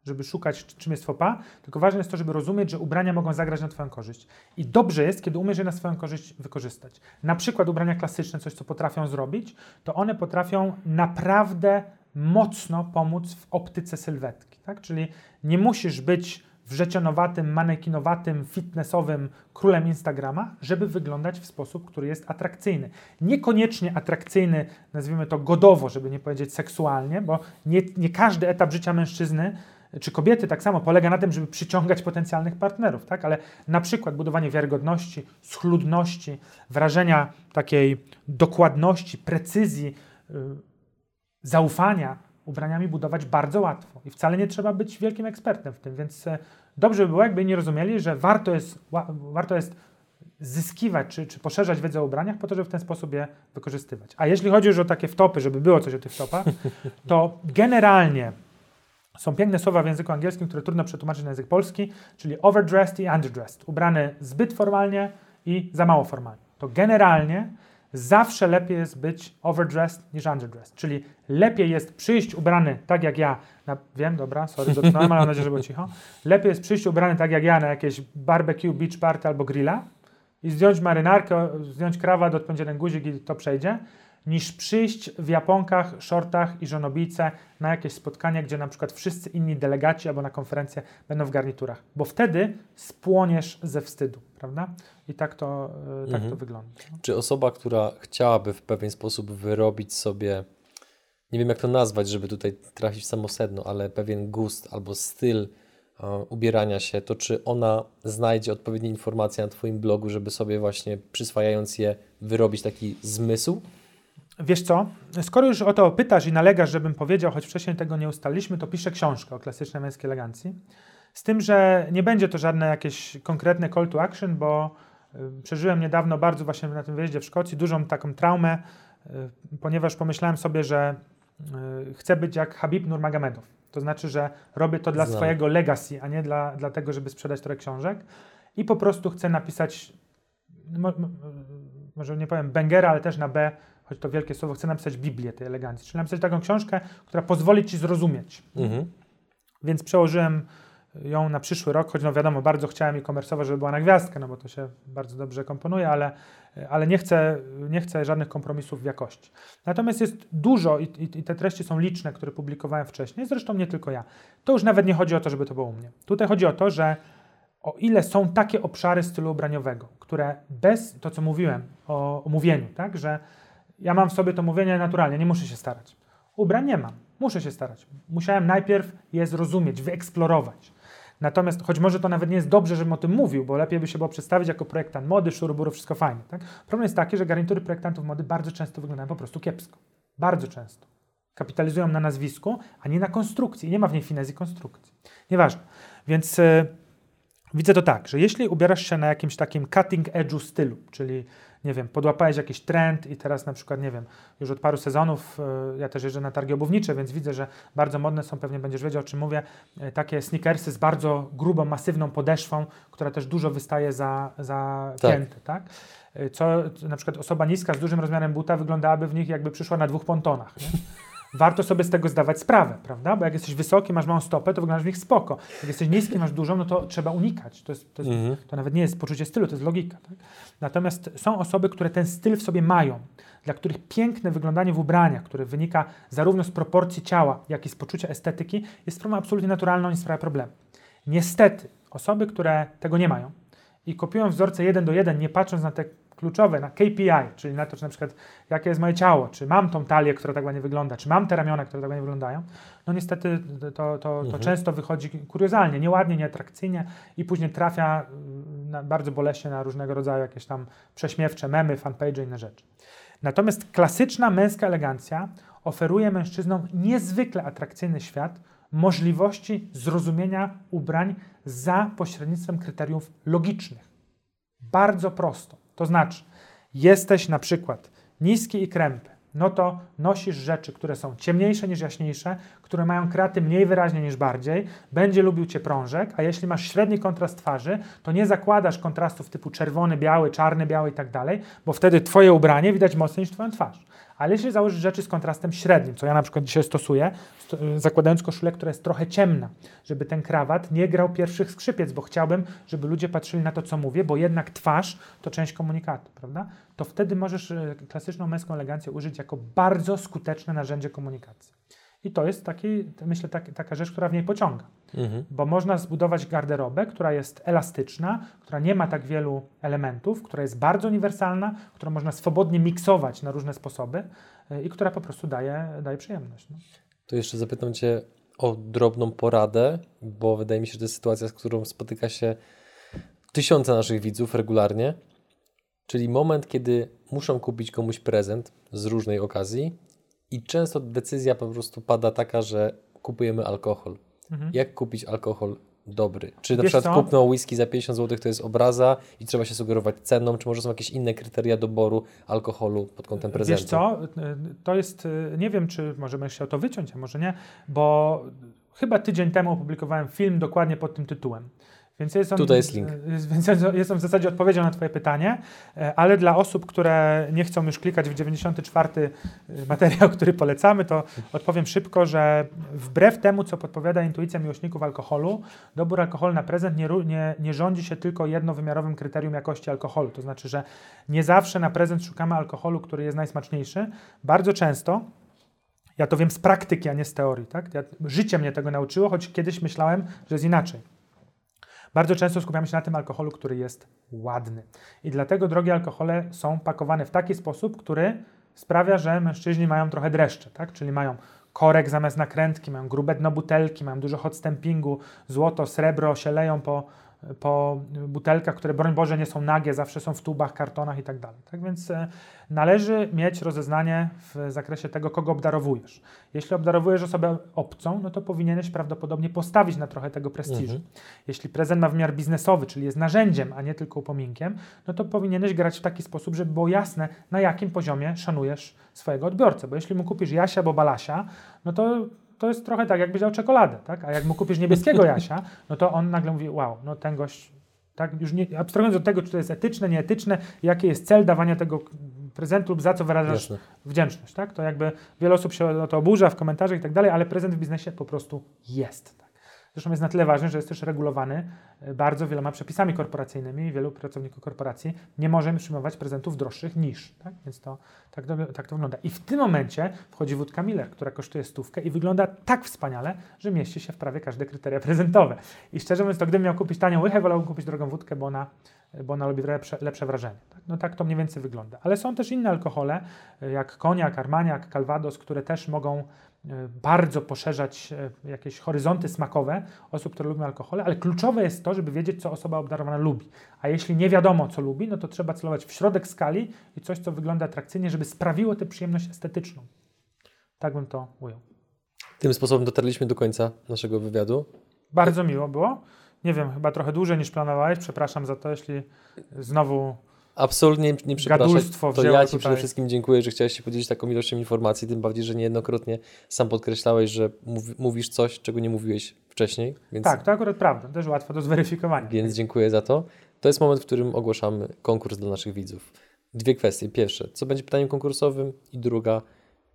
[SPEAKER 3] żeby szukać, czym jest fopa, tylko ważne jest to, żeby rozumieć, że ubrania mogą zagrać na Twoją korzyść. I dobrze jest, kiedy umiesz je na swoją korzyść wykorzystać. Na przykład ubrania klasyczne, coś co potrafią zrobić, to one potrafią naprawdę mocno pomóc w optyce sylwetki. Tak? Czyli nie musisz być wrzecionowatym, manekinowatym, fitnessowym królem Instagrama, żeby wyglądać w sposób, który jest atrakcyjny. Niekoniecznie atrakcyjny, nazwijmy to godowo, żeby nie powiedzieć seksualnie, bo nie, nie każdy etap życia mężczyzny czy kobiety tak samo polega na tym, żeby przyciągać potencjalnych partnerów, tak? Ale na przykład budowanie wiarygodności, schludności, wrażenia takiej dokładności, precyzji, yy, zaufania ubraniami budować bardzo łatwo i wcale nie trzeba być wielkim ekspertem w tym, więc e, dobrze by było, jakby nie rozumieli, że warto jest, warto jest zyskiwać czy, czy poszerzać wiedzę o ubraniach po to, żeby w ten sposób je wykorzystywać. A jeśli chodzi już o takie wtopy, żeby było coś o tych wtopach, to generalnie są piękne słowa w języku angielskim, które trudno przetłumaczyć na język polski, czyli overdressed i underdressed. Ubrany zbyt formalnie i za mało formalnie. To generalnie zawsze lepiej jest być overdressed niż underdressed. Czyli lepiej jest przyjść ubrany tak jak ja, na, wiem, dobra, sorry, dotknąłem, ale mam nadzieję, że było cicho. Lepiej jest przyjść ubrany tak jak ja na jakieś barbecue, beach party albo grilla i zdjąć marynarkę, zdjąć krawat, odpiąć jeden guzik i to przejdzie, niż przyjść w japonkach, shortach i żonobijce na jakieś spotkanie, gdzie na przykład wszyscy inni delegaci albo na konferencję będą w garniturach, bo wtedy spłoniesz ze wstydu, prawda? I tak to, e, tak mhm. to wygląda.
[SPEAKER 1] Czy osoba, która chciałaby w pewien sposób wyrobić sobie, nie wiem jak to nazwać, żeby tutaj trafić w samo sedno, ale pewien gust albo styl uh, ubierania się, to czy ona znajdzie odpowiednie informacje na Twoim blogu, żeby sobie właśnie przyswajając je wyrobić taki zmysł?
[SPEAKER 3] Wiesz co, skoro już o to pytasz i nalegasz, żebym powiedział, choć wcześniej tego nie ustaliliśmy, to piszę książkę o klasycznej męskiej elegancji. Z tym, że nie będzie to żadne jakieś konkretne call to action, bo przeżyłem niedawno bardzo właśnie na tym wyjeździe w Szkocji dużą taką traumę, y, ponieważ pomyślałem sobie, że y, chcę być jak Habib Nurmagomedov. To znaczy, że robię to dla Znam. swojego legacy, a nie dla, dla tego, żeby sprzedać trochę książek. I po prostu chcę napisać, może nie powiem Bengera, ale też na B choć to wielkie słowo, chcę napisać Biblię tej elegancji, czyli napisać taką książkę, która pozwoli Ci zrozumieć. Mhm. Więc przełożyłem ją na przyszły rok, choć no wiadomo, bardzo chciałem i komersowo, żeby była na gwiazdkę, no bo to się bardzo dobrze komponuje, ale, ale nie, chcę, nie chcę żadnych kompromisów w jakości. Natomiast jest dużo i, i, i, te treści są liczne, które publikowałem wcześniej, zresztą nie tylko ja. To już nawet nie chodzi o to, żeby to było u mnie. Tutaj chodzi o to, że o ile są takie obszary stylu ubraniowego, które bez, to co mówiłem o, o mówieniu, tak, że ja mam w sobie to mówienie naturalnie, nie muszę się starać. Ubrań nie mam, muszę się starać. Musiałem najpierw je zrozumieć, wyeksplorować. Natomiast, choć może to nawet nie jest dobrze, żebym o tym mówił, bo lepiej by się było przedstawić jako projektant mody, szuruburu, wszystko fajnie. Tak? Problem jest taki, że garnitury projektantów mody bardzo często wyglądają po prostu kiepsko. Bardzo często. Kapitalizują na nazwisku, a nie na konstrukcji. Nie ma w niej finezji konstrukcji. Nieważne. Więc yy, widzę to tak, że jeśli ubierasz się na jakimś takim cutting edge'u stylu, czyli nie wiem, podłapałeś jakiś trend i teraz na przykład, nie wiem, już od paru sezonów, y, ja też jeżdżę na targi obuwnicze, więc widzę, że bardzo modne są, pewnie będziesz wiedział, o czym mówię, y, takie sneakersy z bardzo grubą, masywną podeszwą, która też dużo wystaje za, za
[SPEAKER 1] Tak.
[SPEAKER 3] pięty, tak? Y, Co na przykład osoba niska z dużym rozmiarem buta wyglądałaby w nich jakby przyszła na dwóch pontonach. Nie? Warto sobie z tego zdawać sprawę, prawda? Bo jak jesteś wysoki, masz małą stopę, to wyglądasz w nich spoko. Jak jesteś niski, masz dużą, no to trzeba unikać. To, jest, to, jest,
[SPEAKER 1] Mhm.
[SPEAKER 3] to nawet nie jest poczucie stylu, to jest logika. Tak? Natomiast są osoby, które ten styl w sobie mają, dla których piękne wyglądanie w ubraniach, które wynika zarówno z proporcji ciała, jak i z poczucia estetyki, jest sprawą absolutnie naturalną i nie sprawia problemu. Niestety, osoby, które tego nie mają i kopiują wzorce jeden do jeden, nie patrząc na te kluczowe, na KPI, czyli na to, czy na przykład jakie jest moje ciało, czy mam tą talię, która tak ładnie wygląda, czy mam te ramiona, które tak ładnie wyglądają, no niestety to, to, to
[SPEAKER 1] Mhm.
[SPEAKER 3] często wychodzi kuriozalnie, nieładnie, nieatrakcyjnie i później trafia y, na, bardzo boleśnie na różnego rodzaju jakieś tam prześmiewcze memy, fanpage i inne rzeczy. Natomiast klasyczna męska elegancja oferuje mężczyznom niezwykle atrakcyjny świat możliwości zrozumienia ubrań za pośrednictwem kryteriów logicznych. Bardzo prosto. To znaczy, jesteś na przykład niski i krępy, no to nosisz rzeczy, które są ciemniejsze niż jaśniejsze, które mają kraty mniej wyraźnie niż bardziej, będzie lubił cię prążek, a jeśli masz średni kontrast twarzy, to nie zakładasz kontrastów typu czerwony, biały, czarny, biały i tak dalej, bo wtedy twoje ubranie widać mocniej niż twoją twarz. Ale jeśli założysz rzeczy z kontrastem średnim, co ja na przykład dzisiaj stosuję, sto- zakładając koszulę, która jest trochę ciemna, żeby ten krawat nie grał pierwszych skrzypiec, bo chciałbym, żeby ludzie patrzyli na to, co mówię, bo jednak twarz to część komunikatu, prawda? To wtedy możesz e, klasyczną męską elegancję użyć jako bardzo skuteczne narzędzie komunikacji. I to jest taki, myślę, tak, taka rzecz, która w niej pociąga
[SPEAKER 1] Mhm.
[SPEAKER 3] bo można zbudować garderobę, która jest elastyczna, która nie ma tak wielu elementów, która jest bardzo uniwersalna, którą można swobodnie miksować na różne sposoby y, i która po prostu daje, daje przyjemność. No.
[SPEAKER 1] To jeszcze zapytam Cię o drobną poradę, bo wydaje mi się, że to jest sytuacja, z którą spotyka się tysiące naszych widzów regularnie. Czyli moment, kiedy muszą kupić komuś prezent z różnej okazji i często decyzja po prostu pada taka, że kupujemy alkohol.
[SPEAKER 3] Mhm.
[SPEAKER 1] Jak kupić alkohol dobry? Czy na
[SPEAKER 3] Wiesz
[SPEAKER 1] przykład
[SPEAKER 3] co?
[SPEAKER 1] kupno whisky za 50 zł to jest obraza i trzeba się sugerować ceną, czy może są jakieś inne kryteria doboru alkoholu pod kątem prezentu?
[SPEAKER 3] Wiesz co, to jest, nie wiem, czy może będziesz chciał to wyciąć, a może nie, bo chyba tydzień temu opublikowałem film dokładnie pod tym tytułem. Więc jest on,
[SPEAKER 1] Tutaj jest link.
[SPEAKER 3] Więc jest- on w zasadzie odpowiedzią na Twoje pytanie, e, ale dla osób, które nie chcą już klikać w 94 materiał, który polecamy, to odpowiem szybko, że wbrew temu, co podpowiada intuicja miłośników alkoholu, dobór alkoholu na prezent nie, nie, nie rządzi się tylko jednowymiarowym kryterium jakości alkoholu. To znaczy, że nie zawsze na prezent szukamy alkoholu, który jest najsmaczniejszy. Bardzo często ja to wiem z praktyki, a nie z teorii. Tak? Ja, życie mnie tego nauczyło, choć kiedyś myślałem, że jest inaczej. Bardzo często skupiamy się na tym alkoholu, który jest ładny. I dlatego drogie alkohole są pakowane w taki sposób, który sprawia, że mężczyźni mają trochę dreszcze, tak? czyli mają korek zamiast nakrętki, mają grube dno butelki, mają dużo hot stampingu, złoto, srebro się leją po, po butelkach, które broń Boże nie są nagie, zawsze są w tubach, kartonach i tak dalej. Tak więc e, należy mieć rozeznanie w zakresie tego, kogo obdarowujesz. Jeśli obdarowujesz osobę obcą, no to powinieneś prawdopodobnie postawić na trochę tego prestiżu.
[SPEAKER 1] Mhm.
[SPEAKER 3] Jeśli prezent ma wymiar biznesowy, czyli jest narzędziem, a nie tylko upominkiem, no to powinieneś grać w taki sposób, żeby było jasne, na jakim poziomie szanujesz swojego odbiorcę. Bo jeśli mu kupisz Jasia albo Balasia, no to to jest trochę tak, jakbyś dał czekoladę, tak? A jak mu kupisz niebieskiego Jasia, no to on nagle mówi, wow, no ten gość, tak? Już nie, abstrahując od tego, czy to jest etyczne, nieetyczne, jaki jest cel dawania tego prezentu lub za co wyrażasz
[SPEAKER 1] Jasne.
[SPEAKER 3] wdzięczność, tak? To jakby wiele osób się o to oburza w komentarzach i tak dalej, ale prezent w biznesie po prostu jest. Tak? Zresztą jest na tyle ważny, że jest też regulowany e, bardzo wieloma przepisami korporacyjnymi i wielu pracowników korporacji nie może przyjmować prezentów droższych niż. Tak? Więc to tak, to tak to wygląda. I w tym momencie wchodzi wódka Miller, która kosztuje stówkę i wygląda tak wspaniale, że mieści się w prawie każde kryteria prezentowe. I szczerze mówiąc, to gdybym miał kupić tanią łychę, wolałbym kupić drogą wódkę, bo ona, bo ona robi lepsze, lepsze wrażenie. Tak? No tak to mniej więcej wygląda. Ale są też inne alkohole, e, jak koniak, armaniak, calvados, które też mogą bardzo poszerzać e, jakieś horyzonty smakowe osób, które lubią alkohole, ale kluczowe jest to, żeby wiedzieć, co osoba obdarowana lubi. A jeśli nie wiadomo, co lubi, no to trzeba celować w środek skali i coś, co wygląda atrakcyjnie, żeby sprawiło tę przyjemność estetyczną. Tak bym to ujął.
[SPEAKER 1] Tym sposobem dotarliśmy do końca naszego wywiadu.
[SPEAKER 3] Bardzo miło było. Nie wiem, chyba trochę dłużej niż planowałeś. Przepraszam za to, jeśli znowu
[SPEAKER 1] Absolutnie nie przepraszam.
[SPEAKER 3] Gadulstwo
[SPEAKER 1] To ja Ci
[SPEAKER 3] tutaj.
[SPEAKER 1] przede wszystkim dziękuję, że chciałeś się podzielić taką ilością informacji, tym bardziej, że niejednokrotnie sam podkreślałeś, że mów, mówisz coś, czego nie mówiłeś wcześniej, więc,
[SPEAKER 3] Tak, to akurat prawda, też łatwo do zweryfikowania.
[SPEAKER 1] więc dziękuję za to. To jest moment, w którym ogłaszamy konkurs dla naszych widzów. Dwie kwestie. Pierwsze, co będzie pytaniem konkursowym i druga,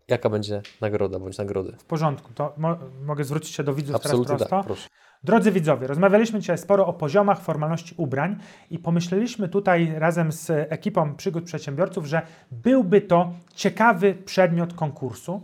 [SPEAKER 1] jaka będzie nagroda bądź nagrody.
[SPEAKER 3] W porządku, to mo- mogę zwrócić się do widzów
[SPEAKER 1] Absolutnie
[SPEAKER 3] teraz prosto.
[SPEAKER 1] tak, proszę.
[SPEAKER 3] Drodzy widzowie, rozmawialiśmy dzisiaj sporo o poziomach formalności ubrań i pomyśleliśmy tutaj razem z ekipą przygód przedsiębiorców, że byłby to ciekawy przedmiot konkursu.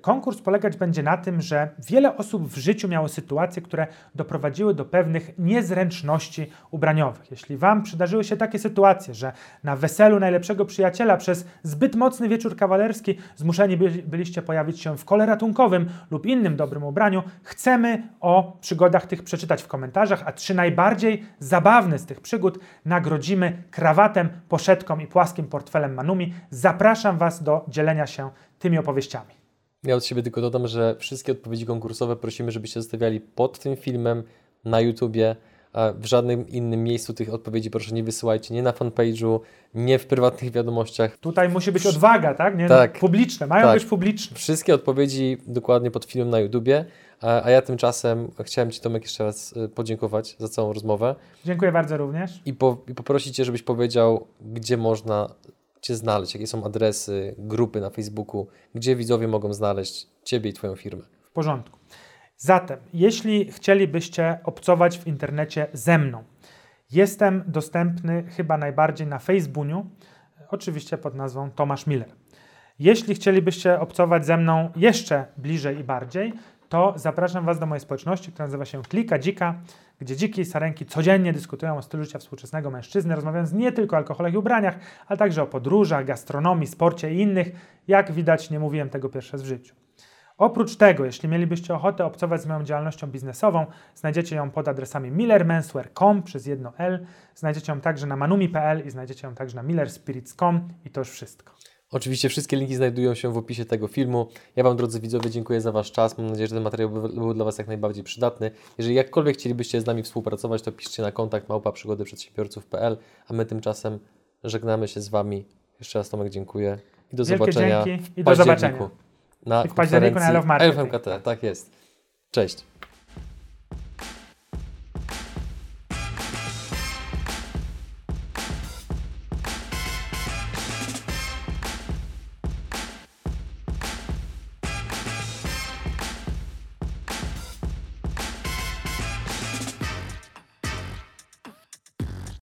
[SPEAKER 3] Konkurs polegać będzie na tym, że wiele osób w życiu miało sytuacje, które doprowadziły do pewnych niezręczności ubraniowych. Jeśli Wam przydarzyły się takie sytuacje, że na weselu najlepszego przyjaciela przez zbyt mocny wieczór kawalerski zmuszeni byli, byliście pojawić się w kole ratunkowym lub innym dobrym ubraniu, chcemy o przygodach tych przeczytać w komentarzach, a trzy najbardziej zabawne z tych przygód nagrodzimy krawatem, poszetką i płaskim portfelem Manumi. Zapraszam Was do dzielenia się tymi opowieściami.
[SPEAKER 1] Ja od siebie tylko dodam, że wszystkie odpowiedzi konkursowe prosimy, żebyście zostawiali pod tym filmem na YouTubie. W żadnym innym miejscu tych odpowiedzi proszę nie wysyłajcie, nie na fanpage'u, nie w prywatnych wiadomościach.
[SPEAKER 3] Tutaj musi być odwaga, tak? Nie?
[SPEAKER 1] Tak.
[SPEAKER 3] Publiczne, mają
[SPEAKER 1] Tak.
[SPEAKER 3] być publiczne.
[SPEAKER 1] Wszystkie odpowiedzi dokładnie pod filmem na YouTubie, a, a ja tymczasem chciałem Ci Tomek jeszcze raz y, podziękować za całą rozmowę
[SPEAKER 3] Dziękuję bardzo również.
[SPEAKER 1] i, po, i poprosić Cię, żebyś powiedział, gdzie można Cię znaleźć, jakie są adresy, grupy na Facebooku, gdzie widzowie mogą znaleźć Ciebie i Twoją firmę.
[SPEAKER 3] W porządku. Zatem, jeśli chcielibyście obcować w internecie ze mną, jestem dostępny chyba najbardziej na Facebooku, oczywiście pod nazwą Tomasz Miller. Jeśli chcielibyście obcować ze mną jeszcze bliżej i bardziej, to zapraszam Was do mojej społeczności, która nazywa się Klika Dzika, gdzie dziki i sarenki codziennie dyskutują o stylu życia współczesnego mężczyzny, rozmawiając nie tylko o alkoholach i ubraniach, ale także o podróżach, gastronomii, sporcie i innych. Jak widać, nie mówiłem tego pierwszy raz w życiu. Oprócz tego, jeśli mielibyście ochotę obcować z moją działalnością biznesową, znajdziecie ją pod adresami millermenswear.com przez jedno L, znajdziecie ją także na manumi.pl i znajdziecie ją także na millerspirits.com i to już wszystko.
[SPEAKER 1] Oczywiście wszystkie linki znajdują się w opisie tego filmu. Ja Wam, drodzy widzowie, dziękuję za Wasz czas. Mam nadzieję, że ten materiał był dla Was jak najbardziej przydatny. Jeżeli jakkolwiek chcielibyście z nami współpracować, to piszcie na kontakt małpa przygodyprzedsiębiorców.pl, a my tymczasem żegnamy się z Wami. Jeszcze raz Tomek dziękuję i do
[SPEAKER 3] Wielkie
[SPEAKER 1] zobaczenia
[SPEAKER 3] dzięki
[SPEAKER 1] w
[SPEAKER 3] i do zobaczenia.
[SPEAKER 1] na
[SPEAKER 3] I w październiku na Love Marketing.
[SPEAKER 1] LFMKT. Tak jest. Cześć.